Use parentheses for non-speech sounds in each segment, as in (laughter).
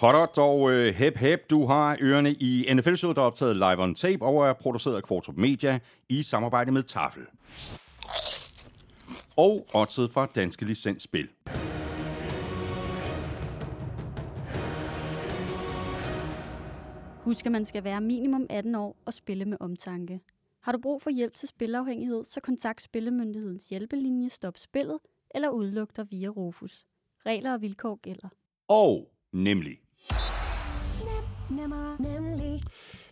Hot og uh, hep hep, du har ørerne i nfl showet der er optaget live on tape og er produceret af Kvartrup Media i samarbejde med Tafel. Og oddset fra Danske Licensspil. Husk, at man skal være minimum 18 år og spille med omtanke. Har du brug for hjælp til spilafhængighed, så kontakt Spillemyndighedens hjælpelinje Stop Spillet eller udluk dig via Rufus. Regler og vilkår gælder. Og nemlig. Nem, nemmer, nemlig.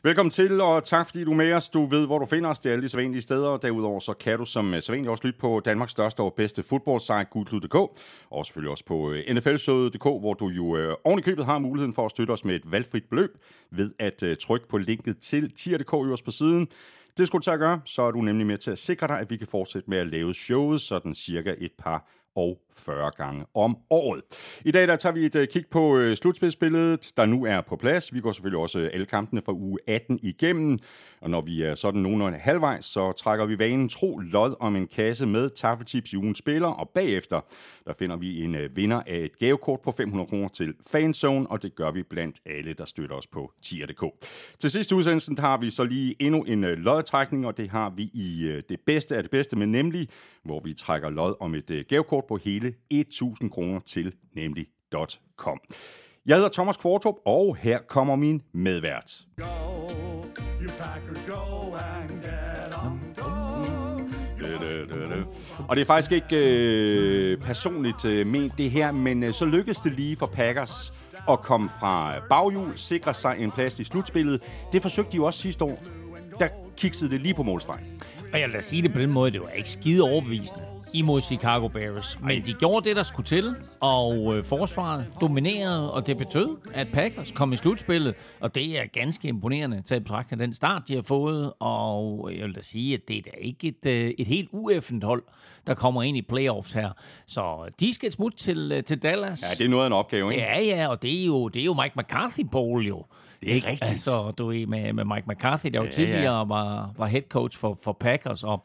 Velkommen til, og tak fordi du er med os. Du ved, hvor du finder os. Det er alle de sædvanlige steder. Derudover så kan du som sædvanlig sædvanligt også lytte på Danmarks største og bedste fodboldsite, gudlyd.dk, Og selvfølgelig også på øh, nflshowet.dk, hvor du jo øh, oven i købet har muligheden for at støtte os med et valgfrit beløb ved at øh, trykke på linket til tier.dk øverst på siden. Det skulle du tage at gøre, så er du nemlig med til at sikre dig, at vi kan fortsætte med at lave showet sådan cirka et par og 40 gange om året. I dag der tager vi et øh, kig på øh, slutspilsbilledet, der nu er på plads. Vi går selvfølgelig også øh, alle kampene fra uge 18 igennem. Og når vi er sådan nogenlunde halvvejs, så trækker vi vanen tro lod om en kasse med taffelchips i ugens spiller, og bagefter der finder vi en øh, vinder af et gavekort på 500 kroner til Fanzone, og det gør vi blandt alle, der støtter os på tier.dk. Til sidste udsendelsen har vi så lige endnu en øh, lodtrækning, og det har vi i øh, det bedste af det bedste, men nemlig, hvor vi trækker lod om et gavekort på hele 1000 kroner til nemlig .com. Jeg hedder Thomas Kvartrup, og her kommer min medvært. Go, Packers, go and get on. Og det er faktisk ikke øh, personligt øh, ment det her, men øh, så lykkedes det lige for Packers at komme fra baghjul, sikre sig en plads i slutspillet. Det forsøgte de jo også sidste år. Der kiksede det lige på målstregen. Og jeg vil da sige det på den måde, det var ikke skide overbevisende imod Chicago Bears. Men de gjorde det, der skulle til, og øh, forsvaret dominerede, og det betød, at Packers kom i slutspillet, og det er ganske imponerende til at betragte den start, de har fået, og jeg vil da sige, at det er da ikke et, øh, et helt ueffent hold, der kommer ind i playoffs her. Så de skal smutte til, øh, til Dallas. Ja, det er noget af en opgave, ikke? Ja, ja, og det er jo, det er jo Mike McCarthy Bowl jo. Det er ikke rigtigt. Altså, du er med, med Mike McCarthy, der jo ja, tidligere ja. var, var head coach for, for Packers, og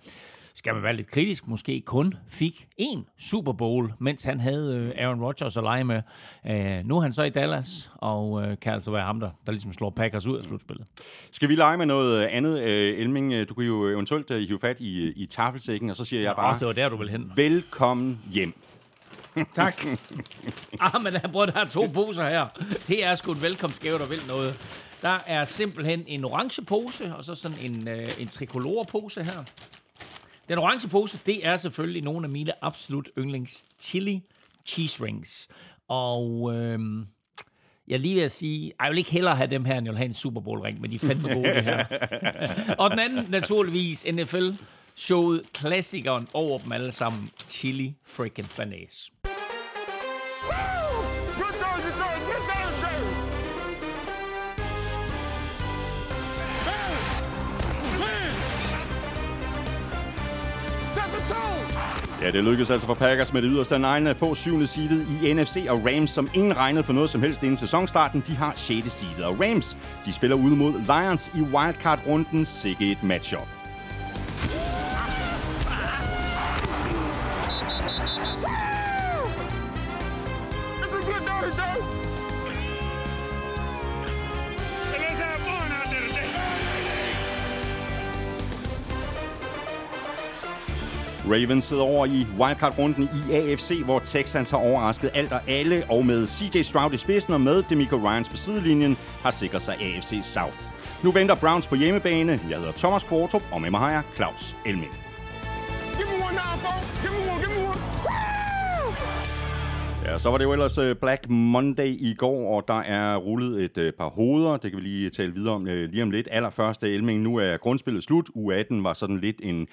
skal man være lidt kritisk, måske kun fik én Super Bowl, mens han havde øh, Aaron Rodgers at lege med. Uh, nu er han så i Dallas, og uh, kan altså være ham, der, der ligesom slår Packers ud af slutspillet. Skal vi lege med noget andet, uh, Elming? Du kan jo eventuelt uh, hive fat i, i tafelsækken, og så siger jeg bare... Oh, det var der, du vil hen. Velkommen hjem. (laughs) Tak. ah, men der, der er to poser her. Det er sgu en velkomstgave, der vil noget. Der er simpelthen en orange pose, og så sådan en, øh, en tricolore pose her. Den orange pose, det er selvfølgelig nogle af mine absolut yndlings chili cheese rings. Og øhm, jeg lige vil sige, jeg vil ikke hellere have dem her, end jeg vil have en Super Bowl ring, men de er fandme gode det her. (laughs) og den anden naturligvis NFL showet klassikeren over dem alle sammen, Chili Freaking Banase. Ja, det lykkedes altså for Packers med det yderste af at få syvende seedet i NFC, og Rams, som ingen regnede for noget som helst inden sæsonstarten, de har 6. seedet. Og Rams, de spiller ude mod Lions i wildcard-runden. Sikke et matchup. Ravens sidder over i wildcard-runden i AFC, hvor Texans har overrasket alt og alle, og med CJ Stroud i spidsen og med Demico Ryans på sidelinjen, har sikret sig AFC South. Nu venter Browns på hjemmebane. Jeg hedder Thomas Kvartrup, og med mig har jeg Claus Elming. Ja, så var det jo ellers øh, Black Monday i går, og der er rullet et øh, par hoveder. Det kan vi lige tale videre om øh, lige om lidt. Allerførste Elming, nu er grundspillet slut. U18 var sådan lidt en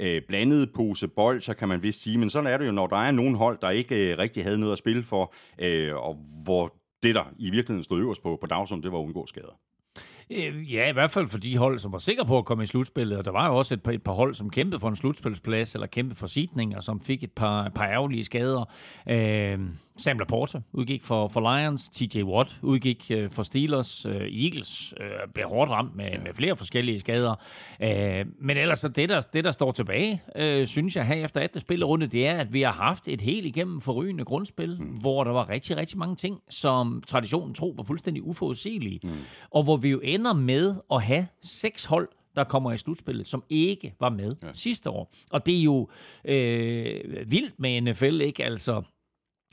øh, blandet pose bold, så kan man vist sige. Men sådan er det jo, når der er nogen hold, der ikke øh, rigtig havde noget at spille for, øh, og hvor det, der i virkeligheden stod øverst på, på dagsordenen, det var at undgå skader. Ja, i hvert fald for de hold, som var sikre på at komme i slutspillet. Og der var jo også et par, et par hold, som kæmpede for en slutspilsplads, eller kæmpede for sidning, og som fik et par, et par ærgerlige skader. Øh, Sam Laporta udgik for, for Lions, TJ Watt udgik øh, for Steelers, øh, Eagles øh, blev hårdt ramt med, med flere forskellige skader. Øh, men ellers så det der, det, der står tilbage, øh, synes jeg her efter 18. spillerunde, det er, at vi har haft et helt igennem forrygende grundspil, mm. hvor der var rigtig, rigtig mange ting, som traditionen tro var fuldstændig uforudsigelige. Mm. Og hvor vi jo ender med at have seks hold, der kommer i slutspillet, som ikke var med ja. sidste år. Og det er jo øh, vildt med NFL, ikke? Altså,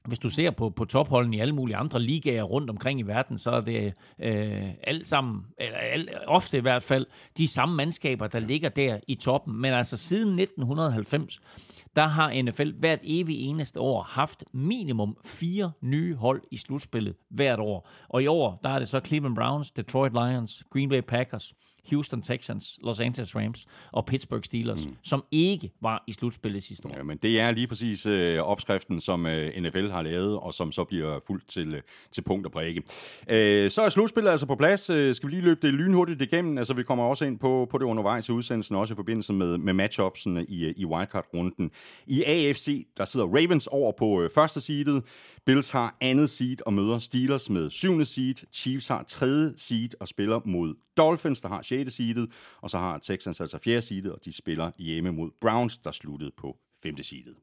hvis du ser på, på topholden i alle mulige andre ligaer rundt omkring i verden, så er det øh, alt sammen, eller alt, ofte i hvert fald, de samme mandskaber, der ligger der i toppen. Men altså siden 1990, der har NFL hvert evig eneste år haft minimum fire nye hold i slutspillet hvert år. Og i år, der er det så Cleveland Browns, Detroit Lions, Green Bay Packers, Houston Texans, Los Angeles Rams og Pittsburgh Steelers, mm. som ikke var i slutspillet sidste år. Ja, men det er lige præcis øh, opskriften, som øh, NFL har lavet, og som så bliver fuldt til, øh, til punkt og prikke. Øh, så er slutspillet altså på plads. Øh, skal vi lige løbe det lynhurtigt igennem? Altså, vi kommer også ind på, på det undervejs i udsendelsen, også i forbindelse med, med matchupsen i, øh, i wildcard-runden. I AFC, der sidder Ravens over på øh, første seedet. Bills har andet seed og møder Steelers med syvende seed. Chiefs har tredje seed og spiller mod Dolphins, der har 6. seedet, og så har Texans altså 4. seedet, og de spiller hjemme mod Browns, der sluttede på 5. seedet.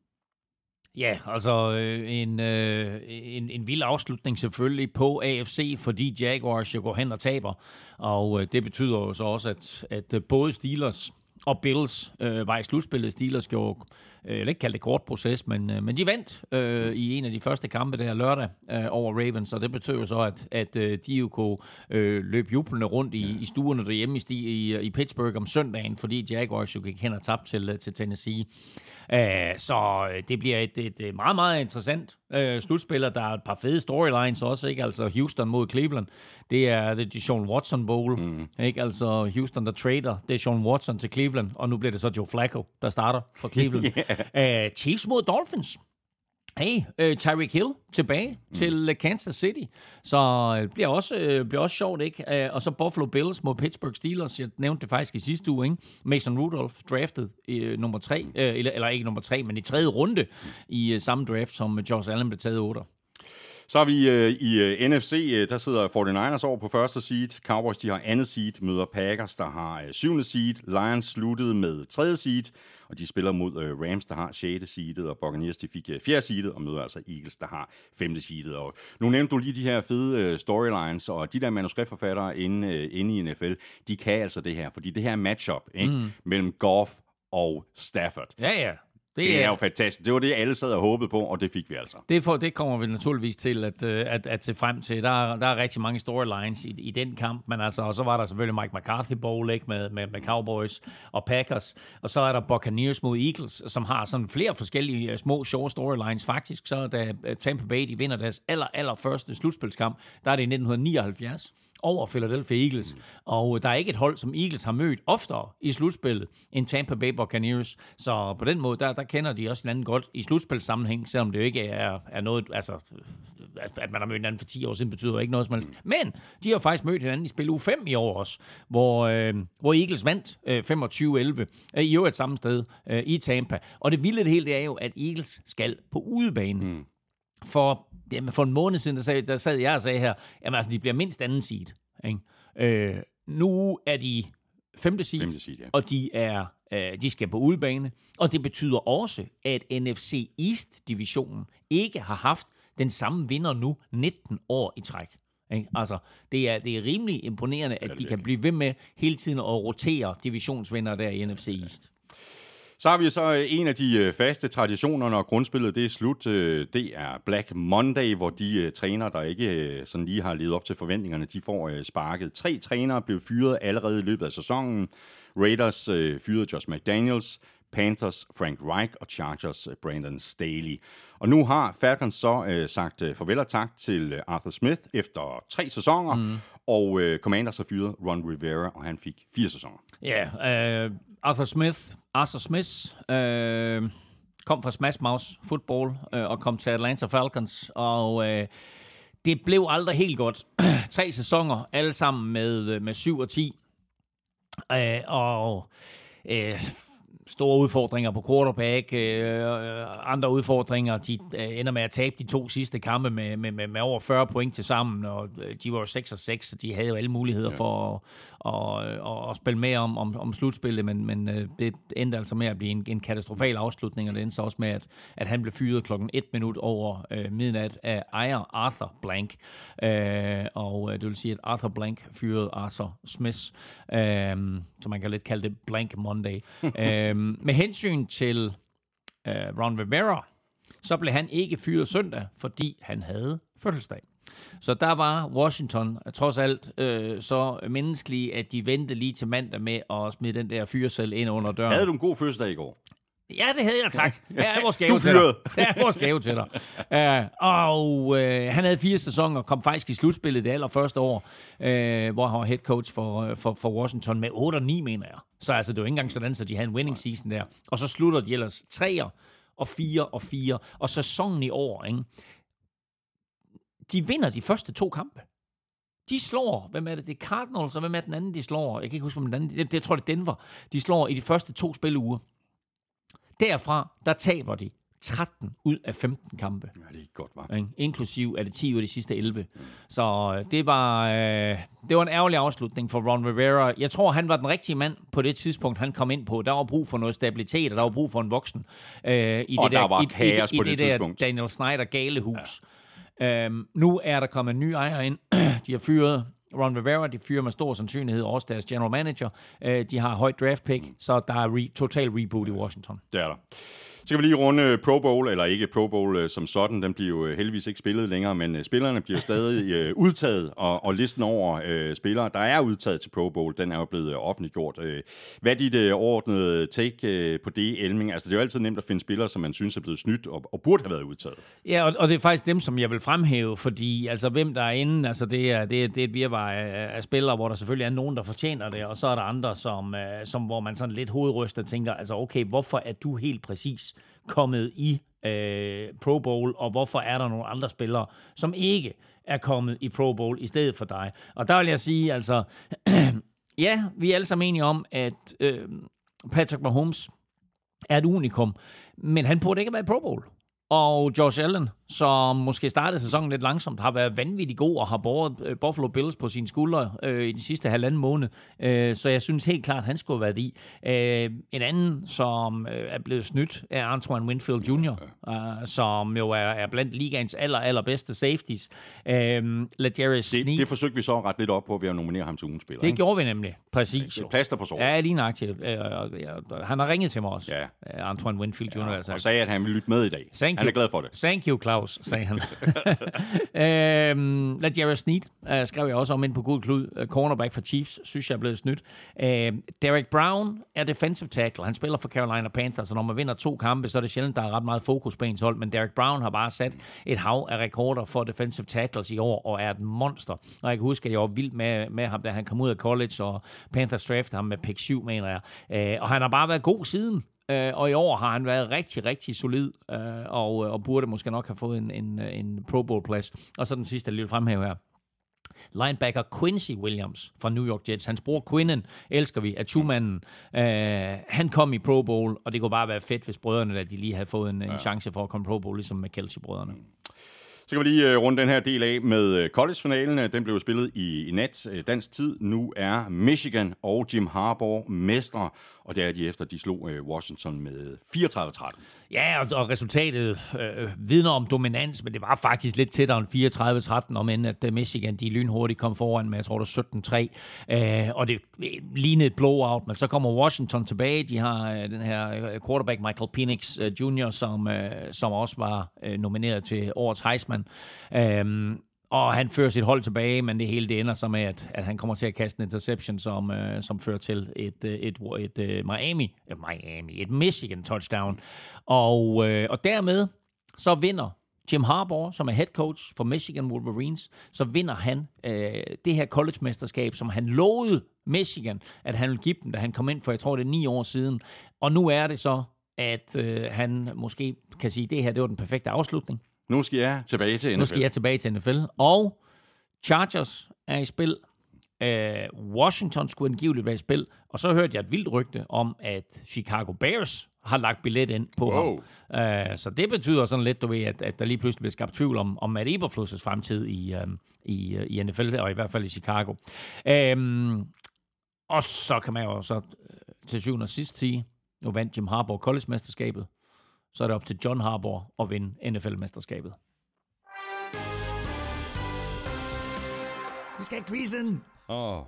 Ja, altså øh, en, øh, en, en vild afslutning selvfølgelig på AFC, fordi Jaguars jo går hen og taber. Og øh, det betyder jo så også, at, at både Steelers og Bills øh, var i slutspillet. Steelers gjorde øh, jeg vil ikke kalde det kort proces, men, øh, men de vandt øh, i en af de første kampe der lørdag øh, over Ravens, og det betød jo så, at, at øh, de jo kunne øh, løbe jublende rundt i, i stuerne derhjemme i, i, i Pittsburgh om søndagen, fordi Jaguars jo gik hen og tabte til, øh, til Tennessee. Uh, så det bliver et, et, et meget, meget interessant uh, slutspil, der er et par fede storylines også, ikke? Altså Houston mod Cleveland, det er det Deshaun Watson Bowl, mm. ikke? Altså Houston, der trader Deshaun Watson til Cleveland, og nu bliver det så Joe Flacco, der starter for Cleveland. (laughs) yeah. uh, Chiefs mod Dolphins. Hey, uh, Tyreek Hill tilbage mm. til Kansas City. Så det uh, bliver også, uh, bliver også sjovt, ikke? Uh, og så Buffalo Bills mod Pittsburgh Steelers. Jeg nævnte det faktisk i sidste uge, ikke? Mason Rudolph draftet uh, nummer tre, uh, eller, eller ikke nummer tre, men i tredje runde i uh, samme draft, som Josh Allen blev taget 8. Så er vi øh, i øh, NFC, øh, der sidder 49ers over på første seed. Cowboys, de har andet seed, møder Packers, der har øh, syvende seed. Lions sluttede med tredje seed, og de spiller mod øh, Rams, der har 6. seedet, og Buccaneers, de fik øh, 4. seedet, og møder altså Eagles, der har 5. seedet. Og nu nævnte du lige de her fede øh, storylines, og de der manuskriptforfattere inde, øh, inde i NFL, de kan altså det her, fordi det her matchup ikke, mm. mellem Goff og Stafford. Ja, ja. Det, det er jo fantastisk. Det var det, alle sad og håbede på, og det fik vi altså. Det, for, det kommer vi naturligvis til at, øh, at, at se frem til. Der, der er rigtig mange storylines i, i den kamp, men altså, og så var der selvfølgelig Mike McCarthy Bowl ikke, med, med, med Cowboys og Packers, og så er der Buccaneers mod Eagles, som har sådan flere forskellige øh, små, sjove storylines. Faktisk, så da øh, Tampa Bay de vinder deres aller, aller første slutspilskamp, der er det i 1979 over Philadelphia Eagles. Mm. Og der er ikke et hold, som Eagles har mødt oftere i slutspillet end Tampa Bay Buccaneers. Så på den måde, der, der kender de også hinanden godt i slutspilssammenhæng, selvom det jo ikke er, er noget, altså, at man har mødt hinanden for 10 år siden, betyder ikke noget som helst. Mm. Men de har faktisk mødt hinanden i spil u 5 i år også, hvor, øh, hvor Eagles vandt øh, 25-11 øh, i øvrigt samme sted øh, i Tampa. Og det vilde det hele, det er jo, at Eagles skal på udebane. Mm. For jamen, for en måned siden, der, sad, der sad jeg og sagde her, jamen altså, de bliver mindst anden seed. Ikke? Øh, nu er de femte seed, femte seed ja. og de er øh, de skal på udebane. Og det betyder også, at NFC East-divisionen ikke har haft den samme vinder nu 19 år i træk. Ikke? Altså, det er, det er rimelig imponerende, at de kan blive ved med hele tiden at rotere divisionsvinder der i NFC East. Så har vi så øh, en af de øh, faste traditioner, når grundspillet det er slut. Øh, det er Black Monday, hvor de trænere, der ikke sådan lige har levet op til forventningerne, de får sparket. Tre trænere blev fyret allerede i løbet af sæsonen. Raiders fyrede Josh McDaniels, Panthers Frank Reich og Chargers Brandon Staley. Og nu har Falcons så øh, sagt øh, farvel og tak til Arthur Smith efter tre sæsoner, mm. og øh, Commanders har fyret Ron Rivera, og han fik fire sæsoner. Ja, uh, Arthur Smith Arthur Smith øh, kom fra Smash Mouse Football øh, og kom til Atlanta Falcons, og øh, det blev aldrig helt godt. (clears throat) Tre sæsoner, alle sammen med, med 7 og 10. Øh, og øh, store udfordringer på quarterback, øh, andre udfordringer. De øh, ender med at tabe de to sidste kampe med, med, med, med over 40 point til sammen, og øh, de var jo 6 og 6, så de havde jo alle muligheder ja. for at, og, og, at spille med om, om, om slutspillet, men, men øh, det endte altså med at blive en, en katastrofal afslutning, og det endte så også med, at, at han blev fyret klokken 1 minut over øh, midnat af ejer Arthur Blank. Øh, og øh, det vil sige, at Arthur Blank fyrede Arthur Smith, øh, så man kan lidt kalde det Blank Monday. (laughs) øh, med hensyn til øh, Ron Rivera, så blev han ikke fyret søndag, fordi han havde fødselsdag. Så der var Washington trods alt øh, så menneskelige, at de ventede lige til mandag med at smide den der fyrsel ind under døren. Havde du en god fødselsdag i går? Ja, det havde jeg, tak. Her er vores gave til dig. Her er vores gave til dig. Uh, og uh, han havde fire sæsoner kom faktisk i slutspillet det allerførste år, uh, hvor han var head coach for, for, for Washington med 8 og 9, mener jeg. Så altså, det var ikke engang sådan, så de havde en winning season der. Og så slutter de ellers 3 og 4 og 4. Og sæsonen i år, ikke? De vinder de første to kampe. De slår, hvem er det? Det er Cardinals, og hvem er den anden, de slår? Jeg kan ikke huske, hvem den anden, det, det tror jeg, det er Denver. De slår i de første to spilleuger. Derfra, der taber de 13 ud af 15 kampe. Ja, det er godt, var. Inklusiv er det 10 ud af de sidste 11. Mm. Så øh, det var, øh, det var en ærgerlig afslutning for Ron Rivera. Jeg tror, han var den rigtige mand på det tidspunkt, han kom ind på. Der var brug for noget stabilitet, og der var brug for en voksen. Øh, i og det der, der var kaos i, i, på i det, det tidspunkt. Der Daniel Snyder galehus. Ja. Øhm, nu er der kommet en ny ejer ind. (clears throat) de har fyret Ron Rivera, de fyrer med stor sandsynlighed også deres general manager. Øh, de har højt draft pick, så der er re- total reboot i Washington. Det er der. Så kan vi lige runde øh, Pro Bowl, eller ikke Pro Bowl øh, som sådan. Den bliver jo øh, heldigvis ikke spillet længere, men spillerne bliver stadig (laughs) udtaget, og, og listen over øh, spillere, der er udtaget til Pro Bowl, den er jo blevet offentliggjort. hvad er dit overordnede take på det, Elming? Altså, det er jo altid nemt at finde spillere, som man synes er blevet snydt og, og burde have været udtaget. Ja, og, og det er faktisk dem, som jeg vil fremhæve, fordi altså, hvem der er inde, altså, det, er, det, er, det er et virvar af, af spillere, hvor der selvfølgelig er nogen, der fortjener det, og så er der andre, som, som hvor man sådan lidt hovedryster tænker, altså okay, hvorfor er du helt præcis kommet i øh, Pro Bowl, og hvorfor er der nogle andre spillere, som ikke er kommet i Pro Bowl i stedet for dig. Og der vil jeg sige, altså, (clears throat) ja, vi er alle sammen enige om, at øh, Patrick Mahomes er et unikum, men han burde ikke være i Pro Bowl. Og Josh Allen, som måske startede sæsonen lidt langsomt, har været vanvittig god og har båret øh, Buffalo Bills på sine skuldre øh, i de sidste halvanden måned. Øh, så jeg synes helt klart, at han skulle have været i. Øh, en anden, som øh, er blevet snydt, er Antoine Winfield Jr., øh, som jo er, er blandt ligaens aller, allerbedste safeties. Øh, Legarius det, det forsøgte vi så ret lidt op på ved at nominere ham til ugens spiller. Det ikke? gjorde vi nemlig, præcis. Det plaster på såret. Ja, lige nøjagtigt. Øh, han har ringet til mig også, ja. Antoine Winfield Jr. Ja. Og sagde, at han ville lytte med i dag. Thank han er glad for det. Thank you, Claus, sagde han. (laughs) øhm, Jared Sneed øh, skrev jeg også om ind på god Klud. Øh, cornerback for Chiefs, synes jeg er blevet snydt. Øh, Derek Brown er defensive tackle. Han spiller for Carolina Panthers, og når man vinder to kampe, så er det sjældent, der er ret meget fokus på ens hold. Men Derek Brown har bare sat et hav af rekorder for defensive tackles i år, og er et monster. Og jeg kan huske, at jeg var vild med, med ham, da han kom ud af college, og Panthers draftede ham med pick 7, mener jeg. Øh, og han har bare været god siden. Øh, og i år har han været rigtig, rigtig solid, øh, og, og burde måske nok have fået en, en, en Pro Bowl-plads. Og så den sidste lille fremhæve her. Linebacker Quincy Williams fra New York Jets. Hans bror Quinnen elsker vi, er manden øh, Han kom i Pro Bowl, og det kunne bare være fedt, hvis brødrene, der de lige havde fået en, ja. en chance for at komme Pro Bowl, ligesom med Kelsey-brødrene. Mm. Så kan vi lige uh, runde den her del af med uh, college-finalen. Den blev spillet i, i nat dansk tid. Nu er Michigan og Jim Harbaugh mestre og det er de efter, de slog øh, Washington med øh, 34-13. Ja, og, og resultatet øh, vidner om dominans, men det var faktisk lidt tættere end 34-13, om end at øh, Michigan de lynhurtigt kom foran med, jeg tror det 17-3, øh, og det øh, lignede et blowout, men så kommer Washington tilbage, de har øh, den her quarterback Michael Penix øh, Jr., som, øh, som også var øh, nomineret til årets Heisman. Øh, og han fører sit hold tilbage, men det hele det ender så med, at, at han kommer til at kaste en interception, som, øh, som fører til et, øh, et, et, et øh, Miami, et Miami, et Michigan touchdown. Og, øh, og dermed så vinder Jim Harbaugh, som er head coach for Michigan Wolverines, så vinder han øh, det her college-mesterskab, som han lovede Michigan, at han ville give dem, da han kom ind for, jeg tror det er ni år siden. Og nu er det så, at øh, han måske kan sige, at det her det var den perfekte afslutning. Nu skal jeg tilbage til NFL. Nu skal jeg tilbage til NFL. Og Chargers er i spil. Uh, Washington skulle angiveligt være i spil, og så hørte jeg et vildt rygte om, at Chicago Bears har lagt billet ind på wow. ham. Uh, så det betyder sådan lidt, du ved, at, at der lige pludselig bliver skabt tvivl om, om Matt Eberflus' fremtid i, uh, i, uh, i NFL, og i hvert fald i Chicago. Uh, og så kan man jo så til syvende og sidst sige, nu vandt Jim Harbaugh college-mesterskabet, så er det op til John Harbaugh at vinde NFL-mesterskabet. Vi skal have quizzen! Åh. Oh.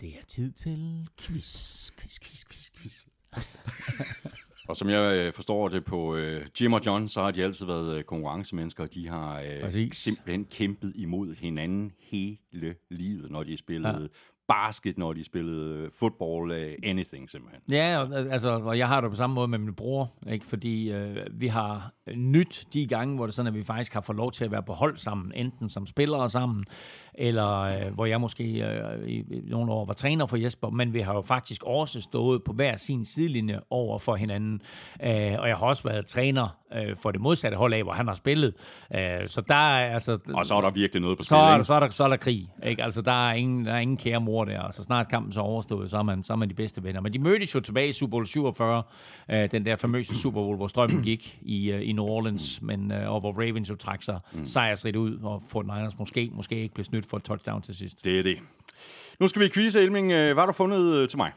Det er tid til quiz, quiz, quiz, quiz, quiz. (laughs) Og som jeg øh, forstår det på øh, Jim og John, så har de altid været øh, konkurrencemennesker. De har øh, simpelthen kæmpet imod hinanden hele livet, når de spillede ja basket, når de spillede øh, football, anything simpelthen. Ja, og, altså, og jeg har det på samme måde med min bror, ikke? fordi øh, vi har nyt de gange, hvor det sådan, at vi faktisk har fået lov til at være på hold sammen, enten som spillere sammen, eller øh, hvor jeg måske øh, i, i nogle år var træner for Jesper, men vi har jo faktisk også stået på hver sin sidelinje over for hinanden, øh, og jeg har også været træner øh, for det modsatte hold af, hvor han har spillet. Øh, så der er altså... Og så er der virkelig noget på spil, så, er, så, er der, så er der krig, ikke? Altså, der er ingen, der er ingen kære mor der, og så snart kampen så overstået, så er, man, så er man de bedste venner. Men de mødtes jo tilbage i Super Bowl 47, øh, den der famøse Super Bowl, hvor strømmen gik i, øh, i New Orleans, men, øh, og hvor Ravens jo trak sig mm. sejrsrigt ud, og Fort Niners måske, måske ikke blev snydt for et touchdown til sidst. Det er det. Nu skal vi quizze, Elming. Øh, hvad har du fundet øh, til mig?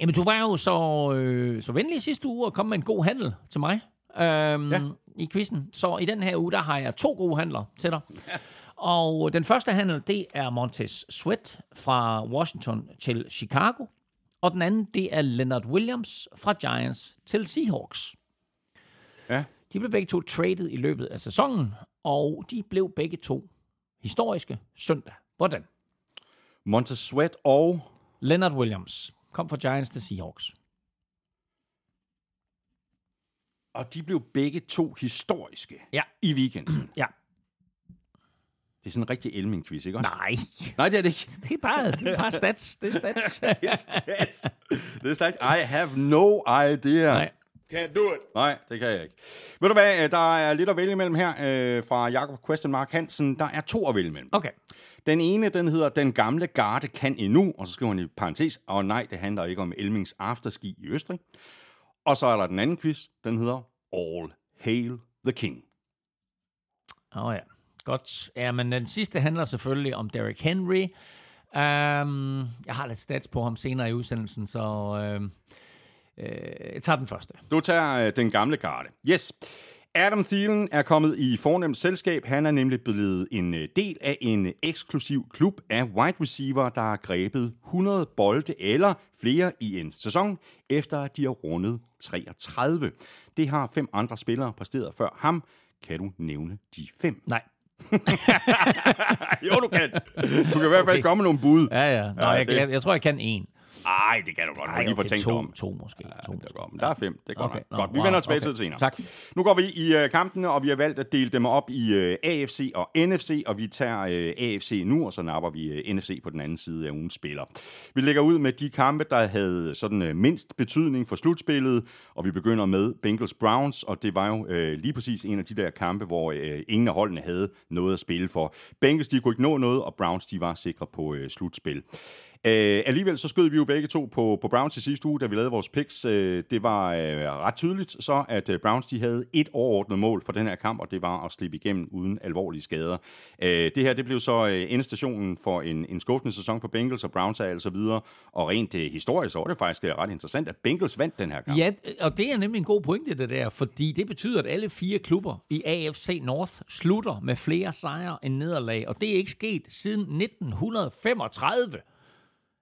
Jamen, du var jo så, øh, så venlig sidste uge og kom med en god handel til mig øhm, ja. i quizzen. Så i den her uge, der har jeg to gode handler til dig. Ja. Og den første handel, det er Montez Sweat fra Washington til Chicago. Og den anden, det er Leonard Williams fra Giants til Seahawks. Ja. De blev begge to traded i løbet af sæsonen, og de blev begge to historiske søndag. Hvordan? Montez Sweat og... Leonard Williams kom fra Giants til Seahawks. Og de blev begge to historiske ja. i weekenden. (clears throat) ja. Det er sådan en rigtig Elming-quiz, ikke også? Nej. Nej, det er det ikke. (laughs) Det er bare, det er bare stats. Det er stats. (laughs) det er stats. Det er stats. I have no idea. Nej. Can't do it. Nej, det kan jeg ikke. Ved du hvad, der er lidt at vælge imellem her øh, fra Jakob Question Mark Hansen. Der er to at vælge imellem. Okay. Den ene, den hedder Den gamle garde kan endnu, og så skriver han i parentes, og nej, det handler ikke om Elmings afterski i Østrig. Og så er der den anden quiz, den hedder All Hail the King. Åh oh, ja, godt. Ja, men den sidste handler selvfølgelig om Derrick Henry. Um, jeg har lidt stats på ham senere i udsendelsen, så uh, jeg tager den første. Du tager uh, den gamle garde. Yes. Adam Thielen er kommet i fornemt selskab. Han er nemlig blevet en del af en eksklusiv klub af wide receiver, der har grebet 100 bolde eller flere i en sæson, efter at de har rundet 33. Det har fem andre spillere præsteret før ham. Kan du nævne de fem? Nej. (laughs) jo, du kan. Du kan i hvert fald okay. komme med nogle bud. Ja, ja. Nå, ja jeg, jeg, jeg tror, jeg kan en. Nej, det kan du godt. Ej, lige okay, tænkt to, om. to måske. Ja, to måske. Godt. Men der er fem. Det er okay. godt. Nå, godt. Vi wow, vender tilbage okay. til det senere. Tak. Nu går vi i uh, kampene, og vi har valgt at dele dem op i uh, AFC og NFC, og vi tager uh, AFC nu, og så napper vi uh, NFC på den anden side af ugens spiller. Vi lægger ud med de kampe, der havde sådan uh, mindst betydning for slutspillet, og vi begynder med Bengals Browns, og det var jo uh, lige præcis en af de der kampe, hvor uh, ingen af holdene havde noget at spille for. Bengals, de kunne ikke nå noget, og Browns, de var sikre på uh, slutspil. Uh, alligevel så skød vi jo begge to på, på Browns i sidste uge, da vi lavede vores picks. Øh, det var øh, ret tydeligt så, at øh, Browns de havde et overordnet mål for den her kamp, og det var at slippe igennem uden alvorlige skader. Øh, det her det blev så øh, endestationen for en, en skuffende sæson for Bengals, og Browns er altså videre. Og rent øh, historisk så var det faktisk øh, ret interessant, at Bengals vandt den her kamp. Ja, og det er nemlig en god pointe, det der, fordi det betyder, at alle fire klubber i AFC North slutter med flere sejre end nederlag, og det er ikke sket siden 1935.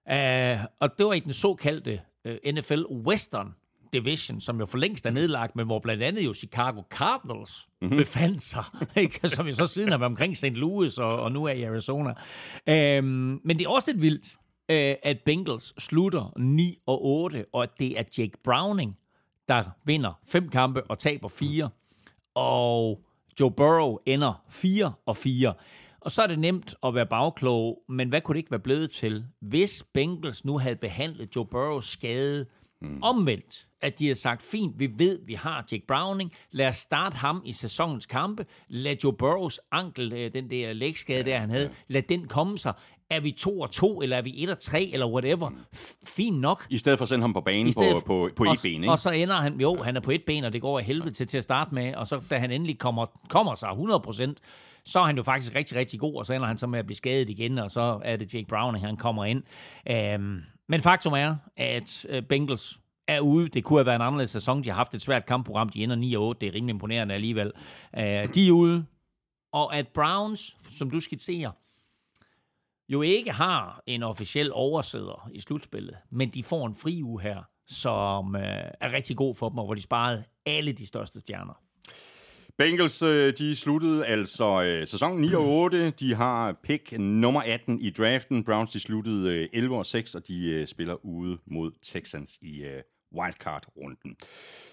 Uh, og det var i den såkaldte uh, øh, NFL Western Division, som jo for længst er nedlagt, men hvor blandt andet jo Chicago Cardinals mm-hmm. befandt sig, (laughs) ikke? som jo så siden har været omkring St. Louis og, og nu er i Arizona. Uh, men det er også lidt vildt, uh, at Bengals slutter 9 og 8, og at det er Jake Browning, der vinder fem kampe og taber fire, og Joe Burrow ender 4 og 4. Og så er det nemt at være bagklog, men hvad kunne det ikke være blevet til, hvis Bengals nu havde behandlet Joe Burrows skade mm. omvendt? At de har sagt, fint, vi ved, vi har Jake Browning, lad os starte ham i sæsonens kampe, lad Joe Burrows ankel, øh, den der lægskade, der han havde, lad den komme sig. er vi 2 og 2, eller er vi 1 og 3, eller whatever. Fint nok. I stedet for at sende ham på banen på, på, på et ben, ikke? Og så ender han, jo, han er på et ben, og det går af helvede til, til at starte med, og så da han endelig kommer, kommer sig 100%, så er han jo faktisk rigtig, rigtig god, og så ender han så med at blive skadet igen, og så er det Jake Browning, han kommer ind. Øhm, men faktum er, at øh, Bengals er ude. Det kunne have været en anderledes sæson. De har haft et svært kampprogram. De ender 9 8. Det er rimelig imponerende alligevel. Øh, de er ude. Og at Browns, som du skitserer, jo ikke har en officiel oversæder i slutspillet, men de får en fri uge her, som øh, er rigtig god for dem, og hvor de sparede alle de største stjerner. Bengals, øh, de sluttede altså øh, sæsonen 9 og 8. De har pick nummer 18 i draften. Browns, de sluttede øh, 11 og 6, og de øh, spiller ude mod Texans i wildcard-runden.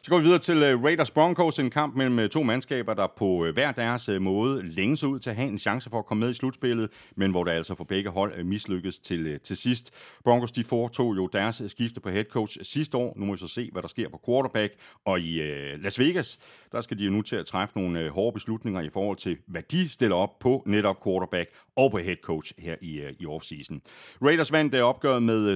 Så går vi videre til øh, Raiders Broncos, en kamp mellem øh, to mandskaber, der på øh, hver deres måde længes ud til at have en chance for at komme med i slutspillet, men hvor der altså for begge hold mislykkes til, til sidst. Broncos de foretog jo deres skifte på head coach sidste år. Nu må vi så se, hvad der sker på quarterback. Og i Las Vegas, der skal de jo nu til at træffe nogle hårde beslutninger i forhold til, hvad de stiller op på netop quarterback og på head coach her i, i offseason. Raiders vandt opgøret med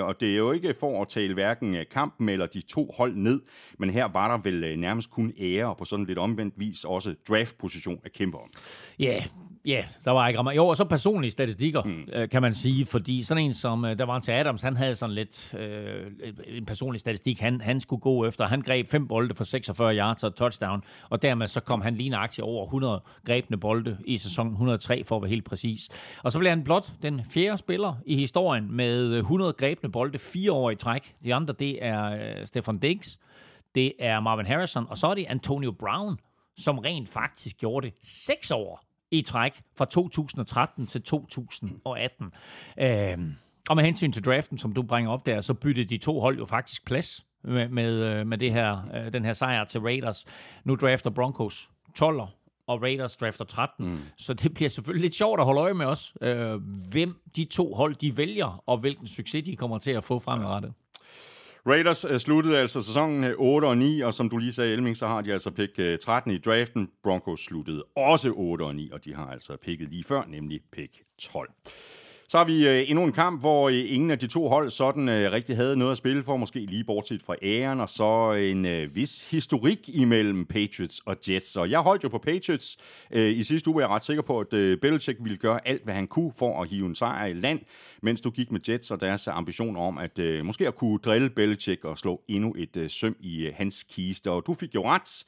27-14, og det er jo ikke for at tale hverken kampen eller de to hold ned, men her var der vel øh, nærmest kun ære, og på sådan lidt omvendt vis også draftposition at kæmpe om. Ja, Ja, yeah, der var ikke rammer. Jo, og så personlige statistikker, mm. øh, kan man sige, fordi sådan en som, øh, der var til Adams, han havde sådan lidt øh, en personlig statistik, han, han skulle gå efter. Han greb fem bolde for 46 yards og touchdown, og dermed så kom han lige aktie over 100 grebne bolde i sæson 103, for at være helt præcis. Og så blev han blot den fjerde spiller i historien med 100 grebne bolde fire år i træk. De andre, det er øh, Stefan Diggs, det er Marvin Harrison, og så er det Antonio Brown, som rent faktisk gjorde det seks år i træk fra 2013 til 2018. Øh, og med hensyn til draften, som du bringer op der, så byttede de to hold jo faktisk plads med, med, øh, med det her, øh, den her sejr til Raiders. Nu drafter Broncos 12'er, og Raiders drafter 13. Mm. Så det bliver selvfølgelig lidt sjovt at holde øje med os, øh, hvem de to hold de vælger, og hvilken succes de kommer til at få fremadrettet. Raiders øh, sluttede altså sæsonen øh, 8 og 9, og som du lige sagde, Elming, så har de altså pick øh, 13 i draften. Broncos sluttede også 8 og 9, og de har altså picket lige før, nemlig pick 12. Så har vi øh, endnu en kamp, hvor øh, ingen af de to hold sådan øh, rigtig havde noget at spille for, måske lige bortset fra æren, og så en øh, vis historik imellem Patriots og Jets. Og jeg holdt jo på Patriots øh, i sidste uge, jeg er ret sikker på, at øh, Belichick ville gøre alt, hvad han kunne for at hive en sejr i land, mens du gik med Jets og deres ambition om at øh, måske at kunne drille Belichick og slå endnu et øh, søm i øh, hans kiste. Og du fik jo ret.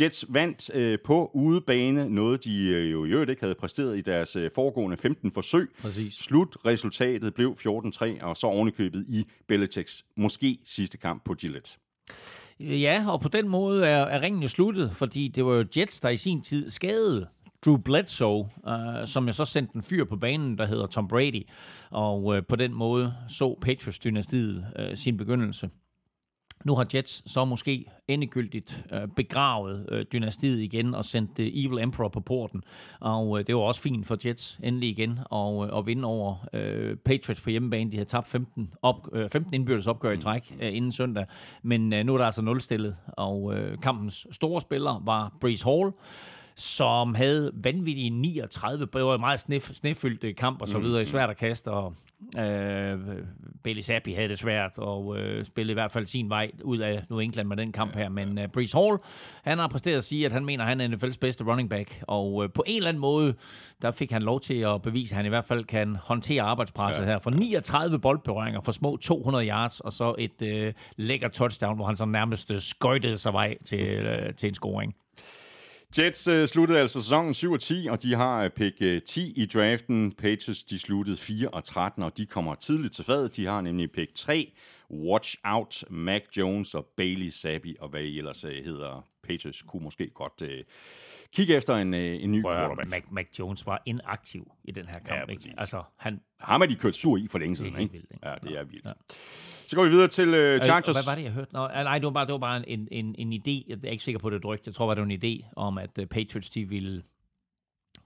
Jets vandt øh, på udebane, noget de øh, jo i øvrigt ikke havde præsteret i deres øh, foregående 15 forsøg. Præcis. Slutresultatet blev 14-3, og så ovenikøbet i Belichicks måske sidste kamp på Gillette. Ja, og på den måde er, er ringen jo sluttet, fordi det var jo Jets, der i sin tid skadede Drew Bledsoe, uh, som jeg så sendte en fyr på banen, der hedder Tom Brady. Og uh, på den måde så Patriots-dynastiet uh, sin begyndelse. Nu har Jets så måske endegyldigt øh, begravet øh, dynastiet igen og sendt The Evil Emperor på porten. Og øh, det var også fint for Jets endelig igen at, øh, at vinde over øh, Patriots på hjemmebane. De har tabt 15, op, øh, 15 indbyrdes opgør i træk øh, inden søndag. Men øh, nu er der altså nulstillet, og øh, kampens store spiller var Breeze Hall som havde vanvittige 39, det var en meget snef, snefyldt kamp og så videre, mm. svært at kaste, og øh, Bailey Zappi havde det svært, og øh, spillede i hvert fald sin vej ud af New England med den kamp her, men øh, Brees Hall, han har præsteret at sige, at han mener, at han er NFL's bedste running back, og øh, på en eller anden måde, der fik han lov til at bevise, at han i hvert fald kan håndtere arbejdspresset ja. her, for 39 boldberøringer for små 200 yards, og så et øh, lækker touchdown, hvor han så nærmest skøjtede sig vej til, øh, til en scoring. Jets øh, sluttede altså sæsonen 7 og 10, og de har øh, pick øh, 10 i draften. Patriots de sluttede 4 og 13, og de kommer tidligt til fadet. De har nemlig pick 3. Watch out, Mac Jones og Bailey Sabi, og hvad I ellers øh, hedder. Patriots kunne måske godt Øh, kigge efter en, uh, en ny quarterback. Mac, Mac Jones var inaktiv i den her kamp. Ja, ikke? Altså, han... Har man de kørt sur i for længe siden, ikke? Vildt, ikke? Ja, det er vildt. Ja. Så går vi videre til uh, Chargers. Hvad var det, jeg hørte? Nå, nej, det var bare, det var bare en, en, en idé. Jeg er ikke sikker på, det er Jeg tror bare, det var en idé om, at Patriots, de ville...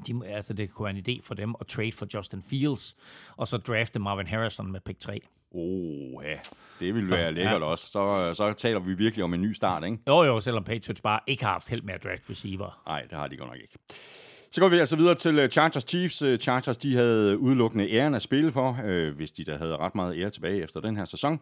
De, altså, det kunne være en idé for dem at trade for Justin Fields, og så drafte Marvin Harrison med pick 3. Oh, ja. Det ville være lækkert ja. også. Så, så taler vi virkelig om en ny start, ikke? Jo, jo, selvom Patriots bare ikke har haft held med at draft receiver. Nej, det har de godt nok ikke. Så går vi altså videre til øh, Chargers Chiefs. Øh, Chargers de havde udelukkende æren at spille for, øh, hvis de da havde ret meget ære tilbage efter den her sæson.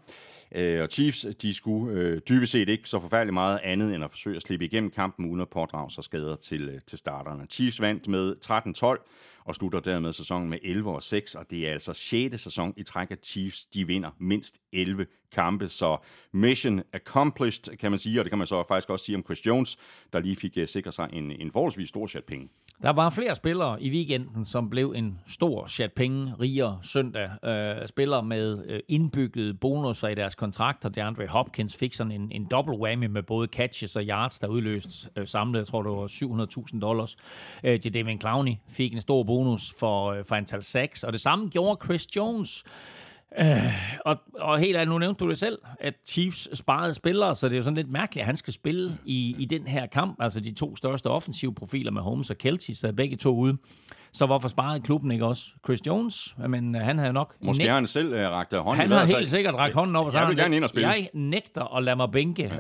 Øh, og Chiefs de skulle øh, dybest set ikke så forfærdeligt meget andet end at forsøge at slippe igennem kampen uden at pådrage sig skader til, øh, til starterne. Chiefs vandt med 13-12 og slutter dermed sæsonen med 11 og 6, og det er altså 6. sæson i træk, at Chiefs de vinder mindst 11 kampe, så mission accomplished, kan man sige, og det kan man så faktisk også sige om Chris Jones, der lige fik øh, sikret sig en, en forholdsvis stor chat penge. Der var flere spillere i weekenden, som blev en stor chat penge rigere søndag. Uh, spillere med uh, indbyggede bonusser i deres kontrakter. DeAndre Hopkins fik sådan en, en double whammy med både catches og yards, der udløst uh, samlet, jeg tror det var 700.000 dollars. Uh, Jadavion Clowney fik en stor bonus for, uh, for antal sacks, og det samme gjorde Chris Jones. Øh, og, og helt ærligt, nu nævnte du det selv, at Chiefs sparede spillere, så det er jo sådan lidt mærkeligt, at han skal spille i, i den her kamp. Altså de to største offensive profiler med Holmes og Kelty, så begge to ude. Så hvorfor sparede klubben ikke også Chris Jones? Men uh, han havde nok... Måske har han selv uh, rakt hånden Han har helt sikkert rakt hånden op. Og så jeg vil gerne ind og spille. Jeg nægter at lade mig bænke,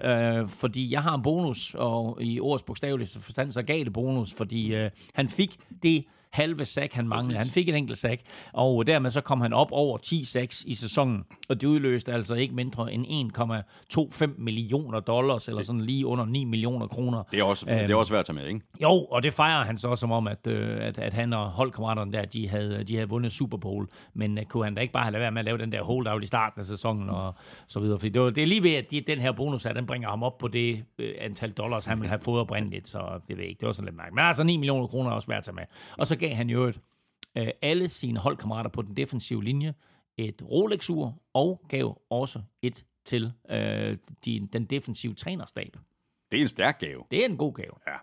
uh, fordi jeg har en bonus, og i ordets bogstavelige forstand, så gav det bonus, fordi uh, han fik det halve sack, han manglede. Han fik en enkelt sack, og dermed så kom han op over 10 sacks i sæsonen, og det udløste altså ikke mindre end 1,25 millioner dollars, eller sådan lige under 9 millioner kroner. Det er også, æm, det er også værd at tage med, ikke? Jo, og det fejrer han så som om, at, øh, at, at han og holdkammeraterne der, de havde, de havde vundet Super Bowl, men uh, kunne han da ikke bare have lavet være med at lave den der holdout i starten af sæsonen og så videre, fordi det, var, det er lige ved, at de, den her bonus her, den bringer ham op på det øh, antal dollars, han ville have fået oprindeligt, så det ved jeg ikke, det var sådan lidt mærkeligt. Men altså 9 millioner kroner er også værd at tage med. Og så gav han jo et, øh, alle sine holdkammerater på den defensive linje et Rolex-ur, og gav også et til øh, de, den defensive trænerstab. Det er en stærk gave. Det er en god gave. Ja.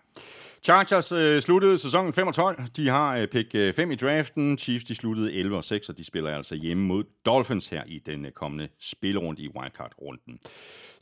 Chargers øh, sluttede sæsonen 5 og 12. De har øh, pick 5 øh, i draften. Chiefs de sluttede 11 og 6, og de spiller altså hjemme mod Dolphins her i den øh, kommende spillerunde i wildcard-runden.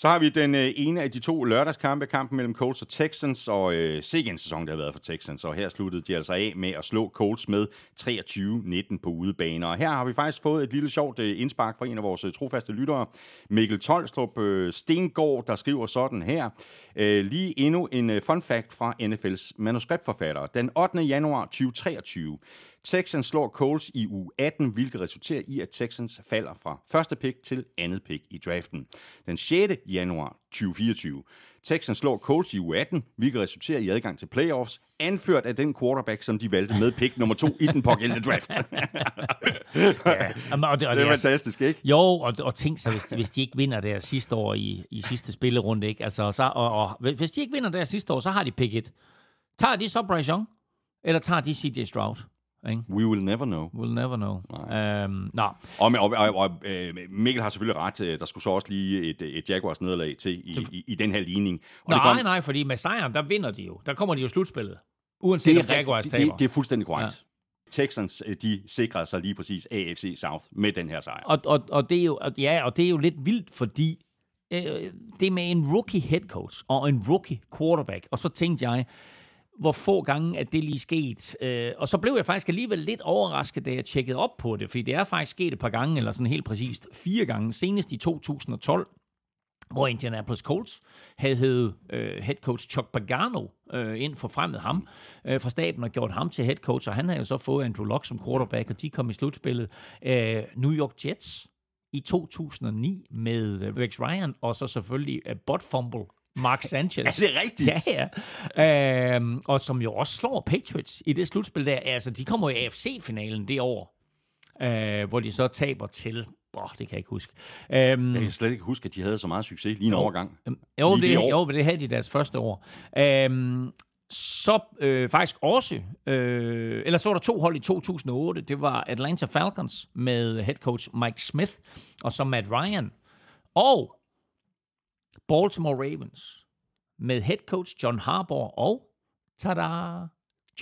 Så har vi den øh, ene af de to lørdagskampe, kampen mellem Colts og Texans, og øh, sikke en sæson, der har været for Texans, og her sluttede de altså af med at slå Colts med 23-19 på udebane. Og her har vi faktisk fået et lille sjovt øh, indspark fra en af vores øh, trofaste lyttere, Mikkel Tolstrup øh, Stengård, der skriver sådan her. Øh, lige endnu en øh, fun fact fra NFL's manuskriptforfatter. Den 8. januar 2023 Texans slår Coles i u 18, hvilket resulterer i, at Texans falder fra første pick til andet pick i draften. Den 6. januar 2024. Texans slår Colts i u 18, hvilket resulterer i adgang til playoffs, anført af den quarterback, som de valgte med pick nummer to i den pågældende draft. (laughs) ja, og det, og det er fantastisk, ikke? Jo, og, og tænk så, hvis, hvis de ikke vinder der sidste år i, i sidste spillerunde, ikke? Altså, så, og, og, hvis de ikke vinder der sidste år, så har de pick et. Tager de så Bryce Young, eller tager de CJ Stroud? Ikke? We will never know. We'll never know. Um, no. Og, og, og, og øh, Mikkel har selvfølgelig ret. Der skulle så også lige et, et Jaguars nederlag til i, til... i, i den her ligning. Og nej, kom... nej, fordi med sejren, der vinder de jo. Der kommer de jo slutspillet. Uanset det er om Jaguars taber. Det, det er fuldstændig korrekt. Ja. Texans, øh, de sikrer sig lige præcis AFC South med den her sejr. Og, og, og, det, er jo, ja, og det er jo lidt vildt, fordi øh, det er med en rookie head coach og en rookie quarterback. Og så tænkte jeg, hvor få gange at det lige sket. Øh, og så blev jeg faktisk alligevel lidt overrasket, da jeg tjekkede op på det, fordi det er faktisk sket et par gange, eller sådan helt præcist fire gange, senest i 2012, hvor Indianapolis Colts havde hævet øh, head coach Chuck Pagano øh, ind for fremmed ham øh, fra staten og gjort ham til head coach, og han havde jo så fået Andrew Luck som quarterback, og de kom i slutspillet. Øh, New York Jets i 2009 med øh, Rex Ryan, og så selvfølgelig øh, uh, bot fumble Mark (laughs) Sanchez. er det rigtigt? Ja, ja. Øhm, og som jo også slår Patriots i det slutspil der. Altså, de kommer i AFC-finalen det år, øh, hvor de så taber til Boah, det kan jeg ikke huske. Øhm, jeg kan slet ikke huske, at de havde så meget succes lige en jo, overgang. Øhm, jo, det, det år. jo, men det havde de deres første år. Øhm, så øh, faktisk også, øh, eller så var der to hold i 2008. Det var Atlanta Falcons med head coach Mike Smith, og så Matt Ryan. Og Baltimore Ravens med head coach John Harbaugh og, tada,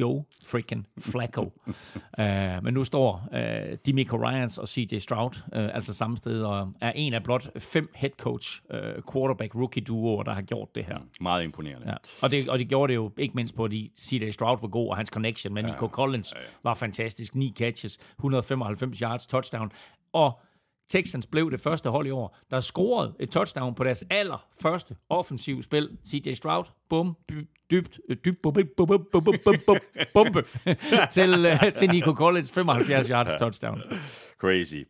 Joe freaking Flacco. uh, (laughs) men nu står uh, Demico Ryans og CJ Stroud uh, altså samme sted, og er en af blot fem head coach uh, quarterback rookie duoer, der har gjort det her. Meget imponerende. Ja. Og, det, og det gjorde det jo ikke mindst på, at CJ Stroud var god, og hans connection med ja. Nico Collins ja, ja. var fantastisk. Ni catches, 195 yards, touchdown. Og Texans blev det første hold i år, der scorede et touchdown på deres allerførste offensiv spil. CJ Stroud, bum, dybt, dybt, bum, bum, bum, bum, bum, bum, bombe til, øh, til Nico Collins, 75 yards touchdown. Crazy.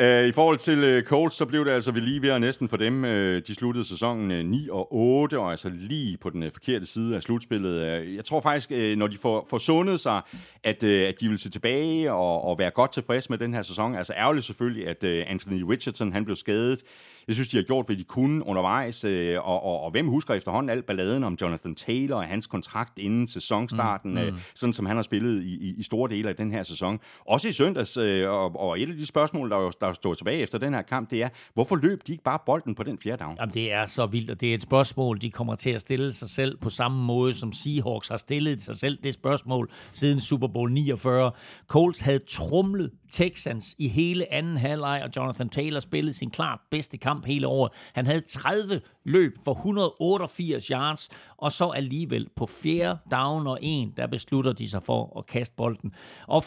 Øh, I forhold til øh, Colts, så blev det altså vi lige ved næsten for dem. Øh, de sluttede sæsonen 9 og 8, og altså lige på den forkerte side af slutspillet. Jeg tror faktisk, når de får, får sundet sig, at, at de vil se tilbage og, og være godt tilfredse med den her sæson. Altså ærgerligt selvfølgelig, at Anthony Richardson han blev skadet. Jeg synes, de har gjort, hvad de kunne undervejs, øh, og, og, og hvem husker efterhånden alt balladen om Jonathan Taylor og hans kontrakt inden sæsonstarten, mm, mm. Øh, sådan som han har spillet i, i, i store dele af den her sæson. Også i søndags, øh, og, og et af de spørgsmål, der, der står tilbage efter den her kamp, det er, hvorfor løb de ikke bare bolden på den fjerde down? Jamen, det er så vildt, og det er et spørgsmål, de kommer til at stille sig selv på samme måde, som Seahawks har stillet sig selv det spørgsmål siden Super Bowl 49. Colts havde trumlet Texans i hele anden halvleg, og Jonathan Taylor spillede sin klart bedste kamp hele året. Han havde 30 løb for 188 yards, og så alligevel på fjerde down og en, der beslutter de sig for at kaste bolden. Og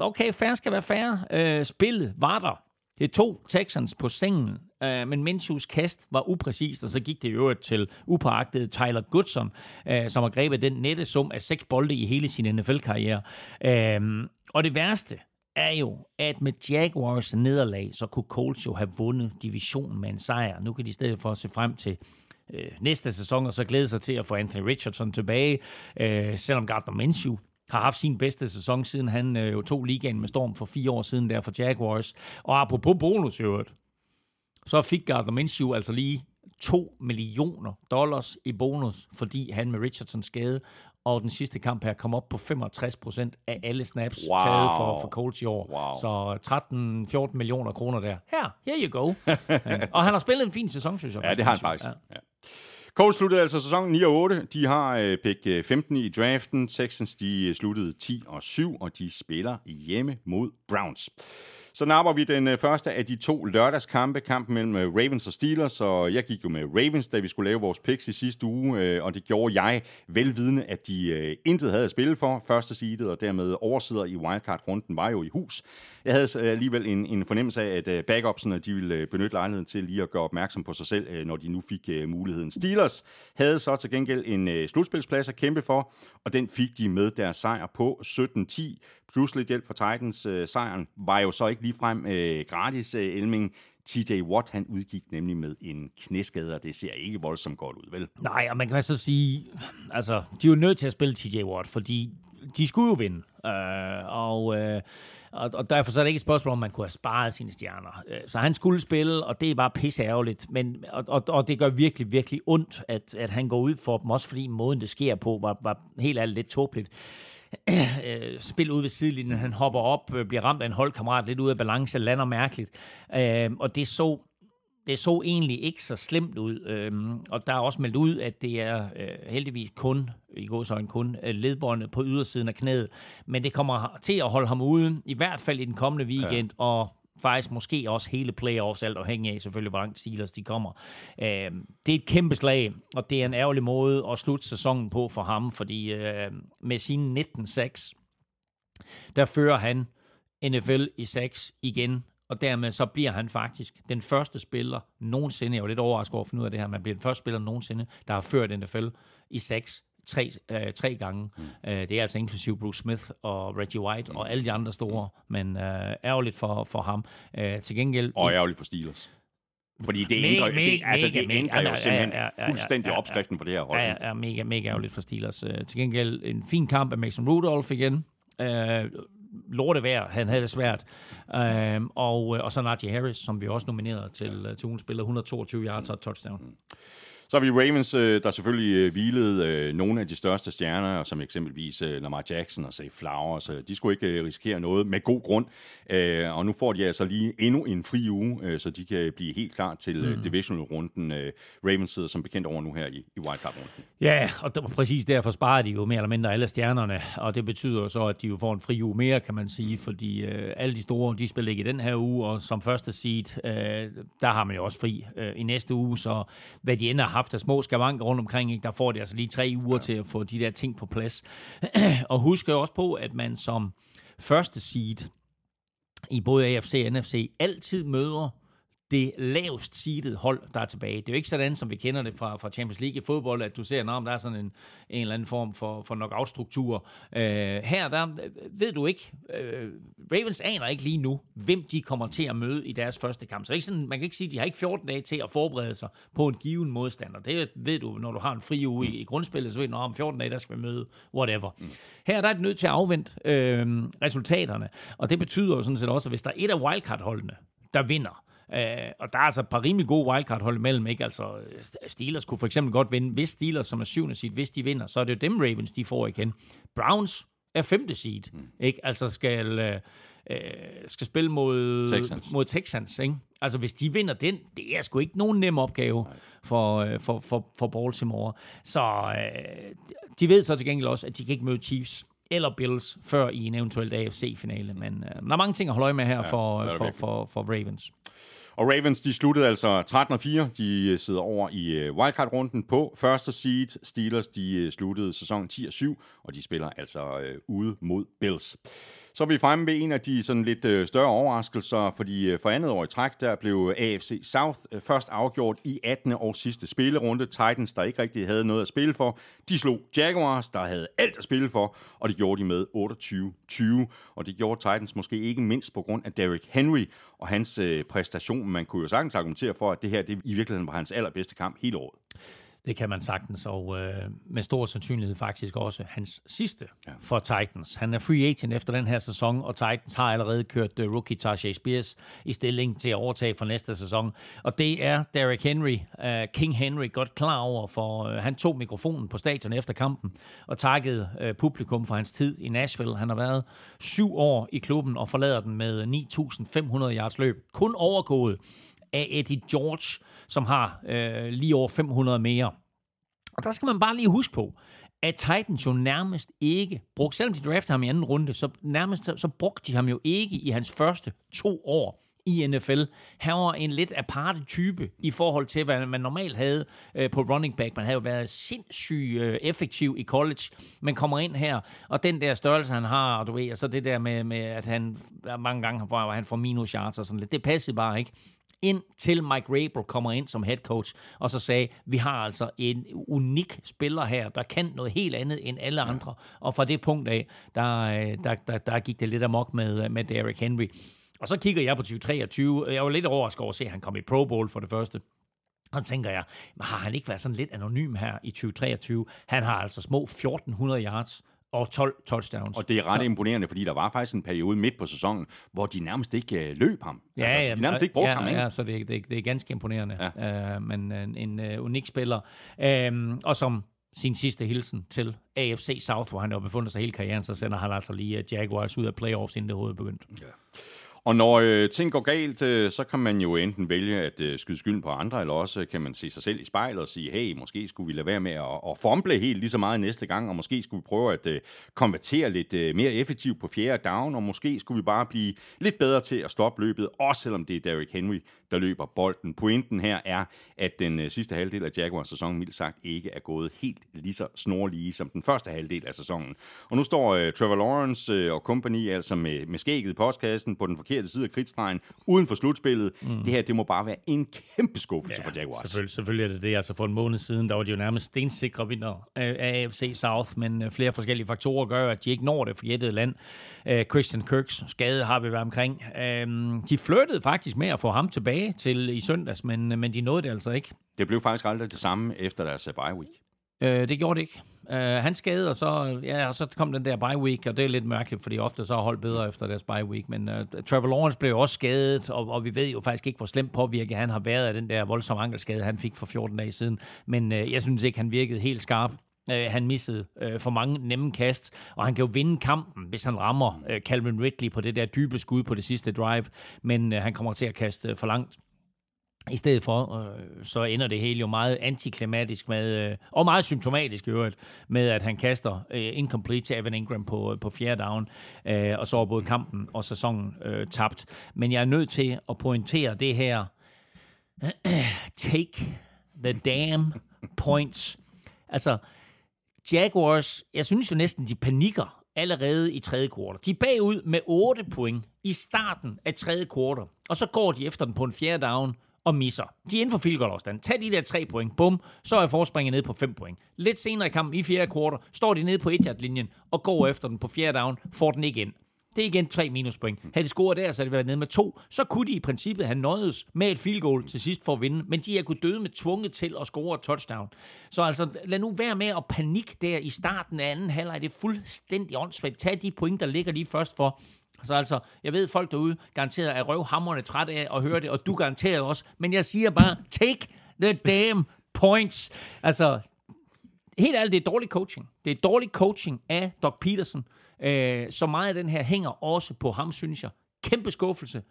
okay, færre skal være færre. Øh, spillet var der. Det tog Texans på sengen, øh, men Minshew's kast var upræcist, og så gik det i øvrigt til upåagtede Tyler Goodson, øh, som har grebet den nette sum af seks bolde i hele sin NFL-karriere. Øh, og det værste, er jo, at med Jaguars nederlag, så kunne Colts jo have vundet divisionen med en sejr. Nu kan de i stedet for at se frem til øh, næste sæson, og så glæde sig til at få Anthony Richardson tilbage, øh, selvom Gardner Minshew har haft sin bedste sæson, siden han øh, jo tog ligaen med storm for fire år siden der for Jaguars. Og apropos bonus øvrigt, så fik Gardner Minshew altså lige 2 millioner dollars i bonus, fordi han med Richardson skade og den sidste kamp her kom op på 65 procent af alle snaps wow. taget for, for Colts i år. Wow. Så 13-14 millioner kroner der. Her, here you go. (laughs) og han har spillet en fin sæson, synes jeg. Ja, det har han faktisk. Ja. Ja. Colts sluttede altså sæsonen 9 og 8. De har øh, pick 15 øh, i draften. Texans de øh, sluttede 10 og 7, og de spiller hjemme mod Browns. Så napper vi den øh, første af de to lørdagskampe, kampen mellem øh, Ravens og Steelers, og jeg gik jo med Ravens, da vi skulle lave vores picks i sidste uge, øh, og det gjorde jeg velvidende, at de intet havde at spille for første seedet, og dermed oversider i wildcard-runden var jo i hus. Jeg havde alligevel en, en fornemmelse af, at backupsene de ville benytte lejligheden til lige at gøre opmærksom på sig selv, når de nu fik muligheden. Steelers havde så til gengæld en slutspilsplads at kæmpe for, og den fik de med deres sejr på 17-10 plus lidt hjælp fra Titans. Øh, sejren var jo så ikke ligefrem øh, gratis, øh, Elming. TJ Watt, han udgik nemlig med en knæskade, og det ser ikke voldsomt godt ud, vel? Nej, og man kan så sige, altså, de er jo nødt til at spille TJ Watt, fordi de skulle jo vinde. Øh, og, øh, og, og derfor så er det ikke et spørgsmål, om man kunne have sparet sine stjerner. Øh, så han skulle spille, og det er bare pisse ærgerligt. Men, og, og, og det gør virkelig, virkelig ondt, at, at han går ud for dem, også fordi måden, det sker på, var, var helt ærligt lidt tåbeligt. (clears throat) Øh, spil ud ved sidelinjen, han hopper op, øh, bliver ramt af en holdkammerat lidt ud af balance, lander mærkeligt. Øh, og det så det så egentlig ikke så slemt ud, øhm, og der er også meldt ud, at det er øh, heldigvis kun, i godsøjne kun, øh, ledbåndet på ydersiden af knæet, men det kommer til at holde ham ude, i hvert fald i den kommende weekend, ja. og faktisk måske også hele playoffs, alt afhængig af selvfølgelig, hvor langt Steelers de kommer. Øh, det er et kæmpe slag, og det er en ærgerlig måde at slutte sæsonen på for ham, fordi øh, med sine 19-6, der fører han NFL i 6 igen, og dermed så bliver han faktisk den første spiller nogensinde, jeg var lidt overrasket over at finde ud af det her, man bliver den første spiller nogensinde, der har ført NFL i 6 tre, øh, tre gange. Mm. Øh, det er altså inklusiv Bruce Smith og Reggie White mm. og alle de andre store, men øh, ærgerligt for, for ham. Øh, til gengæld... Og ærgerligt for Steelers. Fordi det ændrer, mega, det, altså, det ændrer mega, jo simpelthen ja, ja, ja, fuldstændig opskriften for det her hold. Ja, ja, mega, mega ærgerligt for Steelers. Uh, til gengæld en fin kamp af Mason Rudolph igen. Uh, lortevejr, han havde det svært. Uh, og, og så Najee Harris, som vi også nominerede til, uh, til ugen spiller 122 yards og touchdown. Mm. Så har vi Ravens, øh, der selvfølgelig øh, hvilede øh, nogle af de største stjerner, som eksempelvis Lamar Jackson og Say Flowers. De skulle ikke risikere noget med god grund. Og nu får de altså lige endnu en fri uge, så de kan blive helt klar til mm. divisional-runden. Ravens sidder som bekendt over nu her i, i wildcard-runden. Ja, og præcis derfor sparer de jo mere eller mindre alle stjernerne, og det betyder så, at de jo får en fri uge mere, kan man sige, fordi øh, alle de store, de spiller ikke i den her uge, og som første seed, der har man jo også fri i næste uge, så hvad de ender har haft af små skavanker rundt omkring, ikke? der får de altså lige tre uger ja. til at få de der ting på plads. (clears throat) og husk også på, at man som første seed i både AFC og NFC altid møder det lavest seedet hold, der er tilbage. Det er jo ikke sådan, som vi kender det fra, fra Champions League i fodbold, at du ser, at der er sådan en, en eller anden form for, for knockout-struktur. Øh, her der øh, ved du ikke, øh, Ravens aner ikke lige nu, hvem de kommer til at møde i deres første kamp. Så ikke sådan, man kan ikke sige, at de har ikke 14 dage til at forberede sig på en given modstander. Det ved du, når du har en fri uge i, i grundspillet, så ved du, om 14 dage, der skal vi møde whatever. Mm. Her der er det nødt til at afvente øh, resultaterne, og det betyder jo sådan set også, at hvis der er et af wildcard-holdene, der vinder, Øh, og der er altså et par rimelig gode wildcard-hold imellem. Ikke? Altså, Steelers kunne for eksempel godt vinde. Hvis Steelers, som er syvende seed, hvis de vinder, så er det jo dem Ravens, de får igen. Browns er femte seed. Mm. Ikke? Altså skal... Øh, øh, skal spille mod Texans. Mod Texans ikke? Altså, hvis de vinder den, det er sgu ikke nogen nem opgave for, øh, for, for, for Baltimore. Så øh, de ved så til gengæld også, at de kan ikke møde Chiefs eller Bills før i en eventuelt AFC-finale. Men øh, der er mange ting at holde øje med her ja, for, for, for, for Ravens. Og Ravens, de sluttede altså 13 4. De øh, sidder over i øh, wildcard-runden på første seed. Steelers, de øh, sluttede sæsonen 10 7, og de spiller altså ude mod Bills. Så er vi fremme ved en af de sådan lidt øh, større overraskelser, fordi øh, for andet år i træk, der blev øh, AFC South først afgjort i 18. og sidste spillerunde. Titans, der ikke rigtig havde noget at spille for, de slog Jaguars, der havde alt at spille for, og det gjorde de med 28-20. Og det gjorde Titans måske ikke mindst på grund af Derrick Henry og hans præstation. Man kunne jo sagtens argumentere for, at det her det i virkeligheden var hans allerbedste kamp hele året. Det kan man sagtens, og øh, med stor sandsynlighed faktisk også hans sidste ja. for Titans. Han er free agent efter den her sæson, og Titans har allerede kørt uh, rookie Tajay Spears i stilling til at overtage for næste sæson. Og det er Derrick Henry, uh, King Henry, godt klar over, for uh, han tog mikrofonen på stadion efter kampen og takkede uh, publikum for hans tid i Nashville. Han har været syv år i klubben og forlader den med 9.500 yards løb. Kun overgået af Eddie George, som har øh, lige over 500 mere. Og der skal man bare lige huske på, at Titans jo nærmest ikke brugte, selvom de draftede ham i anden runde, så nærmest så brugte de ham jo ikke i hans første to år i NFL. Han var en lidt aparte type i forhold til, hvad man normalt havde øh, på running back. Man havde jo været sindssygt øh, effektiv i college, men kommer ind her, og den der størrelse, han har, og du ved, og så det der med, med at han mange gange hvor han får minus yards og sådan lidt, det passede bare ikke ind til Mike Rabel kommer ind som head coach, og så sagde, vi har altså en unik spiller her, der kan noget helt andet end alle andre. Og fra det punkt af, der, øh, der, der, der gik det lidt amok med, med Derrick Henry. Og så kigger jeg på 2023. Jeg var lidt overrasket over at se, at han kom i Pro Bowl for det første. Og så tænker jeg, har han ikke været sådan lidt anonym her i 2023? Han har altså små 1400 yards og 12 touchdowns. Og det er ret så. imponerende, fordi der var faktisk en periode midt på sæsonen, hvor de nærmest ikke uh, løb ham. Ja, altså, ja, de nærmest ikke brugte ja, ham, ikke? Ja, så det, det, det er ganske imponerende. Ja. Uh, men en, en uh, unik spiller. Uh, og som sin sidste hilsen til AFC South, hvor han jo befundet sig hele karrieren, så sender han altså lige Jaguars ud af playoffs, inden det overhovedet begyndte. Ja. Og når øh, ting går galt, øh, så kan man jo enten vælge at øh, skyde skylden på andre, eller også øh, kan man se sig selv i spejlet og sige, hey, måske skulle vi lade være med at, at fomble helt lige så meget næste gang, og måske skulle vi prøve at øh, konvertere lidt øh, mere effektivt på fjerde down, og måske skulle vi bare blive lidt bedre til at stoppe løbet, også selvom det er Derrick Henry, der løber bolden. Pointen her er, at den øh, sidste halvdel af Jaguars sæson, mildt sagt, ikke er gået helt lige så snorlige som den første halvdel af sæsonen. Og nu står øh, Trevor Lawrence øh, og company altså med, med skægget i postkassen på den forkerte side af kridtstregen, uden for slutspillet. Mm. Det her, det må bare være en kæmpe skuffelse ja, for Jaguars. Selvfølgelig, selvfølgelig er det det. Altså for en måned siden, der var de jo nærmest stensikre vinder af AFC South, men øh, flere forskellige faktorer gør, at de ikke når det for jættet land. Uh, Christian Kirks skade har vi været omkring. Uh, de flyttede faktisk med at få ham tilbage til i søndags, men, men de nåede det altså ikke. Det blev faktisk aldrig det samme efter deres bye week. Uh, det gjorde det ikke. Uh, han skadede, og så, ja, og så kom den der bye week, og det er lidt mærkeligt, fordi ofte så har holdt bedre efter deres bye week. Men uh, Trevor Lawrence blev også skadet, og, og vi ved jo faktisk ikke, hvor slemt påvirket han har været af den der voldsomme ankelskade, han fik for 14 dage siden. Men uh, jeg synes ikke, han virkede helt skarp. Øh, han missede øh, for mange nemme kast, og han kan jo vinde kampen, hvis han rammer øh, Calvin Ridley på det der dybe skud på det sidste drive, men øh, han kommer til at kaste øh, for langt. I stedet for, øh, så ender det hele jo meget antiklimatisk med, øh, og meget symptomatisk i øvrigt, med at han kaster øh, incomplete til Evan Ingram på, øh, på fjerde down, øh, og så er både kampen og sæsonen øh, tabt. Men jeg er nødt til at pointere det her. (clears throat) Take the damn points. Altså, Jaguars, jeg synes jo næsten, de panikker allerede i tredje kvartal. De er bagud med 8 point i starten af tredje kvartal, og så går de efter den på en fjerde down, og misser. De er inden for field goal afstand. Tag de der 3 point, bum, så er forspringet ned på 5 point. Lidt senere i kampen i fjerde kvartal, står de nede på 1 linjen og går efter den på fjerde down, får den ikke ind. Det er igen tre minuspoint. Havde de scoret der, så havde de været nede med to. Så kunne de i princippet have nøjes med et field goal til sidst for at vinde. Men de er kunnet døde med tvunget til at score et touchdown. Så altså, lad nu være med at panik der i starten af anden halvleg. Det er fuldstændig åndssvagt. Tag de point, der ligger lige først for. Så altså, jeg ved, folk derude garanteret er røvhammerne træt af at høre det, og du garanteret også. Men jeg siger bare, take the damn points. Altså, helt ærligt, det er dårlig coaching. Det er dårlig coaching af Doc Peterson. Øh, så meget af den her hænger også på ham, synes jeg. Kæmpe skuffelse,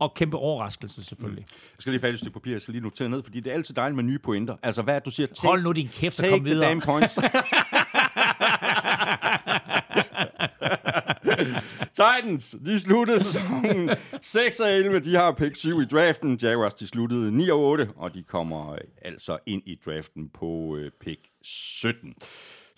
og kæmpe overraskelse selvfølgelig. Mm. Jeg skal lige færdig et stykke papir, jeg skal lige notere ned, fordi det er altid dejligt med nye pointer. Altså hvad du siger? Take, Hold nu din kæft og kom videre. Take the damn points. (laughs) Titans, de sluttede sæsonen 6 og 11. De har pick 7 i draften. Jaguars, de sluttede 9 og 8, og de kommer altså ind i draften på øh, pick 17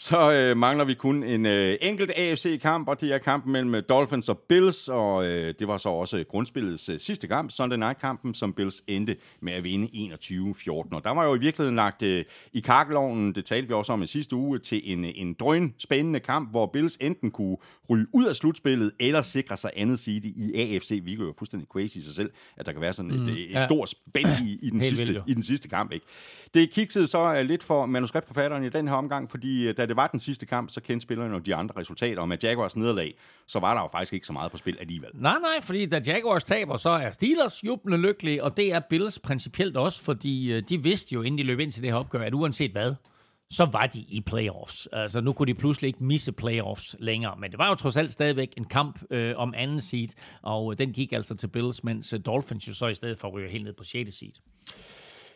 så øh, mangler vi kun en øh, enkelt AFC-kamp, og det er kampen mellem øh, Dolphins og Bills, og øh, det var så også grundspillets øh, sidste kamp, Sunday Night-kampen, som Bills endte med at vinde 21-14. Og der var jo i virkeligheden lagt øh, i kakkeloven, det talte vi også om i sidste uge, til en, en drøn spændende kamp, hvor Bills enten kunne ryge ud af slutspillet, eller sikre sig andet side i AFC. Vi jo fuldstændig crazy i sig selv, at der kan være sådan et, mm, et, et ja. stort spænd i, i, den sidste, i den sidste kamp. Ikke? Det kiksede så lidt for manuskriptforfatteren i den her omgang, fordi øh, da det var den sidste kamp, så kendte spillerne jo de andre resultater, og med Jaguars nederlag, så var der jo faktisk ikke så meget på spil alligevel. Nej, nej, fordi da Jaguars taber, så er Steelers jublende lykkelige, og det er Bills principielt også, fordi øh, de vidste jo, inden de løb ind til det her opgør, at uanset hvad, så var de i playoffs. Altså nu kunne de pludselig ikke misse playoffs længere, men det var jo trods alt stadigvæk en kamp øh, om anden seed, og øh, den gik altså til Bills, mens øh, Dolphins jo så i stedet for ryger helt ned på 6. seed.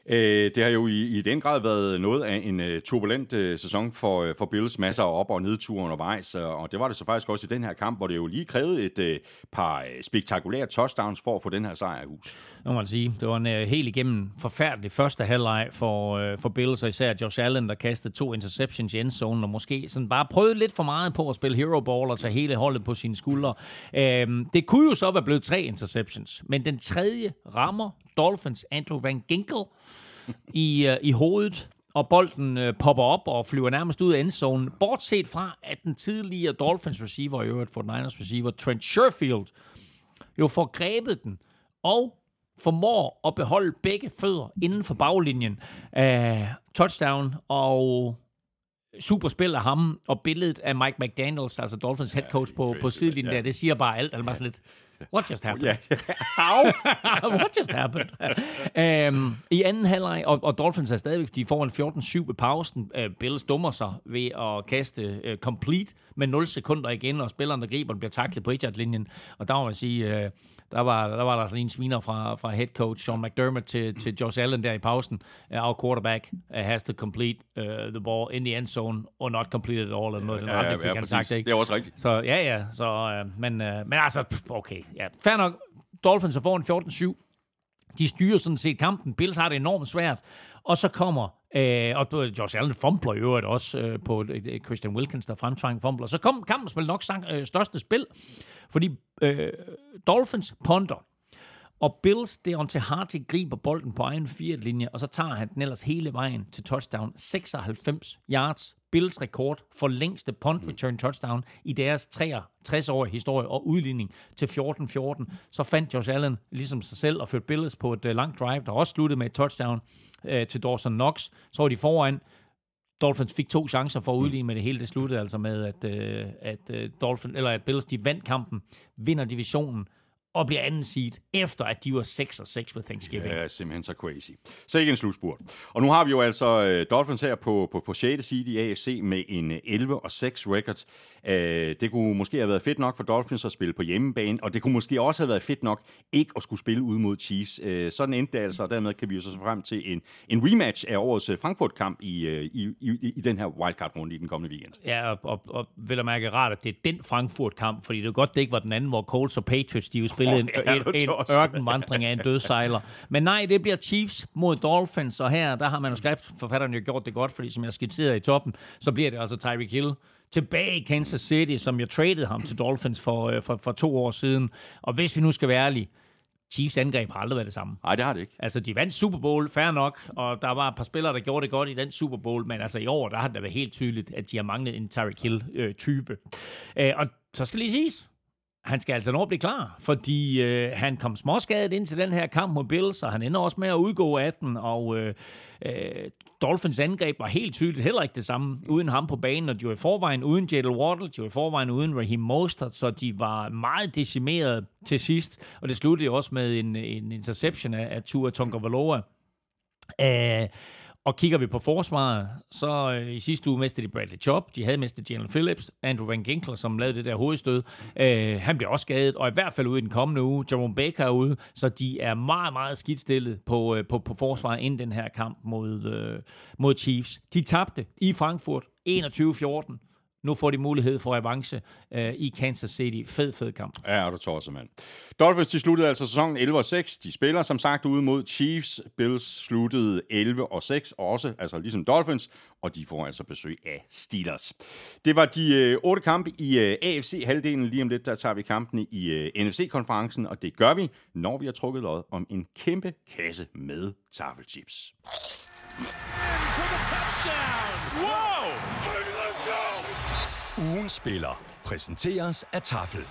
Øh, det har jo i, i den grad været noget af en øh, turbulent øh, sæson for, øh, for Bills. Masser af op- og nedture undervejs, uh, og det var det så faktisk også i den her kamp, hvor det jo lige krævede et par spektakulære touchdowns for at få den her sejr i hus. Nu må man sige, det var en uh, helt igennem forfærdelig første halvleg for, uh, for Bills, og især Josh Allen, der kastede to interceptions i endzone, og måske sådan bare prøvede lidt for meget på at spille hero ball og tage hele holdet på sine skuldre. Uh, det kunne jo så være blevet tre interceptions, men den tredje rammer Dolphins Andrew Van Ginkel i, uh, i hovedet, og bolden øh, popper op og flyver nærmest ud af endzonen. Bortset fra, at den tidligere Dolphins receiver, i øvrigt for Niners receiver, Trent Sherfield, jo får grebet den, og formår at beholde begge fødder inden for baglinjen. Uh, touchdown, og super spil af ham, og billedet af Mike McDaniels, altså Dolphins head coach på, på sidelinjen ja. der, det siger bare alt. Han var sådan lidt, what just happened? Yeah. (laughs) How? what just happened? um, I anden halvleg, og, og Dolphins er stadigvæk, de får en 14-7 ved pausen. Uh, Bills dummer sig ved at kaste uh, complete med 0 sekunder igen, og spilleren, der griber den, bliver taklet på 1 Og der må man sige, uh, der var, der var der sådan en sviner fra, fra head coach Sean McDermott til, til Josh Allen der i pausen. Uh, our quarterback uh, has to complete uh, the ball in the end zone, or not complete it all, eller noget. Ja, ja, ja, han sagt, ikke? Det er også rigtigt. Så ja, ja. Så, uh, men, uh, men altså, okay. Ja, fair nok. Dolphins er foran 14-7. De styrer sådan set kampen. Bills har det enormt svært. Og så kommer Øh, og Josh Allen fumbler i øvrigt også øh, på øh, Christian Wilkins, der fremtvang fumbler. Så kom kampen spil nok sang, øh, største spil, fordi øh, Dolphins ponder, og Bills, til Hardy, griber bolden på egen linje, og så tager han den ellers hele vejen til touchdown. 96 yards. Bills rekord for længste punt return touchdown i deres 63-årige historie og udligning til 14-14. Så fandt Josh Allen ligesom sig selv og førte Bills på et øh, langt drive, der også sluttede med et touchdown øh, til Dawson Knox. Så var de foran. Dolphins fik to chancer for at udligne med det hele. Det sluttede altså med, at, øh, at, øh, Dolphin, eller at Bills de vandt kampen, vinder divisionen, og bliver anden seed, efter at de var 6 og 6 ved Thanksgiving. Ja, simpelthen så crazy. Så ikke en slutspurt. Og nu har vi jo altså uh, Dolphins her på, på, på 6. seed i AFC med en 11 og 6 record. Uh, det kunne måske have været fedt nok for Dolphins at spille på hjemmebane, og det kunne måske også have været fedt nok ikke at skulle spille ud mod Chiefs. Uh, sådan endte det altså, og dermed kan vi jo så frem til en, en rematch af årets Frankfurt-kamp i, uh, i, i, i den her wildcard-runde i den kommende weekend. Ja, og, og, og vil jeg mærke rart, at det er den Frankfurt-kamp, fordi det er godt, det ikke var den anden, hvor Colts og Patriots, de jo spillet en, en, en ørkenvandring af en dødsejler. Men nej, det bliver Chiefs mod Dolphins, og her der har manuskriptforfatteren jo gjort det godt, fordi som jeg skitserede i toppen, så bliver det altså Tyreek Hill tilbage i Kansas City, som jeg traded ham til Dolphins for, øh, for, for to år siden. Og hvis vi nu skal være ærlige, Chiefs angreb har aldrig været det samme. Nej, det har det ikke. Altså, de vandt Super Bowl, fair nok, og der var et par spillere, der gjorde det godt i den Super Bowl, men altså i år, der har det været helt tydeligt, at de har manglet en Tyreek Hill-type. Øh, og så skal lige siges, han skal altså nå blive klar, fordi øh, han kom småskadet ind til den her kamp mod Bills, og han ender også med at udgå af den, og øh, øh, Dolphins angreb var helt tydeligt heller ikke det samme uden ham på banen, og de var i forvejen uden Jadel Waddle, de var i forvejen uden Raheem Mostert, så de var meget decimeret til sidst, og det sluttede også med en, en interception af, af Tua Tonga Øh, og kigger vi på forsvaret, så øh, i sidste uge mistede de Bradley Chubb, de havde mistet Jalen Phillips, Andrew Van Ginkler, som lavede det der hovedstød. Øh, han bliver også skadet, og i hvert fald ude i den kommende uge. Jerome Baker er ude, så de er meget, meget skidt stillet på, øh, på, på forsvaret inden den her kamp mod, øh, mod Chiefs. De tabte i Frankfurt 21-14. Nu får de mulighed for revanche øh, i Kansas City. Fed, fed kamp. Ja, du tosser, mand. Dolphins, de sluttede altså sæsonen 11-6. De spiller som sagt ude mod Chiefs. Bills sluttede 11-6 også, altså ligesom Dolphins, og de får altså besøg af Steelers. Det var de øh, otte kampe i øh, AFC-halvdelen. Lige om lidt, der tager vi kampene i øh, NFC-konferencen, og det gør vi, når vi har trukket lod om en kæmpe kasse med taffelchips. For the touchdown! Wow! Ugen spiller præsenteres af Tafel.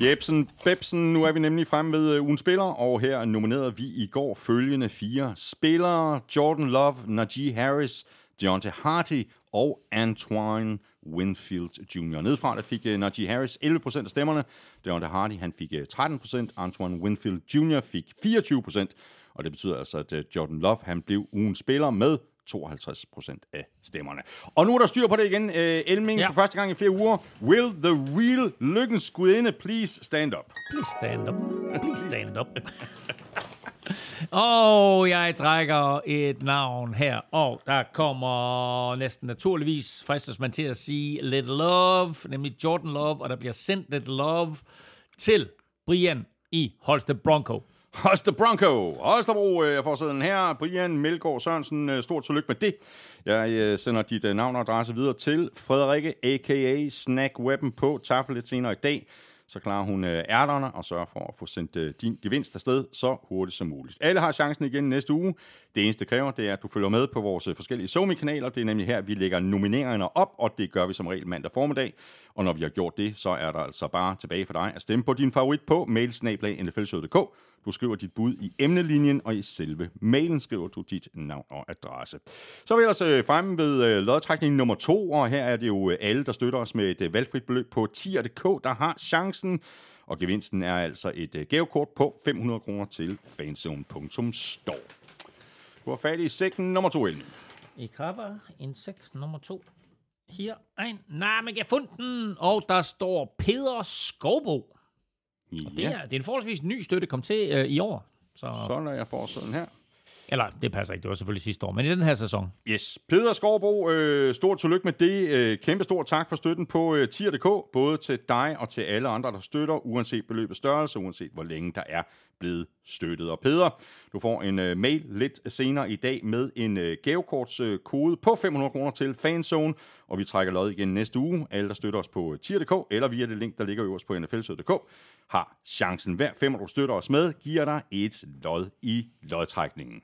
Jebsen, Bebsen, nu er vi nemlig fremme ved øh, ugen spiller, og her nominerede vi i går følgende fire spillere. Jordan Love, Najee Harris, Deontay Harty og Antoine Winfield Jr. Nedfra der fik uh, Najee Harris 11% af stemmerne. Deontay Harty han fik øh, uh, 13%. Antoine Winfield Jr. fik 24%. Og det betyder altså, at uh, Jordan Love han blev ugen spiller med 52 procent af stemmerne. Og nu er der styr på det igen. Uh, Elming ja. for første gang i flere uger. Will the real lykkens gudinde please stand up? Please stand up. Please stand up. (laughs) Og oh, jeg trækker et navn her, og der kommer næsten naturligvis, fristes man til at sige, Little Love, nemlig Jordan Love, og der bliver sendt Little Love til Brian i Holste Bronco. Hoste Bronco. Holstebro, øh, jeg får sådan her. Brian Melgaard Sørensen, øh, stort tillykke med det. Jeg øh, sender dit navn og adresse videre til Frederikke, a.k.a. Snack Weapon på tafel lidt senere i dag. Så klarer hun ærterne og sørger for at få sendt din gevinst afsted så hurtigt som muligt. Alle har chancen igen næste uge. Det eneste kræver, det er, at du følger med på vores forskellige Somi-kanaler. Det er nemlig her, vi lægger nomineringerne op, og det gør vi som regel mandag formiddag. Og når vi har gjort det, så er der altså bare tilbage for dig at stemme på din favorit på mailsnablag.nflshow.dk du skriver dit bud i emnelinjen, og i selve mailen skriver du dit navn og adresse. Så er vi ellers øh, fremme ved øh, lodtrækning nummer to, og her er det jo øh, alle, der støtter os med et øh, valgfrit beløb på tier.dk, der har chancen. Og gevinsten er altså et øh, gavekort på 500 kroner til fanzone.store. Du har fat i sækken nummer to, Elmi. I krabber en sæk nummer to. Her en. Nej, men jeg fundet den, og der står Peder Skovbo. Ja. det, er, det er en forholdsvis ny støtte, kom til øh, i år. Så... så når jeg får sådan her. Eller, det passer ikke, det var selvfølgelig sidste år, men i den her sæson. Yes. Peder Skovbo, øh, stort tillykke med det. Øh, kæmpe stor tak for støtten på øh, tier.dk, både til dig og til alle andre, der støtter, uanset beløbets størrelse, uanset hvor længe der er blevet støttet. Og Peder, du får en øh, mail lidt senere i dag med en øh, gavekortskode øh, på 500 kroner til Fanzone, og vi trækker lod igen næste uge. Alle, der støtter os på tier.dk eller via det link, der ligger øverst på nflsød.dk, har chancen. Hver fem, du støtter os med, giver dig et lod i lodtrækningen.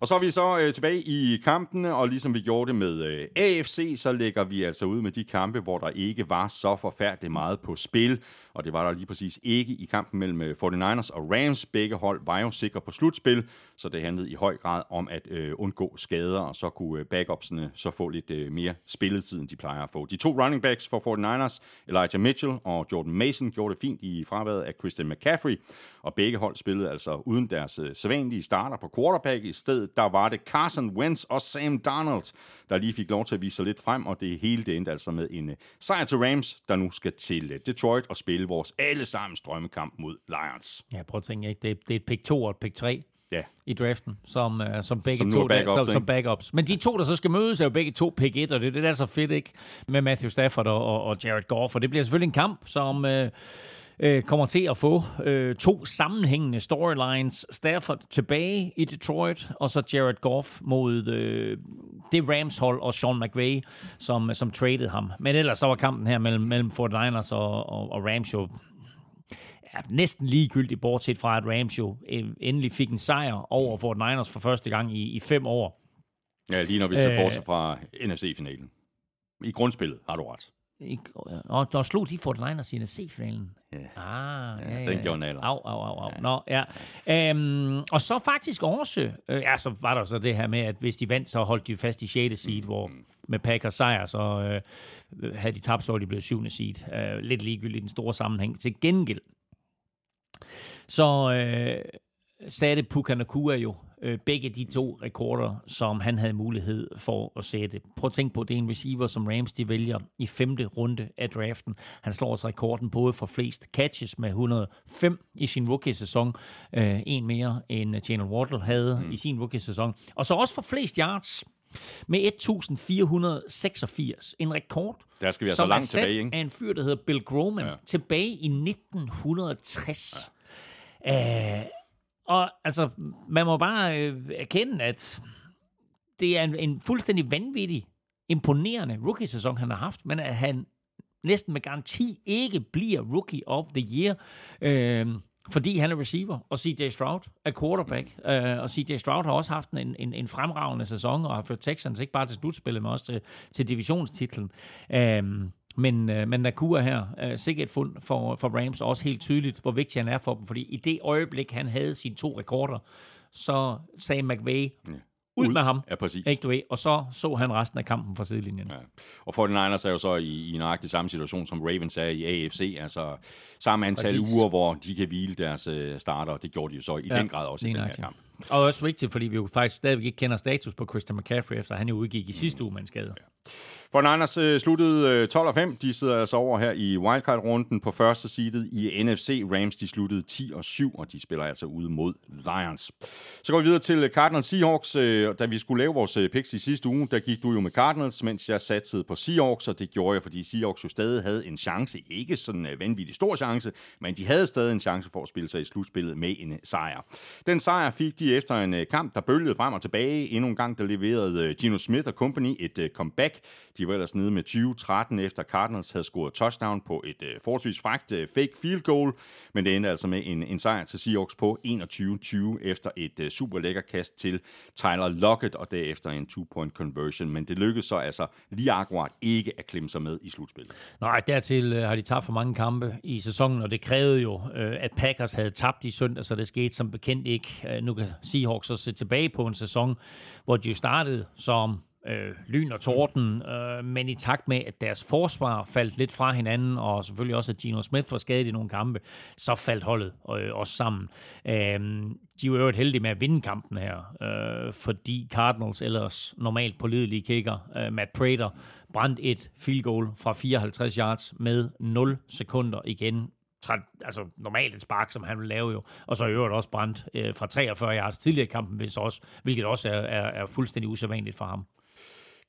Og så er vi så øh, tilbage i kampene, og ligesom vi gjorde det med øh, AFC, så lægger vi altså ud med de kampe, hvor der ikke var så forfærdeligt meget på spil og det var der lige præcis ikke i kampen mellem øh, 49ers og Rams. Begge hold var jo sikre på slutspil, så det handlede i høj grad om at øh, undgå skader, og så kunne øh, backupsene så få lidt øh, mere spilletid, end de plejer at få. De to running backs for 49ers, Elijah Mitchell og Jordan Mason, gjorde det fint i fraværet af Christian McCaffrey, og begge hold spillede altså uden deres øh, sædvanlige starter på quarterback. I stedet der var det Carson Wentz og Sam Donald, der lige fik lov til at vise sig lidt frem, og det hele det endte altså med en øh, sejr til Rams, der nu skal til øh, Detroit og spille vores allesammens drømmekamp mod Lions. Ja, prøv at tænke, ikke? Det, er, det er et pick 2 og et pick 3 ja. i draften, som, uh, som begge som to backups, der, som, som backups. Men de to, der så skal mødes, er jo begge to pick 1, og det er det, er så fedt, ikke? Med Matthew Stafford og, og, og Jared Goff, for det bliver selvfølgelig en kamp, som... Uh, øh, kommer til at få øh, to sammenhængende storylines. Stafford tilbage i Detroit, og så Jared Goff mod øh, det Rams hold og Sean McVay, som, som traded ham. Men ellers så var kampen her mellem, mellem 49ers og, og, og Rams jo ja, næsten ligegyldigt, bortset fra at Rams jo øh, endelig fik en sejr over 49ers for første gang i, i fem år. Ja, lige når vi ser bort fra NFC-finalen. I grundspillet har du ret. I, og der slog de 49ers i NFC-finalen. Ja. Ah, ja, Ja, ja, den gjorde naller. Au, au, au, au. Nå, ja. Øhm, og så faktisk også, øh, ja, så var der så det her med, at hvis de vandt, så holdt de fast i 6. seed, hvor med Packers sejr, så øh, havde de tabt, så de blevet 7. seed. Øh, lidt ligegyldigt i den store sammenhæng. Til gengæld, så øh, satte Puka Nakua jo øh, begge de to rekorder, som han havde mulighed for at sætte. Prøv at tænke på, det er en receiver, som Rams de vælger i femte runde af draften. Han slår også rekorden både for flest catches med 105 i sin rookie-sæson. Øh, en mere end Jalen Waddle havde mm. i sin rookie-sæson. Og så også for flest yards med 1486. En rekord, Der skal vi altså som langt er sat tilbage, ikke? af en fyr, der hedder Bill Groman, Ja. tilbage i 1960. Ja. Uh, og altså, man må bare øh, erkende, at det er en, en fuldstændig vanvittig, imponerende rookie-sæson, han har haft, men at han næsten med garanti ikke bliver Rookie of the Year, øh, fordi han er receiver, og CJ Stroud er quarterback. Øh, og CJ Stroud har også haft en, en, en fremragende sæson, og har ført Texans ikke bare til slutspillet, men også til, til divisionstitlen. Øh, men, øh, men Nakua her, øh, sikkert et fund for, for Rams, og også helt tydeligt, hvor vigtig han er for dem, fordi i det øjeblik, han havde sine to rekorder, så sagde McVay, ud, Ud. med ham, Ja, præcis. ikke du ved, og så så han resten af kampen fra sidelinjen. Ja. Og 49ers er jo så i, i nøjagtig samme situation, som Ravens er i AFC. Altså samme antal Præcis. uger, hvor de kan hvile deres øh, starter. Det gjorde de jo så i Ja, den grad også i den her kamp. Og også vigtigt, fordi vi jo faktisk stadigvæk ikke kender status på Christian McCaffrey, efter han jo udgik i sidste uge med en skade. For Niners øh, sluttede øh, 12 og 5. De sidder altså over her i wildcard-runden på første seedet i NFC. Rams de sluttede 10 og 7, og de spiller altså ude mod Lions. Så går vi videre til Cardinals Seahawks. Øh, Da vi skulle lave vores øh, picks i sidste uge, der gik du jo med Cardinals, mens jeg satsede på Seahawks, og det gjorde jeg, fordi Seahawks jo stadig havde en chance. Ikke sådan en øh, vanvittig stor chance, men de havde stadig en chance for at spille sig i slutspillet med en sejr. Den sejr fik de efter en øh, kamp, der bølgede frem og tilbage. Endnu en gang, der leverede øh, Gino Smith og company et øh, comeback. De var ellers nede med 20-13 efter Cardinals havde scoret touchdown på et forholdsvis fragt fake field goal, men det endte altså med en, en sejr til Seahawks på 21-20 efter et super lækker kast til Tyler Lockett og derefter en two-point conversion, men det lykkedes så altså lige akkurat ikke at klemme sig med i slutspillet. Nej, dertil har de tabt for mange kampe i sæsonen, og det krævede jo, at Packers havde tabt i søndag, så det skete som bekendt ikke. Nu kan Seahawks så se tilbage på en sæson, hvor de jo startede som øh, lyn og torden, øh, men i takt med, at deres forsvar faldt lidt fra hinanden, og selvfølgelig også, at Gino Smith var skadet i nogle kampe, så faldt holdet øh, også sammen. Øh, de var jo heldige med at vinde kampen her, øh, fordi Cardinals ellers normalt pålidelige kicker, øh, Matt Prater, brændte et field goal fra 54 yards med 0 sekunder igen altså normalt et spark, som han vil lave jo, og så i øvrigt også brændt øh, fra 43 yards tidligere i kampen, hvis også, hvilket også er, er, er fuldstændig usædvanligt for ham.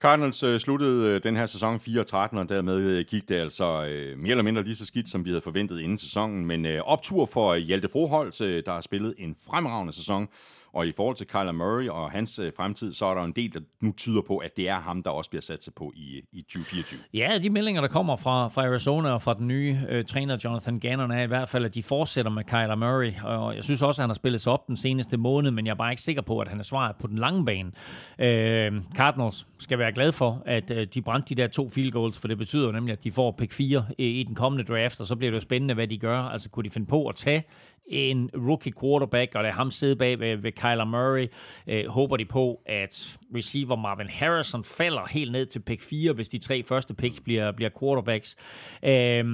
Cardinals øh, sluttede øh, den her sæson 4-13, og dermed øh, gik det altså øh, mere eller mindre lige så skidt, som vi havde forventet inden sæsonen. Men øh, optur for øh, Hjalte Froholt, øh, der har spillet en fremragende sæson, og i forhold til Kyler Murray og hans øh, fremtid, så er der en del, der nu tyder på, at det er ham, der også bliver sat sig på i, øh, i 2024. Ja, de meldinger, der kommer fra, fra Arizona og fra den nye øh, træner Jonathan Gannon, er i hvert fald, at de fortsætter med Kyler Murray. Og jeg synes også, at han har spillet sig op den seneste måned, men jeg er bare ikke sikker på, at han er svaret på den lange bane. Øh, Cardinals skal være glad for, at øh, de brændte de der to field goals, for det betyder jo nemlig, at de får pick 4 i, øh, i den kommende draft, og så bliver det jo spændende, hvad de gør. Altså, kunne de finde på at tage en rookie quarterback, og lade ham sidde bag ved, ved Kyler Murray. Øh, håber de på, at receiver Marvin Harrison falder helt ned til pick 4, hvis de tre første picks bliver, bliver quarterbacks. Øh,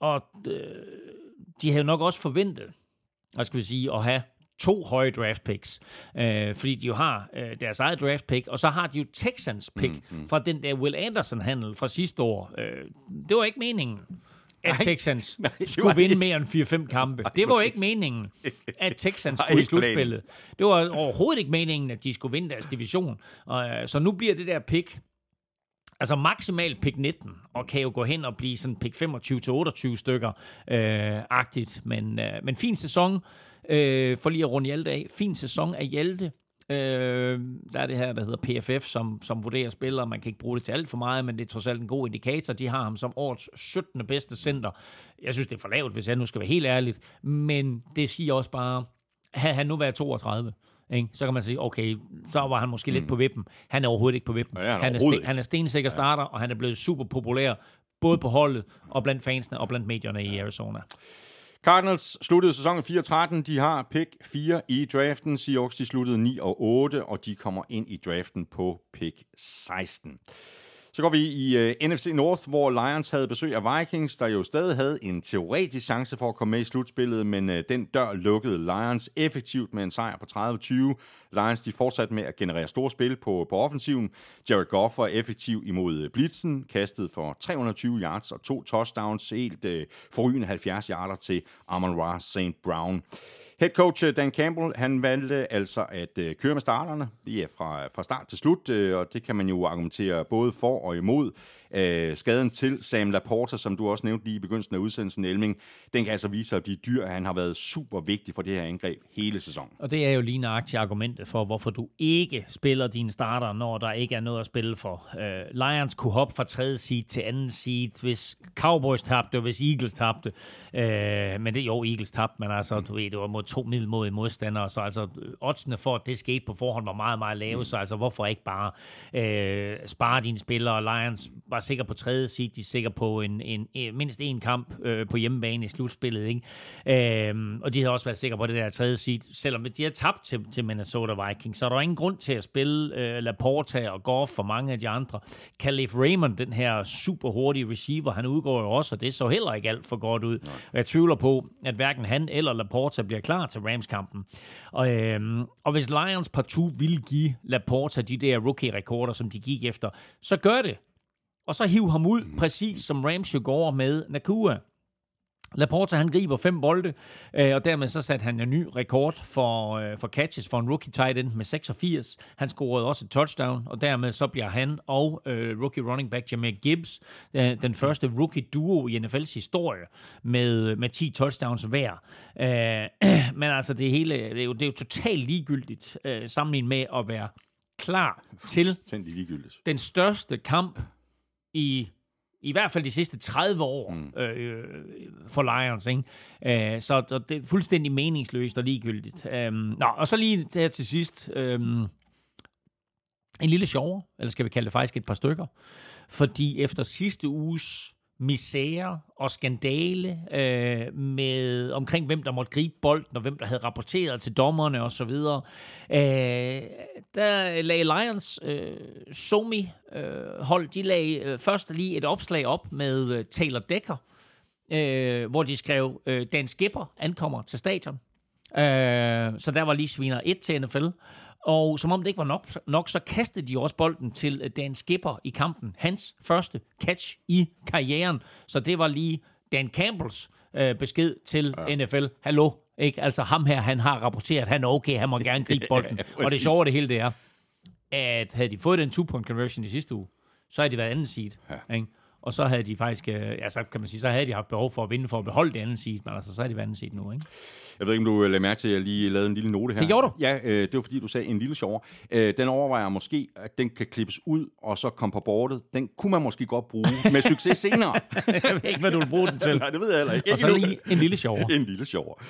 og øh, de havde nok også forventet, hvad skal vi sige, at have to høje draft picks, øh, fordi de jo har øh, deres eget draft pick, og så har de jo Texans pick mm, mm. fra den der Will Anderson-handel fra sidste år. Øh, det var ikke meningen at Nej, Texans nej, skulle vinde mere end 4-5 kampe. Nej, det var jo ikke meningen, at (laughs) Texans skulle i slutspillet. Det var overhovedet ikke meningen, at de skulle vinde deres division. Og, øh, så nu bliver det der pick, altså maksimalt pick 19, og kan jo gå hen og blive sådan pick 25-28 stykker øh, agtigt. Men, øh, men fin sæson, øh, for lige at runde Hjalte af, fin sæson af Hjalte. Øh, der er det her, der hedder PFF, som, som vurderer spillere. Man kan ikke bruge det til alt for meget, men det er trods alt en god indikator. De har ham som årets 17. bedste center. Jeg synes, det er for lavt, hvis jeg nu skal være helt ærligt. Men det siger også bare, havde han nu været 32, ikke? så kan man sige, okay, så var han måske mm. lidt på vippen. Han er overhovedet ikke på vippen. Ja, han, er han, er sten, han er stensikker starter, og han er blevet super populær, både på holdet og blandt fansene og blandt medierne i Arizona. Cardinals sluttede sæsonen 4-13. De har pick 4 i draften. Seahawks de sluttede 9 og 8, og de kommer ind i draften på pick 16. Så går vi i øh, uh, NFC North, hvor Lions havde besøg af Vikings, der jo stadig havde en teoretisk chance for at komme med i slutspillet, men uh, den dør lukkede Lions effektivt med en sejr på 30-20. Lions de fortsatte med at generere store spil på, på offensiven. Jared Goff var effektiv imod øh, blitzen, kastet for 320 yards og to touchdowns, helt uh, forrygende 70 yarder til Amon Ra St. Brown. Head coach øh, Dan Campbell, han valgte altså at øh, køre med starterne ja, fra, fra start til slut, øh, og det kan man jo argumentere både for og imod. Øh, skaden til Sam Laporta, som du også nævnte lige i begyndelsen af udsendelsen, Elming, den kan altså vise sig at blive dyr. Han har været super vigtig for det her angreb hele sæsonen. Og det er jo lige nøjagtigt argumentet for, hvorfor du ikke spiller dine starter, når der ikke er noget at spille for. Uh, Lions kunne hoppe fra tredje seed til anden seed, hvis Cowboys tabte, og hvis Eagles tabte. Uh, men det jo, Eagles tabte, men altså, du ved, det var mod to middelmodige modstandere, så altså, oddsene for, at det skete på forhånd, var meget, meget lave, mm. så altså, hvorfor ikke bare uh, spare dine spillere? Lions var var sikker på tredje seed, de er sikre på en, en, en mindst en kamp øh, på hjemmebane i slutspillet. Ikke? Øhm, og de har også været sikre på det der tredje seed. Selvom de har tabt til, til Minnesota Vikings, så er der ingen grund til at spille øh, Laporta og Goff for mange af de andre. Calif Raymond, den her super hurtige receiver, han udgår jo også, og det så heller ikke alt for godt ud. Nej. Og jeg tvivler på, at hverken han eller Laporta bliver klar til Rams-kampen. Og, øhm, og hvis Lions partout ville give Laporta de der rookie-rekorder, som de gik efter, så gør det og så hive ham ud, præcis som Rams jo går med Nakua. Laporta, han griber fem bolde, øh, og dermed så satte han en ny rekord for, øh, for catches for en rookie tight end med 86. Han scorede også et touchdown, og dermed så bliver han og øh, rookie running back Jameer Gibbs øh, den første rookie duo i NFL's historie med, med 10 touchdowns hver. Øh, (clears throat) men altså det hele, det er jo, det er jo totalt ligegyldigt øh, sammenlignet med at være klar til den største kamp i i hvert fald de sidste 30 år mm. øh, for Lions. Ikke? Øh, så det er fuldstændig meningsløst og ligegyldigt. Øh, nå, og så lige her til sidst. Øh, en lille sjovere, eller skal vi kalde det faktisk et par stykker. Fordi efter sidste uges misære og skandale øh, med omkring hvem der måtte gribe bolden og hvem der havde rapporteret til dommerne og så videre. Øh, der lagde Lions øh, Somi øh, hold, de lagde øh, først lige et opslag op med øh, Taylor Decker, øh, hvor de skrev, øh, Dan Skipper ankommer til stadion. Øh, så der var lige sviner 1 til NFL. Og som om det ikke var nok, nok, så kastede de også bolden til øh, Dan Skipper i kampen. Hans første catch i karrieren. Så det var lige Dan Campbells øh, besked til ja. NFL. Hallo, ikke? Altså ham her, han har rapporteret, han er okay, han må gerne gribe (laughs) bolden. ja, og det sjove det hele, det er, at havde de fået den two-point conversion i sidste uge, så havde de været anden seed. Ja. Ikke? Og så havde de faktisk, øh, ja, så kan man sige, så havde de haft behov for at vinde for at beholde det anden seed, men altså, så er de været anden seed nu, ikke? Jeg ved ikke, om du øh, lagde mærke til, at jeg lige lavede en lille note her. Det gjorde du. Ja, øh, det var fordi, du sagde en lille sjov. Øh, den overvejer måske, at den kan klippes ud, og så komme på bordet. Den kunne man måske godt bruge med succes senere. (laughs) jeg ved ikke, hvad du vil bruge den til. Nej, det ved jeg heller ikke. Og så lige en lille sjov. en lille sjov.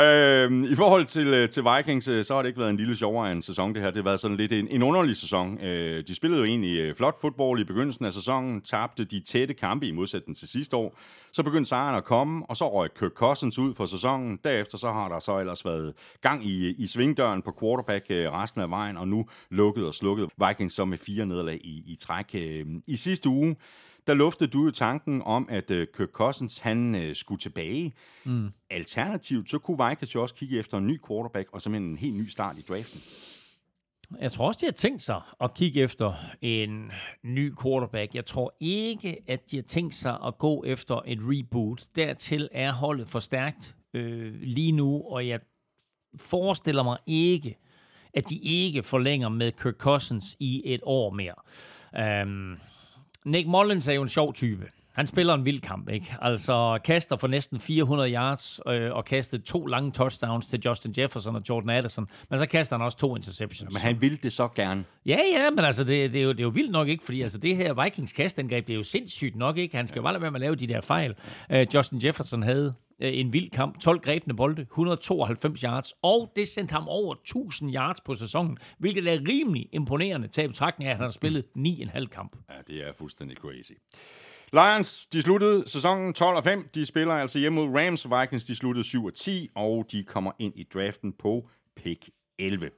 Øh, I forhold til, øh, til Vikings, øh, så har det ikke været en lille sjovere en sæson, det her. Det har været sådan lidt en, en underlig sæson. Øh, de spillede jo egentlig øh, flot fodbold i begyndelsen af sæsonen, tabte de tætte kampe i modsætning til sidste år. Så begyndte sejren at komme, og så røg Kirk Cousins ud for sæsonen. Derefter så har der så ellers været gang i, i svingdøren på quarterback resten af vejen, og nu lukket og slukket Vikings så med fire nederlag i, i træk. Øh, I sidste uge, der luftede du jo tanken om, at uh, Kirk Cousins han uh, skulle tilbage. Mm. Alternativt, så kunne Vikings jo også kigge efter en ny quarterback, og simpelthen en helt ny start i draften. Jeg tror også, de har tænkt sig at kigge efter en ny quarterback. Jeg tror ikke, at de har tænkt sig at gå efter et reboot. Dertil er holdet for stærkt øh, lige nu, og jeg forestiller mig ikke, at de ikke forlænger med Kirk Cousins i et år mere. Um, Nick Mullins er jo en sjov type. Han spiller en vild kamp, ikke? Altså kaster for næsten 400 yards øh, og kastet to lange touchdowns til Justin Jefferson og Jordan Addison. Men så kaster han også to interceptions. Men han ville det så gerne. Ja, ja, men altså det, det, er, jo, det er jo vildt nok ikke, fordi altså, det her Vikings kastangreb, det er jo sindssygt nok ikke. Han skal jo bare lade være med at lave de der fejl. Uh, Justin Jefferson havde uh, en vild kamp, 12 grebne bolde, 192 yards, og det sendte ham over 1000 yards på sæsonen, hvilket er rimelig imponerende til betragtning af, at han har spillet 9,5 kamp. Ja, det er fuldstændig crazy. Lions, de sluttede sæsonen 12 og 5. De spiller altså hjemme mod Rams. Vikings, de sluttede 7 og 10, og de kommer ind i draften på pick 11.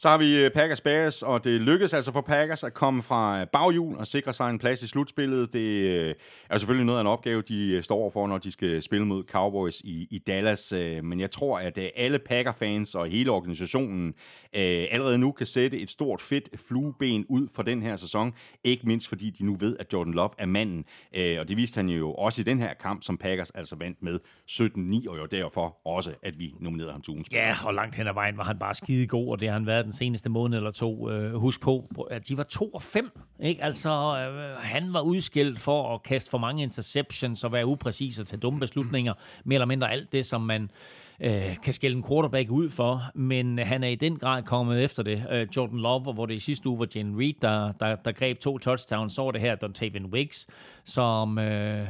Så har vi øh, Packers Bears, og det lykkedes altså for Packers at komme fra baghjul og sikre sig en plads i slutspillet. Det øh, er selvfølgelig noget af en opgave, de øh, står for, når de skal spille mod Cowboys i, i Dallas. Men jeg tror, at alle Packer-fans og hele organisationen allerede nu kan sætte et stort fedt flueben ud for den her sæson. Ikke mindst fordi de nu ved, at Jordan Love er manden. Og det viste han jo også i den her kamp, som Packers altså vandt med 17-9, og jo derfor også, at vi nominerede ham til ugens Ja, og langt hen ad vejen var han bare skide god, og det har han været den seneste måned eller to. Øh, husk på, at de var 2 og 5. Ikke? Altså, øh, han var udskilt for at kaste for mange interceptions og være upræcis og tage dumme beslutninger. Mere eller mindre alt det, som man øh, kan skælde en quarterback ud for, men han er i den grad kommet efter det. Øh, Jordan Love, hvor det i sidste uge var Jalen Reed, der, der, der greb to touchdowns, så var det her Dontavian Wicks, som øh, øh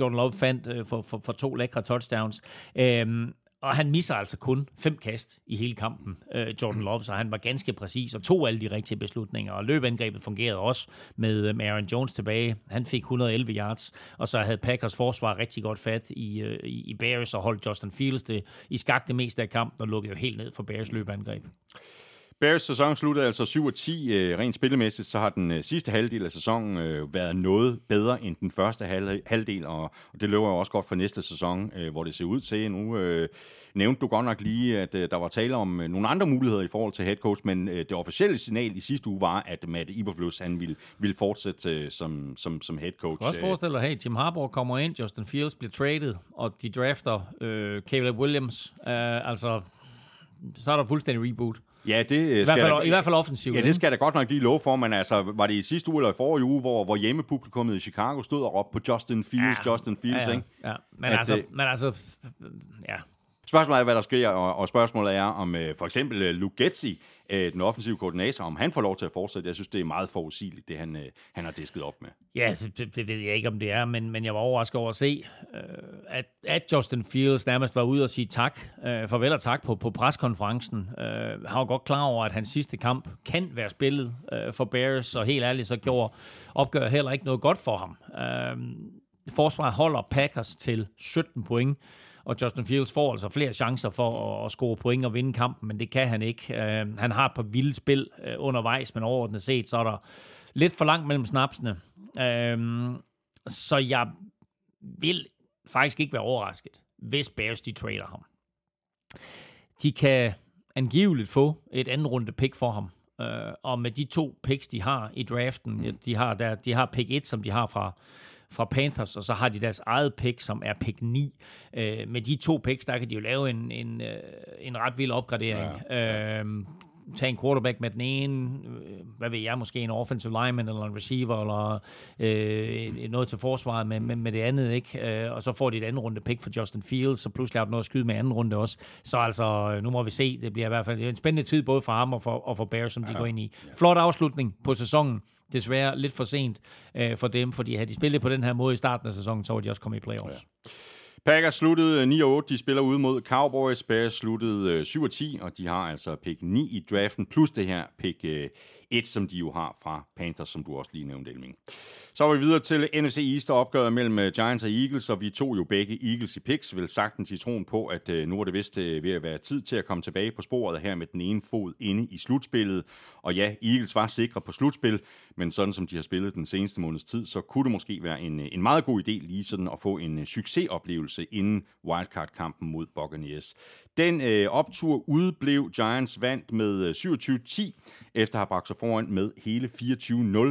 Jordan Love fandt øh, for, for, for to lækre touchdowns. Øh, og han misser altså kun fem kast i hele kampen, øh, Jordan Love, så han var ganske præcis og tog alle de rigtige beslutninger. Og løbeangrebet fungerede også med øh, Aaron Jones tilbage. Han fik 111 yards, og så havde Packers forsvar rigtig godt fat i, øh, i Bears og holdt Justin Fields det, i skak det meste af kampen og lukkede jo helt ned for Bears løbeangreb. Bears sæson sluttede altså 7 10. Øh, rent spillemæssigt, så har den øh, sidste halvdel af sæsonen øh, været noget bedre end den første halvdel, og det løber jo også godt for næste sæson, hvor det ser ud til. Nu nævnte du godt nok lige, at der var tale om nogle andre muligheder i forhold til head coach, men det officielle signal i sidste uge var, at Matt Iberflus, han ville, ville fortsætte som, som, som head coach. Kan også forestille dig, hey, Jim Harbaugh kommer ind, Justin Fields bliver traded, og de drafter øh, Caleb Williams. Uh, altså, så er der fuldstændig reboot. Ja, det I, hvert fald, da, I hvert fald offensivt. Ja, det skal jeg da godt nok lige love for, men altså, var det i sidste uge eller i forrige uge, hvor, hvor hjemmepublikummet i Chicago stod og råbte på Justin Fields, ja, Justin Fields, ja, ja, ikke? Ja, men, At, altså, øh, men altså, ja, Spørgsmålet er, hvad der sker, og, og spørgsmålet er, om øh, for eksempel øh, øh, den offensive koordinator, om han får lov til at fortsætte. Jeg synes, det er meget forudsigeligt, det han, øh, han har disket op med. Ja, altså, det, det ved jeg ikke, om det er, men, men jeg var overrasket over at se, øh, at, at Justin Fields nærmest var ude og sige tak, øh, farvel og tak på, på preskonferencen. Øh, han var godt klar over, at hans sidste kamp kan være spillet øh, for Bears, og helt ærligt, så gjorde opgør heller ikke noget godt for ham. Øh, forsvaret holder Packers til 17 point og Justin Fields får altså flere chancer for at, score point og vinde kampen, men det kan han ikke. Uh, han har et par vilde spil uh, undervejs, men overordnet set, så er der lidt for langt mellem snapsene. Uh, så jeg vil faktisk ikke være overrasket, hvis Bears de trader ham. De kan angiveligt få et anden runde pick for ham. Uh, og med de to picks, de har i draften, de har, der, de har pick 1, som de har fra, fra Panthers, og så har de deres eget pick, som er pick 9. Øh, med de to picks, der kan de jo lave en, en, øh, en ret vild opgradering. Ja. Øh, tage en quarterback med den ene, øh, hvad ved jeg, måske en offensive lineman eller en receiver, eller øh, noget til forsvaret med, med, med det andet, ikke? Øh, og så får de et andet runde pick for Justin Fields, så pludselig har du noget at skyde med anden runde også. Så altså, nu må vi se, det bliver i hvert fald en spændende tid, både for ham og for, og for Bears, som de ja. går ind i. Flot afslutning på sæsonen desværre lidt for sent øh, for dem, fordi havde de spillet på den her måde i starten af sæsonen, så var de også kommet i playoffs. Ja. Packers sluttede øh, 9 8. De spiller ude mod Cowboys. Bears sluttede øh, 7-10, og de har altså pick 9 i draften, plus det her pick øh, et, som de jo har fra Panthers, som du også lige nævnte, Elming. Så er vi videre til NFC East opgøret mellem øh, Giants og Eagles, og vi tog jo begge Eagles i picks, vel sagtens i troen på, at øh, nu er det vist øh, ved at være tid til at komme tilbage på sporet her med den ene fod inde i slutspillet. Og ja, Eagles var sikre på slutspil, men sådan som de har spillet den seneste måneds tid, så kunne det måske være en, en meget god idé lige sådan at få en succesoplevelse inden wildcard-kampen mod Buccaneers. Den øh, optur udblev. Giants vandt med øh, 27-10, efter at have bragt sig foran med hele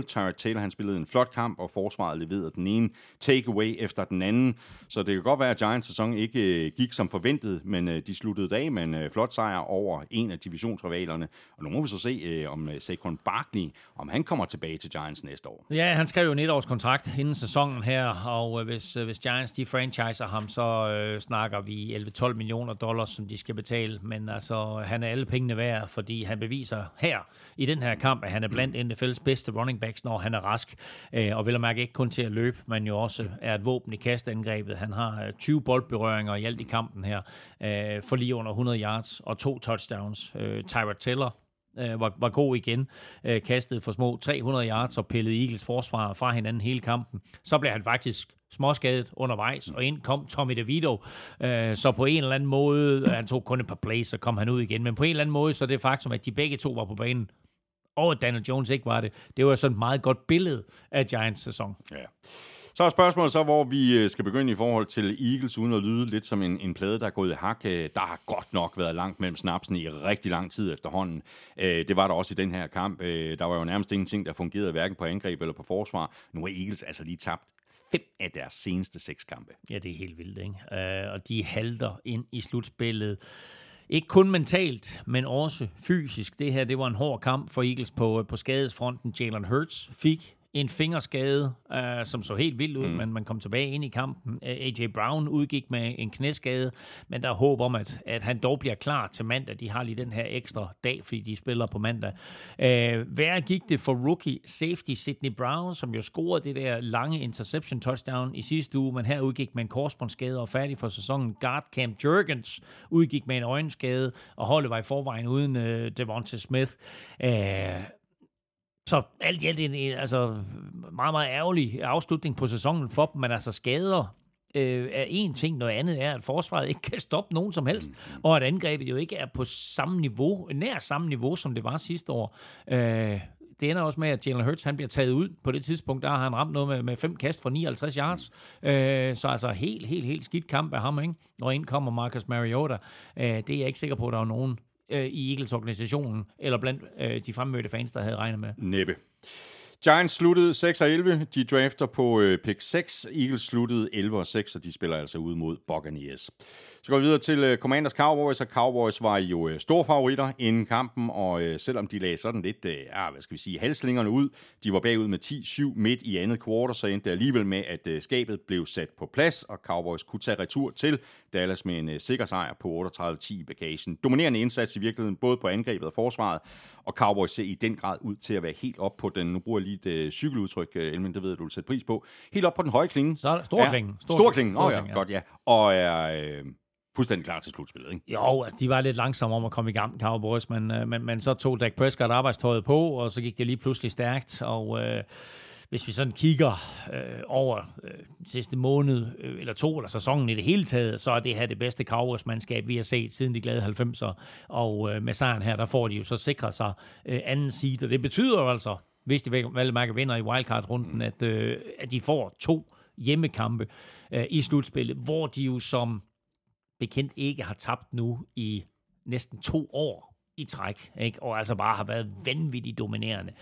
24-0. Tyra Taylor han spillede en flot kamp, og forsvaret leverede den ene takeaway efter den anden. Så det kan godt være, at Giants sæson ikke øh, gik som forventet, men øh, de sluttede af med en flot sejr over en af divisionsrivalerne. Og nu må vi så se, om Saquon Barkley, om han kommer tilbage til Giants næste år. Ja, han skrev jo en etårskontrakt inden sæsonen her, og hvis, hvis Giants de franchiser ham, så øh, snakker vi 11-12 millioner dollars, som de skal betale. Men altså, han er alle pengene værd, fordi han beviser her i den her kamp, at han er blandt NFL's bedste running backs, når han er rask. Øh, og vil mærke ikke kun til at løbe, men jo også er et våben i kastangrebet. Han har øh, 20 boldberøringer i alt i kampen her, øh, for lige under 100 yards og to touchdowns. Tyra Tyrod Taylor øh, var, var god igen, øh, kastet for små 300 yards og pillede Eagles forsvar fra hinanden hele kampen. Så blev han faktisk småskadet undervejs, og ind kom Tommy DeVito. Øh, så på en eller anden måde, øh, han tog kun et par plays, så kom han ud igen, men på en eller anden måde, så det faktum, at de begge to var på banen, og at Daniel Jones ikke var det, det var sådan et meget godt billede af Giants sæson. Ja. Så er spørgsmålet så, hvor vi øh, skal begynde i forhold til Eagles, uden at lyde lidt som en, en plade, der er gået i hak. Øh, der har godt nok været langt mellem snapsen i rigtig lang tid efterhånden. Det var der også i den her kamp. Der var jo nærmest ingenting, der fungerede hverken på angreb eller på forsvar. Nu er Eagles altså lige tabt fem af deres seneste seks kampe. Ja, det er helt vildt, ikke? Øh, og de halter ind i slutspillet. Ikke kun mentalt, men også fysisk. Det her, det var en hård kamp for Eagles på, øh, på skadesfronten. Jalen Hurts fik en fingerskade, uh, som så helt vildt ud, mm. men man kom tilbage ind i kampen. AJ Brown udgik med en knæskade, men der er håb om, at, at han dog bliver klar til mandag. De har lige den her ekstra dag, fordi de spiller på mandag. Uh, hvad gik det for rookie safety Sidney Brown, som jo scorede det der lange interception touchdown i sidste uge, men her udgik med en korsbåndsskade og færdig for sæsonen. Guard Cam Jurgens udgik med en øjenskade, og holdet var i forvejen uden uh, Devonta Smith. Uh, så alt i alt en, en altså, meget, meget ærgerlig afslutning på sæsonen for dem, men altså skader øh, er en ting, noget andet er, at forsvaret ikke kan stoppe nogen som helst, mm. og at angrebet jo ikke er på samme niveau, nær samme niveau, som det var sidste år. Øh, det ender også med, at Jalen Hurts han bliver taget ud. På det tidspunkt, der har han ramt noget med, med fem kast for 59 yards. Øh, så altså helt, helt, helt skidt kamp af ham, ikke? Og ind kommer Marcus Mariota. Øh, det er jeg ikke sikker på, at der er nogen øh, i Eagles-organisationen, eller blandt øh, de fremmødte fans, der havde regnet med. Næppe. Giants sluttede 6 og 11. De drafter på øh, pick 6. Eagles sluttede 11 og 6, og de spiller altså ud mod Buccaneers. Så går vi videre til øh, Commanders Cowboys, og Cowboys var jo øh, store favoritter inden kampen, og øh, selvom de lagde sådan lidt, øh, ja, hvad skal vi sige, halslingerne ud, de var bagud med 10-7 midt i andet kvartal, så endte det alligevel med, at øh, skabet blev sat på plads, og Cowboys kunne tage retur til Dallas med en øh, sikker sejr på 38-10 i bagagen. Dominerende indsats i virkeligheden, både på angrebet og forsvaret, og Cowboys ser i den grad ud til at være helt op på den, nu bruger lige et uh, cykeludtryk, uh, Elmin, det ved jeg, du vil sætte pris på, helt op på den høje klinge. Så stor klinge. Stor, stor klinge, oh, ja, ja, godt ja. Og er... Uh, fuldstændig klar til slutspillet, ikke? Jo, altså, de var lidt langsomme om at komme i gang, Cowboys, men, øh, men, men så tog Dak Prescott arbejdstøjet på, og så gik det lige pludselig stærkt, og øh, hvis vi sådan kigger øh, over øh, sidste måned, øh, eller to, eller sæsonen i det hele taget, så er det her det bedste Cowboys-mandskab, vi har set siden de glade 90'er, og øh, med sejren her, der får de jo så sikret sig øh, anden seed, og det betyder jo altså, hvis de vel mærke vinder i wildcard-runden, at, øh, at de får to hjemmekampe øh, i slutspillet, hvor de jo som bekendt ikke har tabt nu i næsten to år i træk, ikke? og altså bare har været vanvittigt dominerende.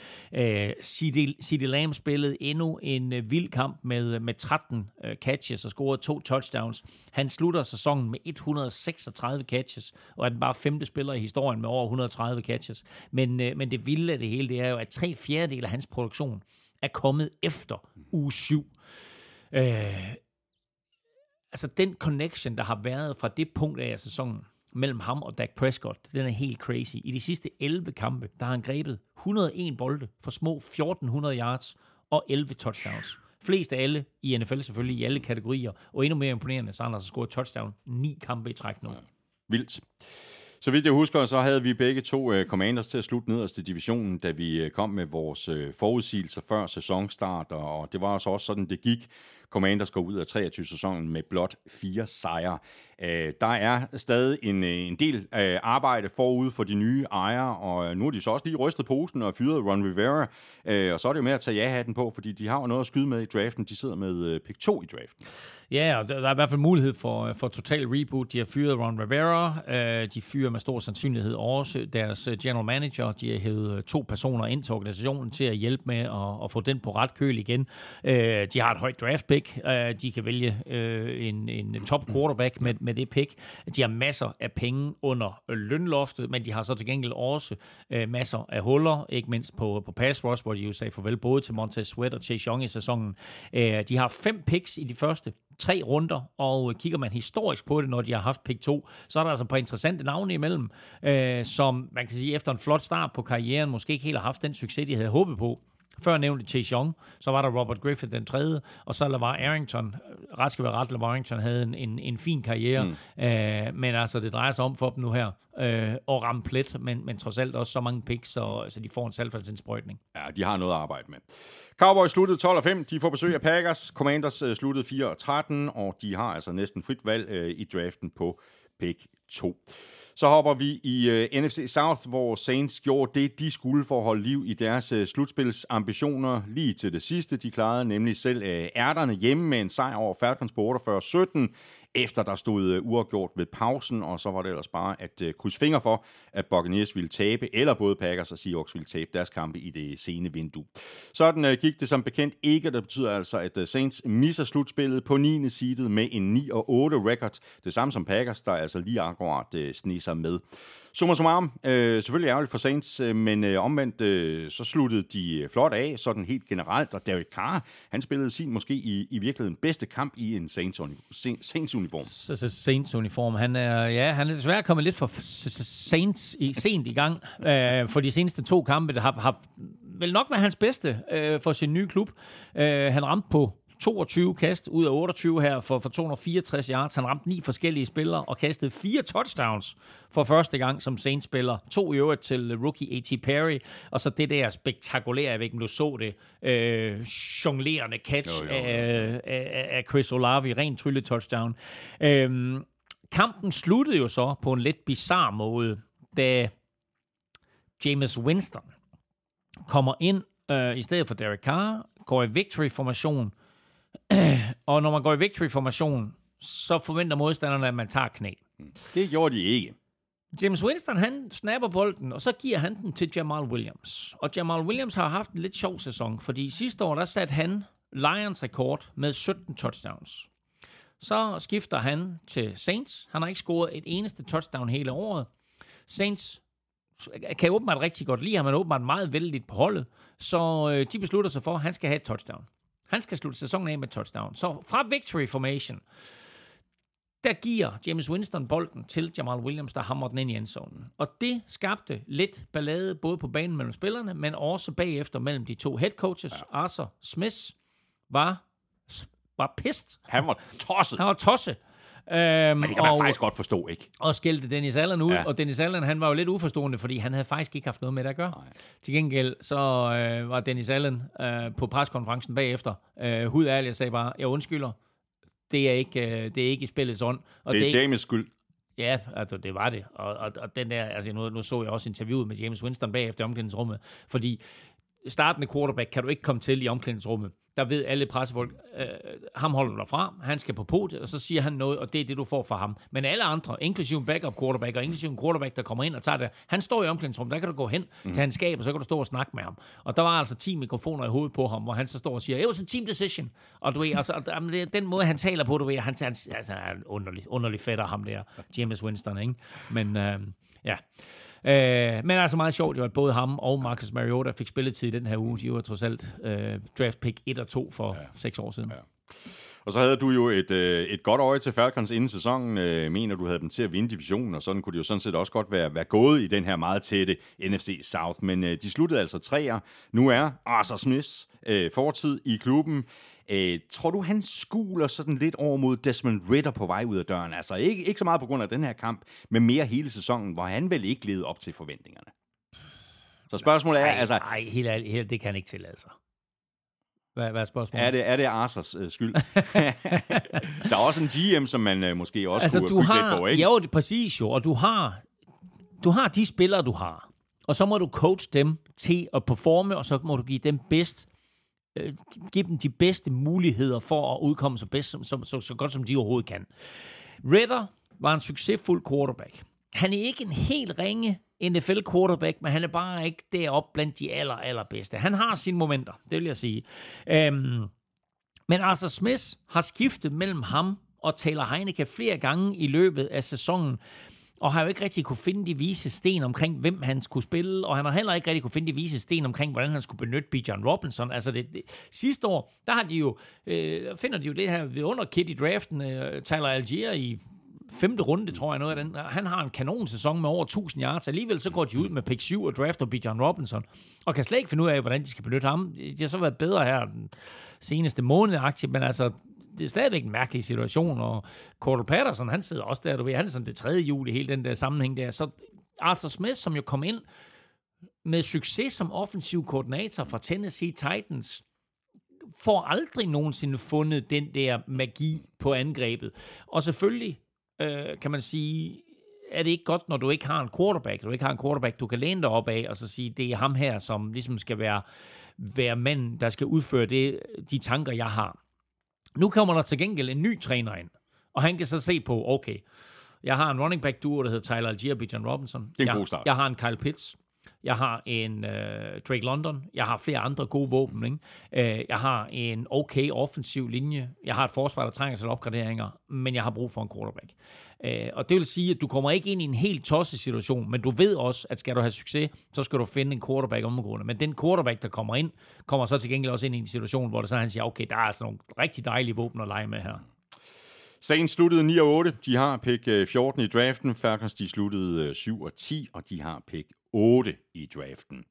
City CD, Lamb spillede endnu en øh, vild kamp med, øh, med 13 øh, catches og scorede to touchdowns. Han slutter sæsonen med 136 catches, og er den bare femte spiller i historien med over 130 catches. Men, øh, men det vilde af det hele, det er jo, at tre fjerdedel af hans produktion er kommet efter uge 7. Uh, altså den connection, der har været fra det punkt af sæsonen, mellem ham og Dak Prescott, den er helt crazy. I de sidste 11 kampe, der har han grebet 101 bolde for små 1400 yards og 11 touchdowns. Flest af alle i NFL selvfølgelig, i alle kategorier. Og endnu mere imponerende, så han har scoret touchdown 9 kampe i træk nu. Vildt. Så vidt jeg husker, så havde vi begge to uh, commanders til at slutte nederst i divisionen, da vi uh, kom med vores uh, forudsigelser før sæsonstart, og det var også sådan, det gik. Commanders går ud af 23-sæsonen med blot fire sejre. Øh, der er stadig en, øh, en del øh, arbejde forud for de nye ejere, og øh, nu har de så også lige rystet posen og fyret Ron Rivera, øh, og så er det jo med at tage ja-hatten på, fordi de har jo noget at skyde med i draften. De sidder med pick 2 i draften. Ja, og der, der er i hvert fald mulighed for, for total reboot. De har fyret Ron Rivera. Øh, de fyrer med stor sandsynlighed også deres general manager. De har hævet to personer ind til organisationen til at hjælpe med at, at få den på ret køl igen. Øh, de har et højt draft pick pick. Øh, de kan vælge øh, en, en top quarterback med, med det pick. De har masser af penge under lønloftet, men de har så til gengæld også øh, masser af huller, ikke mindst på, på pass rush, hvor de jo sagde farvel både til Montez Sweat og Chase Young i sæsonen. De har fem picks i de første tre runder, og kigger man historisk på det, når de har haft pick 2, så er der altså et par interessante navne imellem, øh, som man kan sige, efter en flot start på karrieren, måske ikke helt har haft den succes, de havde håbet på. Før nævnte Chase Young, så var der Robert Griffith den tredje, og så LaVar Arrington. Ret skal være ret, LaVar Arrington havde en, en, en fin karriere, mm. øh, men altså det drejer sig om for dem nu her øh, at ramme plet, men, men trods alt også så mange picks, så, så de får en salgfaldsindsprøjtning. Ja, de har noget at arbejde med. Cowboys sluttede 12 5. De får besøg af Packers. Commanders øh, sluttede 4 13, og de har altså næsten frit valg øh, i draften på pick 2. Så hopper vi i uh, øh, NFC South, hvor Saints gjorde det, de skulle for at holde liv i deres uh, slutspilsambitioner lige til det sidste. De klarede nemlig selv uh, ærterne hjemme med en sejr over Falcons på 48-17 efter der stod øh, uafgjort ved pausen, og så var det ellers bare at øh, krydse fingre for, at Buccaneers ville tabe, eller både Packers og Seahawks ville tabe deres kampe i det sene vindue. Sådan øh, gik det som bekendt ikke, det betyder altså, at Saints misser slutspillet på 9. seedet med en 9 og 8 record. Det samme som Packers, der altså lige akkurat sniger med. Summa summarum, øh, selvfølgelig ærgerligt for Saints, øh, men øh, omvendt øh, så sluttede de øh, flot af, sådan helt generelt, og Derek Carr, han spillede sin måske i, i virkeligheden bedste kamp i en Saints-uniform. Saints-uniform, han er, ja, han er desværre kommet lidt for Saints i, sent i gang, øh, for de seneste to kampe, der har, har vel nok været hans bedste øh, for sin nye klub. Øh, han ramte på 22 kast ud af 28 her for, for 264 yards. Han ramte ni forskellige spillere og kastede fire touchdowns for første gang som Saints-spiller. To i øvrigt til rookie A.T. Perry, og så det der spektakulære, jeg ved ikke, om du så det, øh, jonglerende catch jo, jo, jo. Af, af, af Chris Olavi, ren trylle touchdown. Øh, kampen sluttede jo så på en lidt bizarre måde, da James Winston kommer ind øh, i stedet for Derek Carr, går i victory-formation, (clears throat) og når man går i victory-formation, så forventer modstanderne, at man tager knæ. Det gjorde de ikke. James Winston, han snapper bolden, og så giver han den til Jamal Williams. Og Jamal Williams har haft en lidt sjov sæson, fordi sidste år, der satte han Lions rekord med 17 touchdowns. Så skifter han til Saints. Han har ikke scoret et eneste touchdown hele året. Saints kan åbenbart rigtig godt lide ham, han er åbenbart meget vældigt på holdet, så øh, de beslutter sig for, at han skal have et touchdown. Han skal slutte sæsonen af med touchdown. Så fra victory formation, der giver James Winston bolden til Jamal Williams, der hammer den ind i endzonen. Og det skabte lidt ballade, både på banen mellem spillerne, men også bagefter mellem de to head coaches. Ja. Arthur Smith var, var pist. Han var tosset. Han var tosset. Øhm, Men det kan man og, faktisk godt forstå, ikke? Og skældte Dennis Allen ud, ja. og Dennis Allen, han var jo lidt uforstående, fordi han havde faktisk ikke haft noget med det at gøre. Nej. Til gengæld, så øh, var Dennis Allen øh, på preskonferencen bagefter, øh, hud ærlig og sagde bare, jeg undskylder, det er ikke, øh, det er ikke i spillets ånd. Og det er, det James skyld. Ja, altså det var det. Og, og, og den der, altså nu, nu så jeg også interviewet med James Winston bagefter omklædningsrummet, fordi startende quarterback kan du ikke komme til i omklædningsrummet der ved alle pressefolk, øh, ham holder du derfra, han skal på podiet, og så siger han noget, og det er det, du får fra ham. Men alle andre, inklusive en backup quarterback, og inklusive en quarterback, der kommer ind og tager det, han står i omklædningsrummet, der kan du gå hen mm. til hans skab, og så kan du stå og snakke med ham. Og der var altså 10 mikrofoner i hovedet på ham, hvor han så står og siger, it was a team decision. Og du ved, altså, den måde, han taler på, du ved, han, han, altså, er underlig, underlig fætter, ham der, James Winston, ikke? Men øh, ja, Øh, men altså meget sjovt, jo, at både ham og Marcus Mariota fik spilletid i den her uge. De var trods alt øh, draft pick 1 og 2 for ja. 6 år siden. Ja. Og så havde du jo et, øh, et godt øje til Falcons inden sæsonen. Øh, mener, du havde dem til at vinde divisionen, og sådan kunne det jo sådan set også godt være, være gået i den her meget tætte NFC South. Men øh, de sluttede altså træer. Nu er Arthur Smiths øh, fortid i klubben. Øh, tror du, han skuler sådan lidt over mod Desmond Ritter på vej ud af døren? Altså ikke, ikke så meget på grund af den her kamp, men mere hele sæsonen, hvor han vel ikke levede op til forventningerne. Så spørgsmålet er... Nej, altså, nej helt ærligt, det kan han ikke tillade sig. Hvad, hvad er spørgsmålet? Er det, er det Arsers øh, skyld? (laughs) der er også en GM, som man øh, måske også altså, kunne du har, lidt på, ikke? Jo, det er præcis jo, og du har, du har de spillere, du har. Og så må du coach dem til at performe, og så må du give dem bedst øh, give dem de bedste muligheder for at udkomme så, bedst, som så, så godt, som de overhovedet kan. Ritter var en succesfuld quarterback. Han er ikke en helt ringe NFL quarterback, men han er bare ikke deroppe blandt de aller, allerbedste. Han har sine momenter, det vil jeg sige. Øhm, men Arthur Smith har skiftet mellem ham og Taylor Heineke flere gange i løbet af sæsonen, og har jo ikke rigtig kunne finde de vise sten omkring, hvem han skulle spille, og han har heller ikke rigtig kunne finde de vise sten omkring, hvordan han skulle benytte Bijan Robinson. Altså det, det, sidste år, der har de jo, øh, finder de jo det her ved under Kid i draften, øh, Tyler Algier i femte runde, tror jeg, noget af den. Han har en kanonsæson med over 1000 yards. Alligevel så går de ud med pick 7 og drafter Bijan Robinson, og kan slet ikke finde ud af, hvordan de skal benytte ham. Det har så været bedre her den seneste måned aktivt, men altså, det er stadigvæk en mærkelig situation, og Cordell Patterson, han sidder også der, du ved, han er sådan det tredje jul i hele den der sammenhæng der. Så Arthur Smith, som jo kom ind med succes som offensiv koordinator fra Tennessee Titans, får aldrig nogensinde fundet den der magi på angrebet. Og selvfølgelig øh, kan man sige, er det ikke godt, når du ikke har en quarterback, du ikke har en quarterback, du kan læne dig op af, og så sige, det er ham her, som ligesom skal være, være manden, der skal udføre det, de tanker, jeg har. Nu kommer der til gengæld en ny træner ind, og han kan så se på, okay, jeg har en running back duo, der hedder Tyler Algier og Bijan Robinson. Det er en jeg, god start. Jeg har en Kyle Pitts. Jeg har en øh, Drake London. Jeg har flere andre gode våben. Ikke? Øh, jeg har en okay offensiv linje. Jeg har et forsvar, der trænger til opgraderinger, men jeg har brug for en quarterback. Øh, og det vil sige, at du kommer ikke ind i en helt tosset situation, men du ved også, at skal du have succes, så skal du finde en quarterback omgående. Men den quarterback, der kommer ind, kommer så til gengæld også ind i en situation, hvor det så han siger, okay, der er sådan nogle rigtig dejlige våben at lege med her. Sagen sluttede 9 og 8. De har pick øh, 14 i draften. Falcons de sluttede øh, 7 og 10, og de har pick 8 i draften.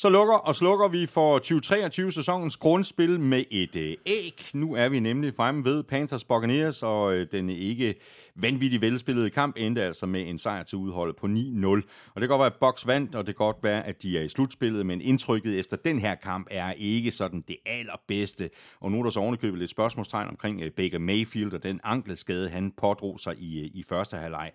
Så lukker og slukker vi for 2023-sæsonens grundspil med et øh, æg. Nu er vi nemlig fremme ved Panthers Buccaneers, og øh, den ikke vanvittigt velspillede kamp endte altså med en sejr til udholdet på 9-0. Og det kan godt være, at Bucks vandt, og det kan godt være, at de er i slutspillet, men indtrykket efter den her kamp er ikke sådan det allerbedste. Og nu er der så ovenikøbet lidt spørgsmålstegn omkring øh, Baker Mayfield og den ankelskade, han pådrog sig i, øh, i første halvleg.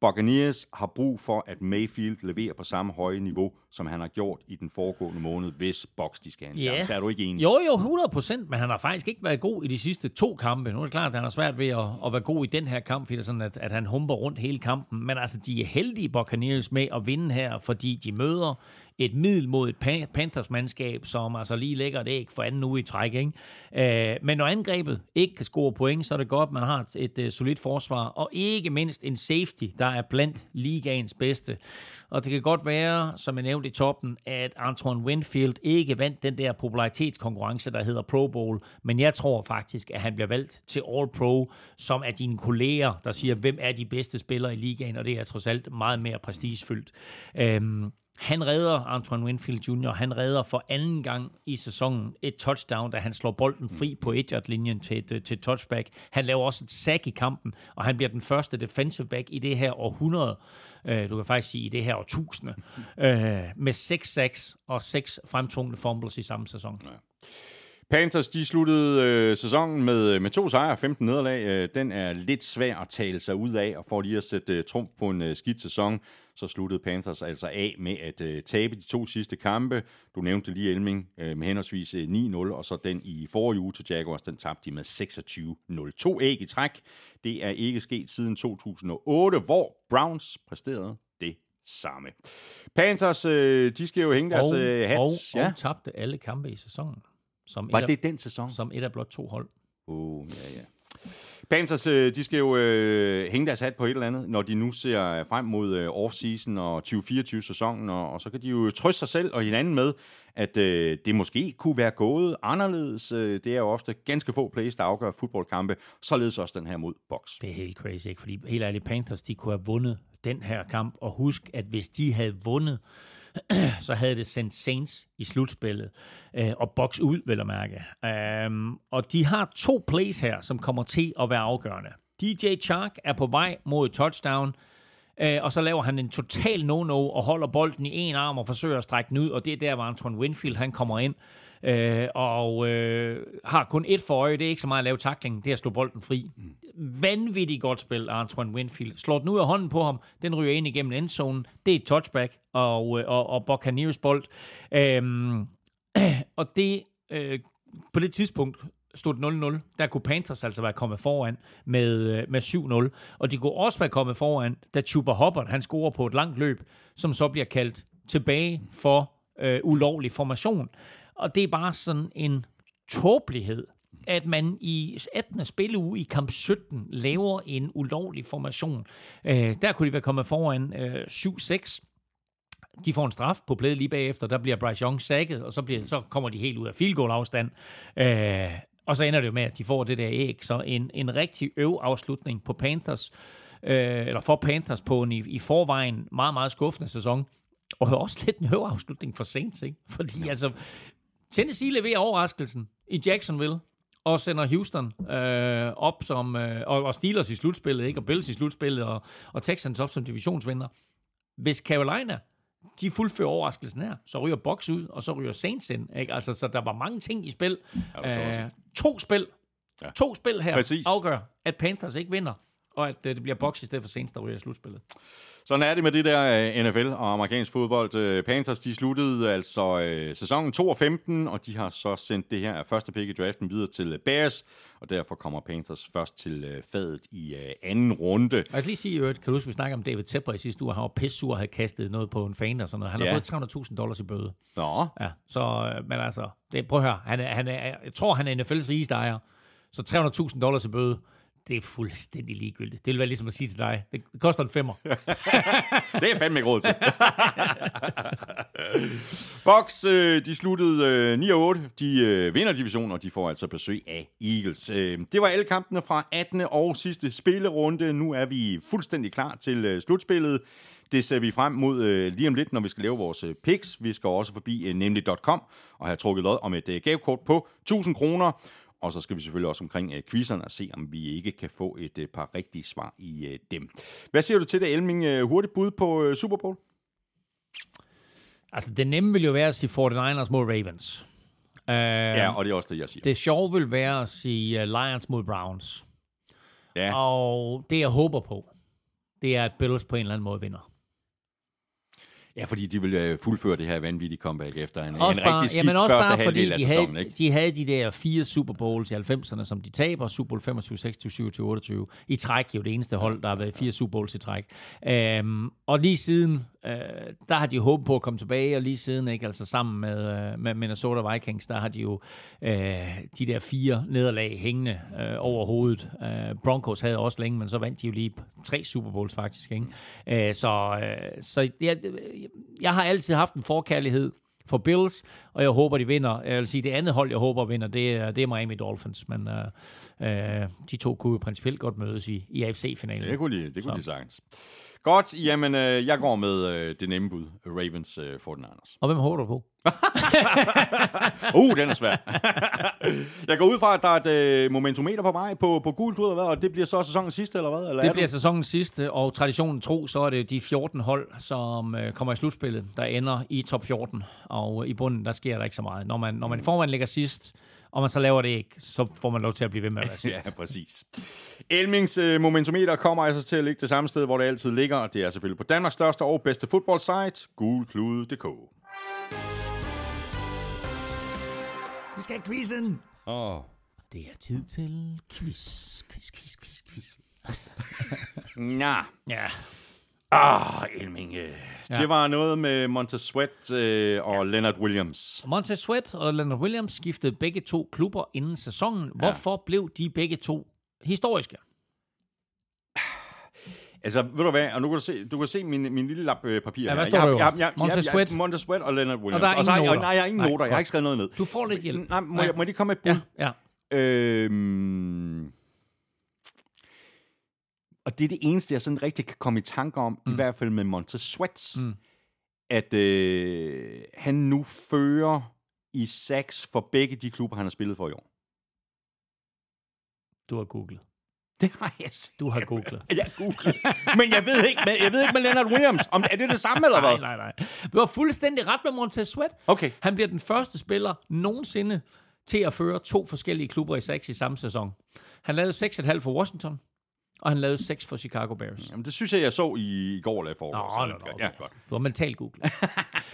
Buccaneers har brug for, at Mayfield leverer på samme høje niveau, som han har gjort i den foregående måned, hvis Bucks de skal have en Ja. chance. Er du ikke enig? Jo, jo, 100 procent, men han har faktisk ikke været god i de sidste to kampe. Nu er det klart, at han har svært ved at, at være god i den her kamp, fordi det er sådan, at, at han humper rundt hele kampen. Men altså, de er heldige Buccaneers med at vinde her, fordi de møder et middel mod et Pan- Panthers-mandskab, som altså lige lægger et æg for anden uge i træk. Ikke? Øh, men når angrebet ikke kan score point, så er det godt, at man har et, et, et solidt forsvar, og ikke mindst en safety, der er blandt ligaens bedste. Og det kan godt være, som jeg nævnte i toppen, at Antoine Winfield ikke vandt den der popularitetskonkurrence, der hedder Pro Bowl, men jeg tror faktisk, at han bliver valgt til All Pro, som er dine kolleger, der siger, hvem er de bedste spillere i ligaen, og det er trods alt meget mere prestigefyldt. Øhm, han redder Antoine Winfield Jr., han redder for anden gang i sæsonen et touchdown, da han slår bolden fri på 1-linjen til et, øh, til touchback. Han laver også et sack i kampen, og han bliver den første defensive back i det her århundrede, øh, du kan faktisk sige i det her årtusinde, øh, med 6 sacks og 6 fremtvungne fumbles i samme sæson. Panthers, de sluttede øh, sæsonen med, øh, med to sejre og 15 nederlag. Øh, den er lidt svær at tale sig ud af, og for lige at sætte øh, trump på en øh, skidt sæson, så sluttede Panthers altså af med at øh, tabe de to sidste kampe. Du nævnte lige Elming øh, med henholdsvis øh, 9-0, og så den i forrige uge til Jaguars, den tabte de med 26-0. To æg i træk. Det er ikke sket siden 2008, hvor Browns præsterede det samme. Panthers, øh, de skal jo hænge deres og, øh, og, hats. og tabte alle kampe i sæsonen. Som Var et af, det den sæson? som et af blot to hold. Oh, ja, ja. Panthers, øh, de skal jo øh, hænge deres hat på et eller andet, når de nu ser frem mod øh, off-season og 2024-sæsonen, og, og så kan de jo trøste sig selv og hinanden med, at øh, det måske kunne være gået anderledes. Øh, det er jo ofte ganske få plays, der afgør fodboldkampe, således også den her mod Box. Det er helt crazy, ikke? Fordi helt ærligt, Panthers, de kunne have vundet den her kamp. Og husk, at hvis de havde vundet, (clears throat) så havde det sendt Saints i slutspillet, øh, og box ud, vil jeg mærke. Um, og de har to plays her, som kommer til at være afgørende. DJ Chark er på vej mod touchdown, øh, og så laver han en total no-no og holder bolden i en arm og forsøger at strække den ud, og det er der, hvor Antoine Winfield han kommer ind. Øh, og øh, har kun et for øje. Det er ikke så meget at lave takling, det er at slå bolden fri. Mm. Vanvittigt godt spil Antoine Winfield. Slår den ud af hånden på ham, den ryger ind igennem endzonen. Det er et touchback og, og, og Buccaneers bold. Øhm, (clears throat) og det øh, på det tidspunkt stod 0-0, der kunne Panthers altså være kommet foran med, øh, med 7-0. Og de kunne også være kommet foran, da Chuba Hubbard, han scorer på et langt løb, som så bliver kaldt tilbage for øh, ulovlig formation. Og det er bare sådan en tåbelighed, at man i 18. spilleuge i kamp 17 laver en ulovlig formation. Øh, der kunne de være kommet foran øh, 7-6. De får en straf på plæde lige bagefter. Der bliver Bryce Young sækket, og så, bliver, så kommer de helt ud af field goal afstand. Øh, og så ender det jo med, at de får det der æg. Så en, en rigtig øv afslutning på Panthers, øh, eller for Panthers på en i, i forvejen meget, meget skuffende sæson. Og også lidt en øv afslutning for Saints, ikke? Fordi ja. altså, Tennessee leverer overraskelsen i Jacksonville og sender Houston øh, op som, øh, og, og Steelers i slutspillet, ikke? og Bills i slutspillet, og, og Texans op som divisionsvinder. Hvis Carolina de fuldfører overraskelsen her. Så ryger Box ud, og så ryger Saints ind. Ikke? Altså, så der var mange ting i spil. Ja, uh, to spil. Ja. To spil her Præcis. afgør, at Panthers ikke vinder og at øh, det bliver boks i stedet for Saints, der ryger i slutspillet. Sådan er det med det der øh, NFL og amerikansk fodbold. Øh, Panthers, de sluttede altså sæsonen 2 15, og de har så sendt det her første pick i draften videre til Bears, og derfor kommer Panthers først til fadet i anden runde. Og jeg kan lige sige, kan du huske, vi snakker om David Tepper i sidste uge, han var pissur og havde kastet noget på en fan og sådan noget. Han ja. har fået 300.000 dollars i bøde. Nå. Ja, så, men altså, det, prøv at høre, han er, han er, jeg tror, han er NFL's rigeste ejer, så 300.000 dollars i bøde det er fuldstændig ligegyldigt. Det vil være ligesom at sige til dig, det koster en femmer. (laughs) det er fandme ikke råd til. (laughs) Box, øh, de sluttede øh, 9-8. De øh, vinder divisionen, og de får altså besøg af Eagles. Det var alle kampene fra 18. og sidste spillerunde. Nu er vi fuldstændig klar til slutspillet. Det ser vi frem mod øh, lige om lidt, når vi skal lave vores øh, picks. Vi skal også forbi øh, nemlig.com og have trukket lod om et øh, gavekort på 1000 kroner. Og så skal vi selvfølgelig også omkring øh, quizzerne og se, om vi ikke kan få et øh, par rigtige svar i øh, dem. Hvad siger du til det, Elming? Øh, hurtigt bud på øh, Super Bowl? Altså, det nemme vil jo være at sige 49ers mod Ravens. Uh, ja, og det er også det, jeg siger. Det sjove vil være at sige uh, Lions mod Browns. Ja. Og det, jeg håber på, det er, at Bills på en eller anden måde vinder. Ja, fordi de vil øh, fuldføre det her vanvittige comeback efter en, også en bare, rigtig skidt jamen også første bare, fordi de sæsonen. Havde, ikke? De havde de der fire Super Bowls i 90'erne, som de taber. Super Bowl 25, 26, 27, 28. I træk jo det eneste hold, der har været fire Super Bowls i træk. Um, og lige siden øh, der har de håbet på at komme tilbage, og lige siden, ikke, altså sammen med, øh, med Minnesota Vikings, der har de jo øh, de der fire nederlag hængende øh, over hovedet. Øh, Broncos havde også længe, men så vandt de jo lige tre Super Bowls faktisk. Ikke? Øh, så øh, så jeg, jeg har altid haft en forkærlighed for Bills, og jeg håber, de vinder. Jeg vil sige, det andet hold, jeg håber vinder, det er, det er Miami Dolphins, men øh, øh, de to kunne jo principielt godt mødes i, i AFC-finalen. Det kunne de, det kunne de sagtens. Godt, jamen øh, jeg går med øh, det nemme bud, Ravens øh, 49ers. Og hvem håber du på? (laughs) uh, den er svær. jeg går ud fra, at der er et øh, momentometer på vej på, på gult ud, og det bliver så sæsonens sidste, eller hvad? Eller det bliver du? sæsonens sidste, og traditionen tro, så er det de 14 hold, som øh, kommer i slutspillet, der ender i top 14. Og i bunden, der sker der ikke så meget. Når man, når man i forvejen ligger sidst, og man så laver det ikke, så får man lov til at blive ved med at være (laughs) sidst. ja, præcis. Elmings øh, momentometer kommer altså til at ligge det samme sted, hvor det altid ligger, og det er selvfølgelig på Danmarks største og bedste fodboldsite, gulklude.dk. Vi skal have quizzen! Åh. Oh. Det er tid til quiz, quiz, quiz, quiz, quiz. (laughs) Nå. Ja. Ah, Elming. Øh. Ja. Det var noget med Montez Sweat øh, og ja. Leonard Williams. Montez Sweat og Leonard Williams skiftede begge to klubber inden sæsonen. Hvorfor ja. blev de begge to historiske? Altså, ved du hvad, og nu kan du se, du kan se min, min lille lap øh, papir ja, hvad står her. Jeg, jeg, jeg, Montez Sweat. Montez Sweat og Leonard Williams. Og der er ingen og så, noter. nej, jeg har ingen nej, noter. Jeg har ikke skrevet noget ned. Du får lidt hjælp. Nej, må, jeg, må jeg lige komme med et bud? Ja. ja. Øhm, og det er det eneste, jeg sådan rigtig kan komme i tanke om, mm. i hvert fald med Montez Sweats, mm. at øh, han nu fører i sacks for begge de klubber, han har spillet for i år. Du har googlet. Det har jeg set. Du har googlet. Jeg googlet. Men jeg ved ikke med, jeg ved ikke med Leonard Williams. Om, er det det samme, eller hvad? Nej, nej, nej. Du har fuldstændig ret med Montez Sweat. Okay. Han bliver den første spiller nogensinde til at føre to forskellige klubber i seks i samme sæson. Han lavede 6,5 for Washington, og han lavede 6 for Chicago Bears. Jamen, det synes jeg, jeg så i, går eller i forgår. Nå, nå, nå, okay. Ja, godt. Du har mentalt googlet.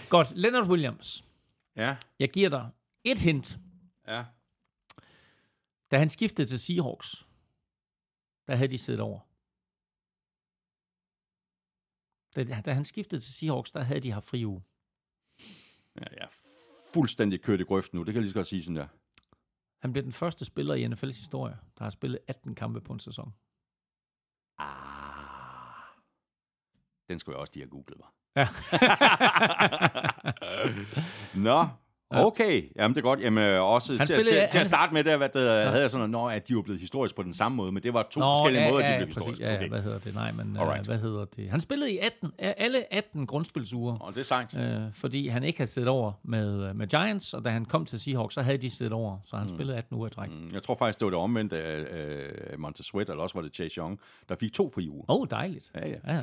godt. Leonard Williams. Ja. Jeg giver dig et hint. Ja. Da han skiftede til Seahawks, der havde de siddet over. Da, da han skiftede til Seahawks, der havde de haft fri uge. Ja, jeg er fuldstændig kørt i grøften nu. Det kan jeg lige så godt sige sådan der. Han blev den første spiller i NFL's historie, der har spillet 18 kampe på en sæson. Ah. Den skulle jeg også lige have googlet, var. Ja. (laughs) Nå, okay. Jamen, det er godt. Jamen, øh, også Han til, spillede- til, til at han- starte med, der, hvad der, ja. havde jeg sådan noget, at de var blevet historisk på den samme måde, men det var to Nå, forskellige ja, måder, ja, de blev præcis. historiske. Ja, ja, okay. hvad hedder det? Nej, men uh, Alright. hvad hedder det? Han spillede i 18, øh, alle 18 grundspilsuger, Og det er sejt. øh, fordi han ikke havde siddet over med, øh, med Giants, og da han kom til Seahawks, så havde de siddet over, så han mm. spillede 18 uger i træk. Åh, Mm, Jeg tror faktisk, det var det omvendte af øh, Montez Sweat, eller også var det Chase Young, der fik to fri uger. oh, dejligt. Ja, ja. Ja.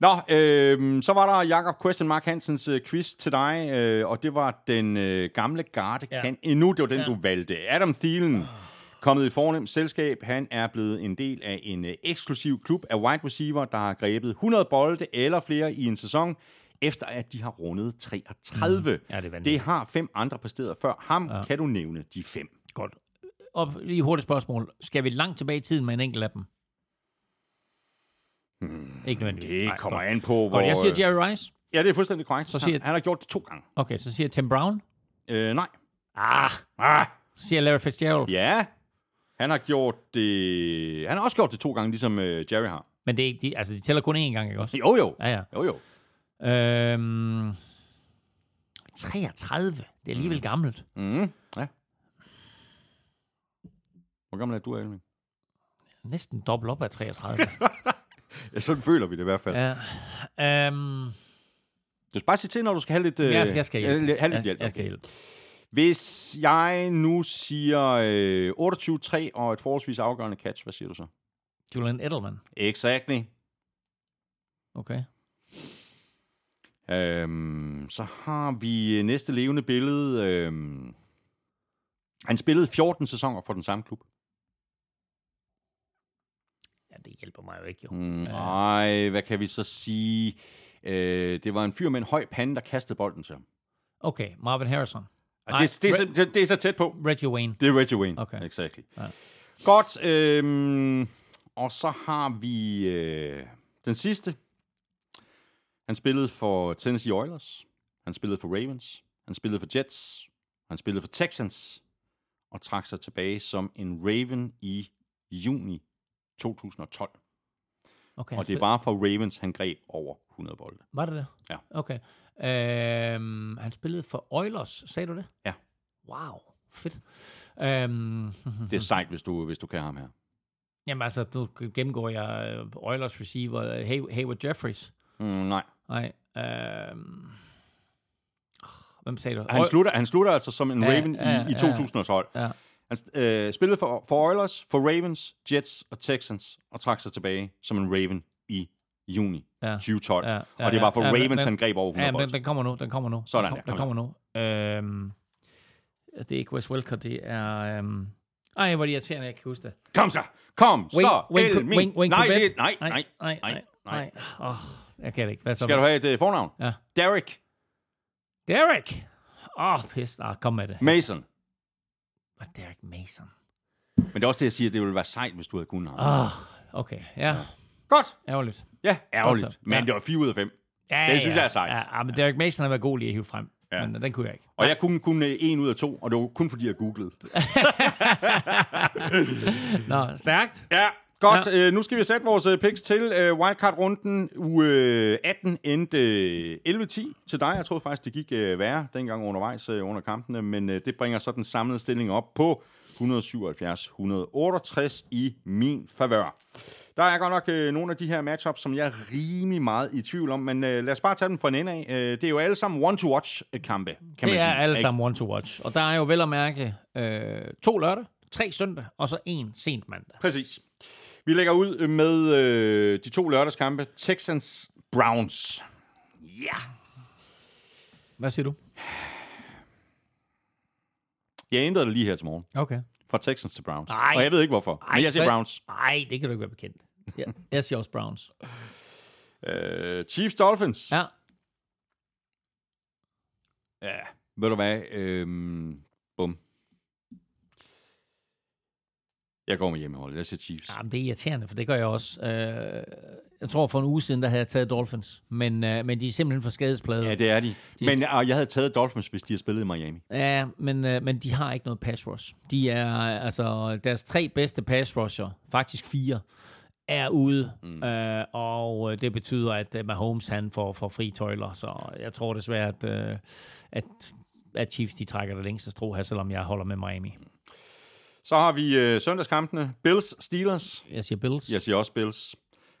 Nå, øh, så var der Jakob Question Mark Hansens øh, quiz til dig, øh, og det var den øh, gamle garde Ja. kan endnu, det var den, Ja. du valgte. Adam Thielen, kommet i fornemt selskab. Han er blevet en del af en øh, eksklusiv klub af wide receiver, der har grebet 100 bolde eller flere i en sæson, efter at de har rundet 33. Mm. Ja, det er det har fem andre præsteret før ham. Ja. Kan du nævne de fem? Godt. Og lige hurtigt spørgsmål. Skal vi langt tilbage i tiden med en enkelt af dem? Hmm, ikke nødvendigvis. Det Nej, kommer godt. an på, hvor... Godt, jeg siger Jerry Rice. Ja, det er fuldstændig korrekt. Så siger- han, han har gjort det to gange. Okay, så siger Tim Brown. Øh, nej. Ah, Ah, så siger Larry Fitzgerald. Ja, han har gjort det... Han har også gjort det to gange, ligesom øh, Jerry har. Men det er ikke, de, altså, de tæller kun én gang, ikke også? Jo, jo. Ja, ja. Jo, jo. Øhm, 33. Det er alligevel gammelt. Mm, ja. Hvor gammel er du, Elving? Næsten dobbelt op af 33. (laughs) Ja, sådan føler vi det i hvert fald. Ja. ja. Øhm, Du skal bare sige til, når du skal have lidt, øh, jeg, skal hjælpe. have lidt jeg, hjælp. jeg skal okay. hjælpe. Hvis jeg nu siger øh, 28-3 og et forholdsvis afgørende catch, hvad siger du så? Julian Edelman. Exactly. Okay. Øhm, så har vi næste levende billede. Øhm, han spillede 14 sæsoner for den samme klub. Ja, det hjælper mig jo ikke, jo. Mm, ej, hvad kan vi så sige? Øh, det var en fyr med en høj pande, der kastede bolden til ham. Okay, Marvin Harrison. Nej, det, det, er så, det, det er så tæt på. Reggie Wayne. Det er Reggie Wayne. Okay. Exactly. Ja. Godt. Øhm, og så har vi øh, den sidste. Han spillede for Tennessee Oilers. Han spillede for Ravens. Han spillede for Jets. Han spillede for Texans. Og trak sig tilbage som en Raven i juni 2012. Okay, Og det var for Ravens, han greb over 100 bolde. Var det det? Ja. Okay. Øhm, han spillede for Oilers, sagde du det? Ja. Wow, fedt. Øhm, (laughs) Det er sejt, hvis du, hvis du kan ham her. jamen altså, nu gennemgår jeg øh, Oilers receiver, øh, Hay- Hayward Jeffries. Mm, nej. Nej. Øhm, hvem sagde du? Han slutter, han slutter altså som en Ja, Raven ja, i, i ja. 2012. Ja. Han øh, spillede for, for Oilers, for Ravens, Jets og Texans, og trak sig tilbage som en Raven i juni Ja. 2012. Ja, ja, og det var for ja, Ravens, men- han greb over 100 Ja, den, den kommer nu, den kommer nu. Sådan den, der, kom, kom den kommer nu. Øhm, det er ikke Wes Welker, det er... Øhm, ej, hvor er det irriterende, jeg kan huske det. Kom så! Kom så! Wayne, Elmin. Wayne, Wayne nej, det, nej, nej, nej, nej, nej. Åh, jeg kan det ikke. Hvad så? Skal du have et uh, fornavn? Ja. Derek Derek! Åh, oh, pis. Ah, kom med det. Mason. Hvad er Derek Mason? Men det er også det, jeg siger, det ville være sejt, hvis du havde kunnet ham. Åh, oh, okay. Ja, Godt. ærgerligt. Ja, ærgerligt. Men Ja. det var 4 ud af 5. Ja, Det synes ja, jeg er sejt. Ja, ja, men Derek Mason har været god lige at hive frem. Ja. Ja. Men øh, den kunne jeg ikke. Og jeg kunne kun 1 ud af 2, og det var kun fordi, jeg googlede. (laughs) Nå, stærkt. Ja, godt. Ja. Øh, nu skal vi sætte vores øh, picks til øh, wildcard-runden. Uge øh, 18 endte øh, 11-10 til dig. Jeg troede faktisk, det gik øh, værre dengang undervejs øh, under kampene, men øh, det bringer så den samlede stilling op på 177-168 i min favør. Der er godt nok øh, nogle af de her matchups, som jeg er rimelig meget i tvivl om, men øh, lad os bare tage dem fra en ende af. Øh, det er jo alle sammen one-to-watch-kampe, kan man det sige. er alle sammen one to watch. Og der er jo vel at mærke øh, to lørdag, tre søndag, og så en sent mandag. Præcis. Vi lægger ud med øh, de to lørdagskampe. Texans Browns. Ja. Hvad siger du? Jeg ændrede det lige her til morgen. Okay. Fra Texans til Browns. Ej. Og jeg ved ikke hvorfor. men jeg siger hvad- Browns. Nej, det kan du ikke være bekendt. Ja, jeg siger også Browns. (laughs) Øh, Chiefs Dolphins. Ja. ja. Ved du hvad? Øhm, bum. Jeg går med hjemmeholdet. Jeg siger Chiefs. Jamen, det er irriterende, for det gør jeg også. Øh, jeg tror, for en uge siden, der havde jeg taget Dolphins. Men, øh, men de er simpelthen for skadesplade. Ja, det er de. Men uh, jeg havde taget Dolphins, hvis de har spillet i Miami. Ja, men, øh, men de har ikke noget pass rush. De er, altså, deres tre bedste pass rusher, faktisk fire, er ude. Mm. Øh, og øh, det betyder, at uh, Mahomes han får, får fri tøjler. Så jeg tror desværre, at, uh, at, at Chiefs de trækker det længste strå her, selvom jeg holder med Miami. Så har vi øh, søndagskampene. Bills, Steelers. Jeg siger Bills. Jeg siger også Bills.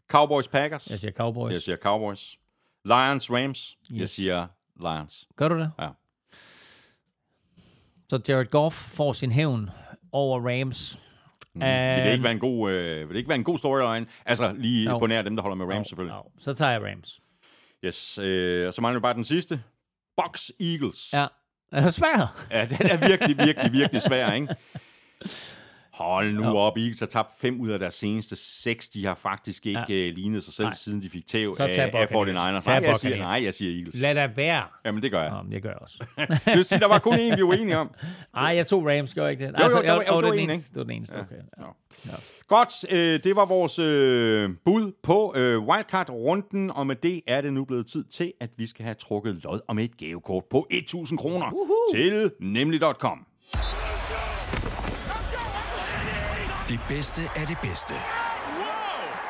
Cowboys, Packers. Jeg siger Cowboys. Jeg siger Cowboys. Lions, Rams. Yes. Jeg siger Lions. Gør du det? Ja. Så Jared Goff får sin hævn over Rams. Mm. Vil det ikke være en god, øh, vil det ikke være en god storyline? Altså lige Jo. på nær dem, der holder med Rams selvfølgelig. Jo, så tager jeg Rams. Yes, øh, og så mangler vi bare den sidste. Bucks, Eagles. Ja. Er (laughs) svært? Ja, den er virkelig, virkelig, virkelig svær, ikke? (laughs) Hold nu Jo. op, Eagles har tabt fem ud af deres seneste seks. De har faktisk ikke Ja. ja. lignet sig selv, Nej. siden de fik tæv af, af Buccaneers. 49ers. Tag Nej, jeg siger, nej, jeg siger Eagles. Lad da være. Jamen, det gør jeg. Nå, det gør jeg også. Det vil sige, der var kun en, vi var enige om. (laughs) Ej, jeg tog Rams, gør jeg ikke det? jo, der var- jo, det, var den en, eneste. Det var den eneste, okay. Ja. Ja. Godt, øh, det var vores øh, bud på øh, wildcard-runden, og med det er det nu blevet tid til, at vi skal have trukket lod om et gavekort på 1.000 kroner til nemlig.com. Det bedste af det bedste.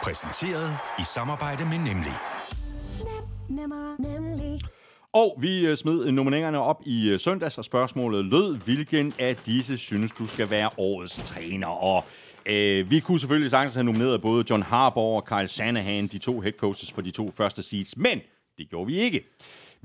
Præsenteret i samarbejde med Nemlig. Nemmer, nemlig. Og vi øh, smed nomineringerne op i øh, søndags, og spørgsmålet lød, hvilken af disse synes du skal være årets træner? Og øh, vi kunne selvfølgelig sagtens have nomineret både John Harbaugh og Kyle Shanahan, de to head coaches for de to første seeds, men det gjorde vi ikke.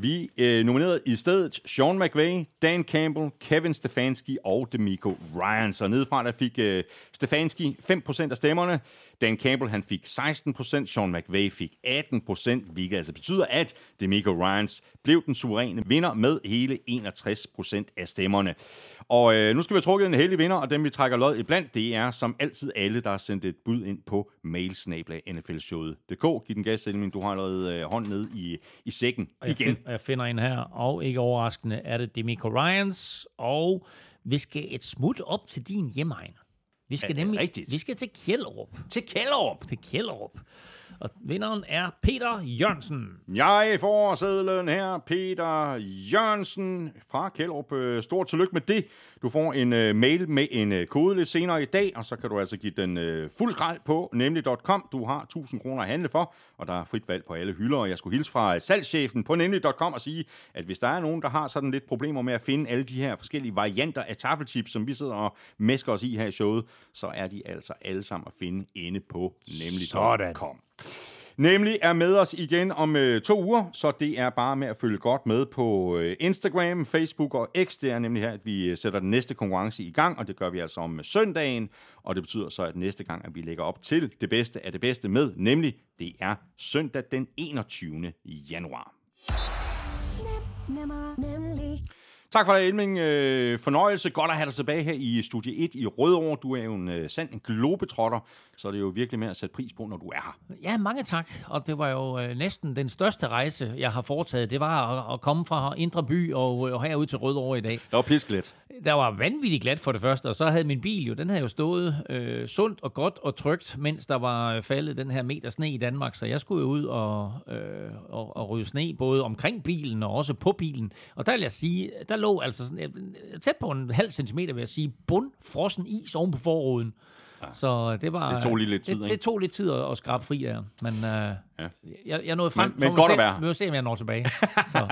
Vi øh, nominerede i stedet Sean McVay, Dan Campbell, Kevin Stefanski og Demico Ryan. Så nedefra der fik øh, Stefanski 5% af stemmerne. Dan Campbell han fik 16%, Sean McVay fik 18%, hvilket altså betyder, at Demico Ryans blev den suveræne vinder med hele 61% af stemmerne. Og øh, nu skal vi have trukket en heldig vinder, og dem vi trækker lod iblandt, det er som altid alle, der har sendt et bud ind på mailsnabla.nflshowet.dk. Giv den gas, Elmin. Du har allerede øh, hånd ned i, i sækken Og jeg, igen. find, jeg finder en her, og ikke overraskende er det Demico Ryans, og vi skal et smut op til din hjemegn. Vi skal nemlig rigtigt? vi skal til Kjellerup. Til Kælderup. Til Kjellerup. Og vinderen er Peter Jørgensen. Jeg får sædlen her, Peter Jørgensen fra Kjellerup. Øh, Stort tillykke med det. Du får en øh, mail med en øh, kode lidt senere i dag, og så kan du altså give den øh, fuld skrald på nemlig.com. Du har 1000 kroner at handle for, og der er frit valg på alle hylder. Og jeg skulle hilse fra øh, salgschefen på nemlig.com og sige, at hvis der er nogen, der har sådan lidt problemer med at finde alle de her forskellige varianter af taffelchips, som vi sidder og mesker os i her i showet, så er de altså alle sammen at finde inde på nemlig.com. Nemlig er med os igen om øh, to uger, så det er bare med at følge godt med på øh, Instagram, Facebook og X. Det er nemlig her, at vi øh, sætter den næste konkurrence i gang, og det gør vi altså om øh, søndagen. Og det betyder så, at næste gang, at vi lægger op til det bedste af det bedste med, nemlig det er søndag den 21. januar. Nemmer, nemlig. Tak for det, Elming. Øh, fornøjelse. Godt at have dig tilbage her i Studie 1 i Rødovre. Du er jo en øh, sand en globetrotter, så er det jo virkelig med at sætte pris på, når du er her. Ja, mange tak. Og det var jo øh, næsten den største rejse, jeg har foretaget. Det var at, at komme fra Indre By og, og herud til Rødovre i dag. Det var pisklet. Der var vanvittigt glat for det første, og så havde min bil jo, den havde jo stået øh, sundt og godt og trygt, mens der var øh, faldet den her meter sne i Danmark. Så jeg skulle jo ud og, øh, og, og rydde sne, både omkring bilen og også på bilen. Og der vil jeg sige, der lå altså sådan, øh, tæt på en halv centimeter, vil jeg sige, bundfrossen is oven på forruden. Så det var... Det tog lige lidt tid, det, ikke? det tog lidt tid at, at skrabe fri der. Men øh, Ja. jeg, jeg nåede frem. Men- men godt se, at være. Vi må se, om jeg når tilbage. (laughs) Så.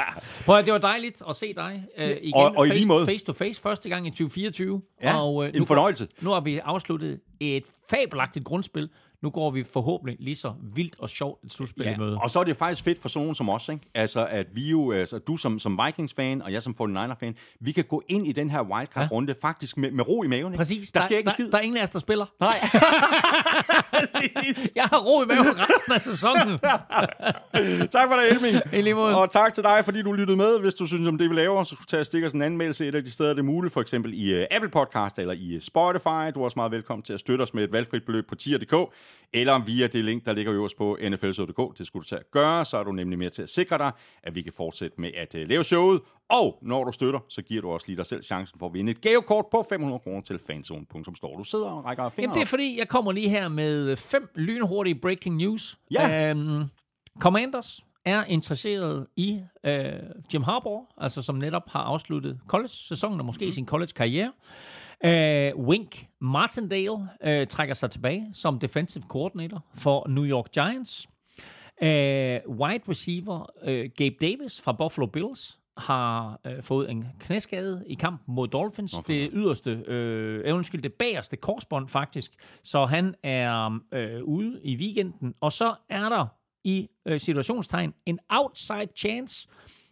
Prøv at, det var dejligt at se dig øh, igen. Og- og i lige face, måde. face to face første gang i 2024. Ja, og, øh, en fornøjelse. Nu har vi afsluttet et fabelagtigt grundspil. Nu går vi forhåbentlig lige så vildt og sjovt et slutspil i møde. og så er det faktisk fedt for sådan nogen som os, ikke? Altså, at vi jo, altså, du som, som Vikings-fan, og jeg som 49er-fan, vi kan gå ind i den her wildcard-runde faktisk med, med ro i maven, ikke? Præcis. Der sker ikke der, skid. der er ingen af os, der spiller. Nej. (laughs) Jeg har ro i maven resten af sæsonen. (laughs) tak for det, Elming. (laughs) I lige måde. Og tak til dig, fordi du lyttede med. Hvis du synes om det, vi laver, så tag og stik os en anmeldelse et af de steder, det er muligt. For eksempel i uh, Apple Podcast eller i uh, Spotify. Du er også meget velkommen til at støtte os med et valgfrit beløb på tier.dk. eller via det link, der ligger øverst på nflshow.dk. Det skulle du tage at gøre, så er du nemlig med til at sikre dig, at vi kan fortsætte med at uh, lave showet. Og når du støtter, så giver du også lige dig selv chancen for at vinde et gavekort på 500 kroner til fanzone.store. Du sidder og rækker fingre Jamen, det er fordi, jeg kommer lige her med fem lynhurtige breaking news. Ja. Øhm, Commanders er interesseret i øh, Jim Harbaugh, altså som netop har afsluttet college-sæsonen og måske mm. sin college-karriere. Øh, Wink Martindale øh, trækker sig tilbage som defensive coordinator for New York Giants. Øh, wide receiver øh, Gabe Davis fra Buffalo Bills har øh, fået en knæskade i kampen mod Dolphins. Nå, for det yderste, øh, undskyld, det bagerste korsbånd faktisk. Så han er øh, ude i weekenden. Og så er der i øh, situationstegn en outside chance,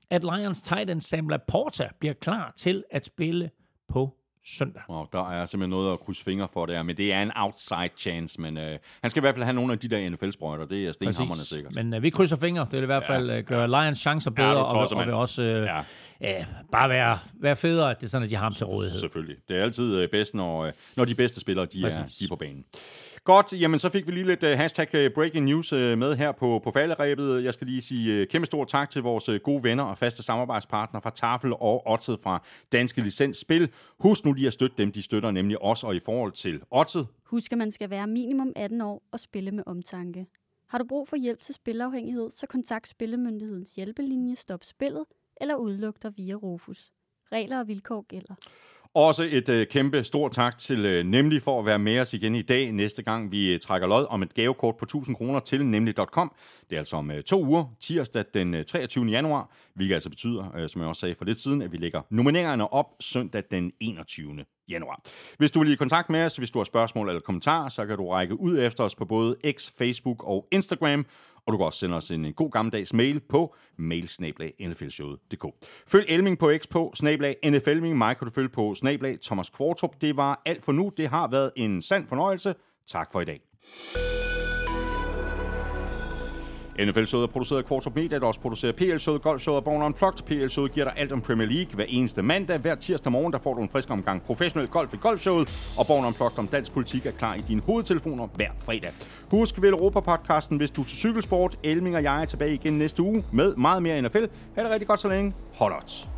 at Lions tight end Sam Laporta bliver klar til at spille på søndag. Og der er simpelthen noget at krydse fingre for der, men det er en outside chance, men øh, han skal i hvert fald have nogle af de der NFL-sprøjter, det er stenhammerne sikkert. Men øh, vi krydser fingre. Det vil i hvert fald øh, gøre Lions chancer bedre, og, tosser, og vil mand. også øh, Ja. ja. bare være, være federe, at det er sådan, at de har ham til rådighed. Selvfølgelig. Det er altid øh, bedst, når, øh, når de bedste spillere de er, de er på banen. Godt, jamen så fik vi lige lidt uh, hashtag øh, breaking news uh, med her på, på falderæbet. Jeg skal lige sige uh, kæmpe stor tak til vores uh, gode venner og faste samarbejdspartnere fra Tafel og Otted fra Danske Licens Spil. Husk nu lige at støtte dem, de støtter nemlig os, og i forhold til Otted, Husk, at man skal være minimum 18 år og spille med omtanke. Har du brug for hjælp til spilafhængighed, så kontakt Spillemyndighedens hjælpelinje Stop Spillet eller udluk dig via Rufus. Regler og vilkår gælder. Også et øh, kæmpe stort tak til øh, Nemlig for at være med os igen i dag. Næste gang vi øh, trækker lod om et gavekort på 1000 kroner til nemlig.com. Det er altså om øh, to uger, tirsdag den øh, 23. januar, hvilket altså betyder, øh, som jeg også sagde for lidt siden, at vi lægger nomineringerne op søndag den 21. januar. Hvis du vil i kontakt med os, hvis du har spørgsmål eller kommentarer, så kan du række ud efter os på både X, Facebook og Instagram. Og du kan også sende os en god gammeldags mail på mailsnablag.nflshowet.dk. Følg Elming på X på snablag NFLming. Mig kan du følge på snablag Thomas Kvartrup. Det var alt for nu. Det har været en sand fornøjelse. Tak for i dag. NFL-showet er produceret af Kvartrup Media, der også producerer PL-showet, Golf-showet og Born Unplugged. PL-showet giver dig alt om Premier League hver eneste mandag. Hver tirsdag morgen, der får du en frisk omgang professionel golf i Golf-showet, og Born Unplugged om dansk politik er klar i dine hovedtelefoner hver fredag. Husk vel Europa-podcasten, hvis du er til cykelsport. Elming og jeg er tilbage igen næste uge med meget mere NFL. Ha' det rigtig godt så længe. Hold odds.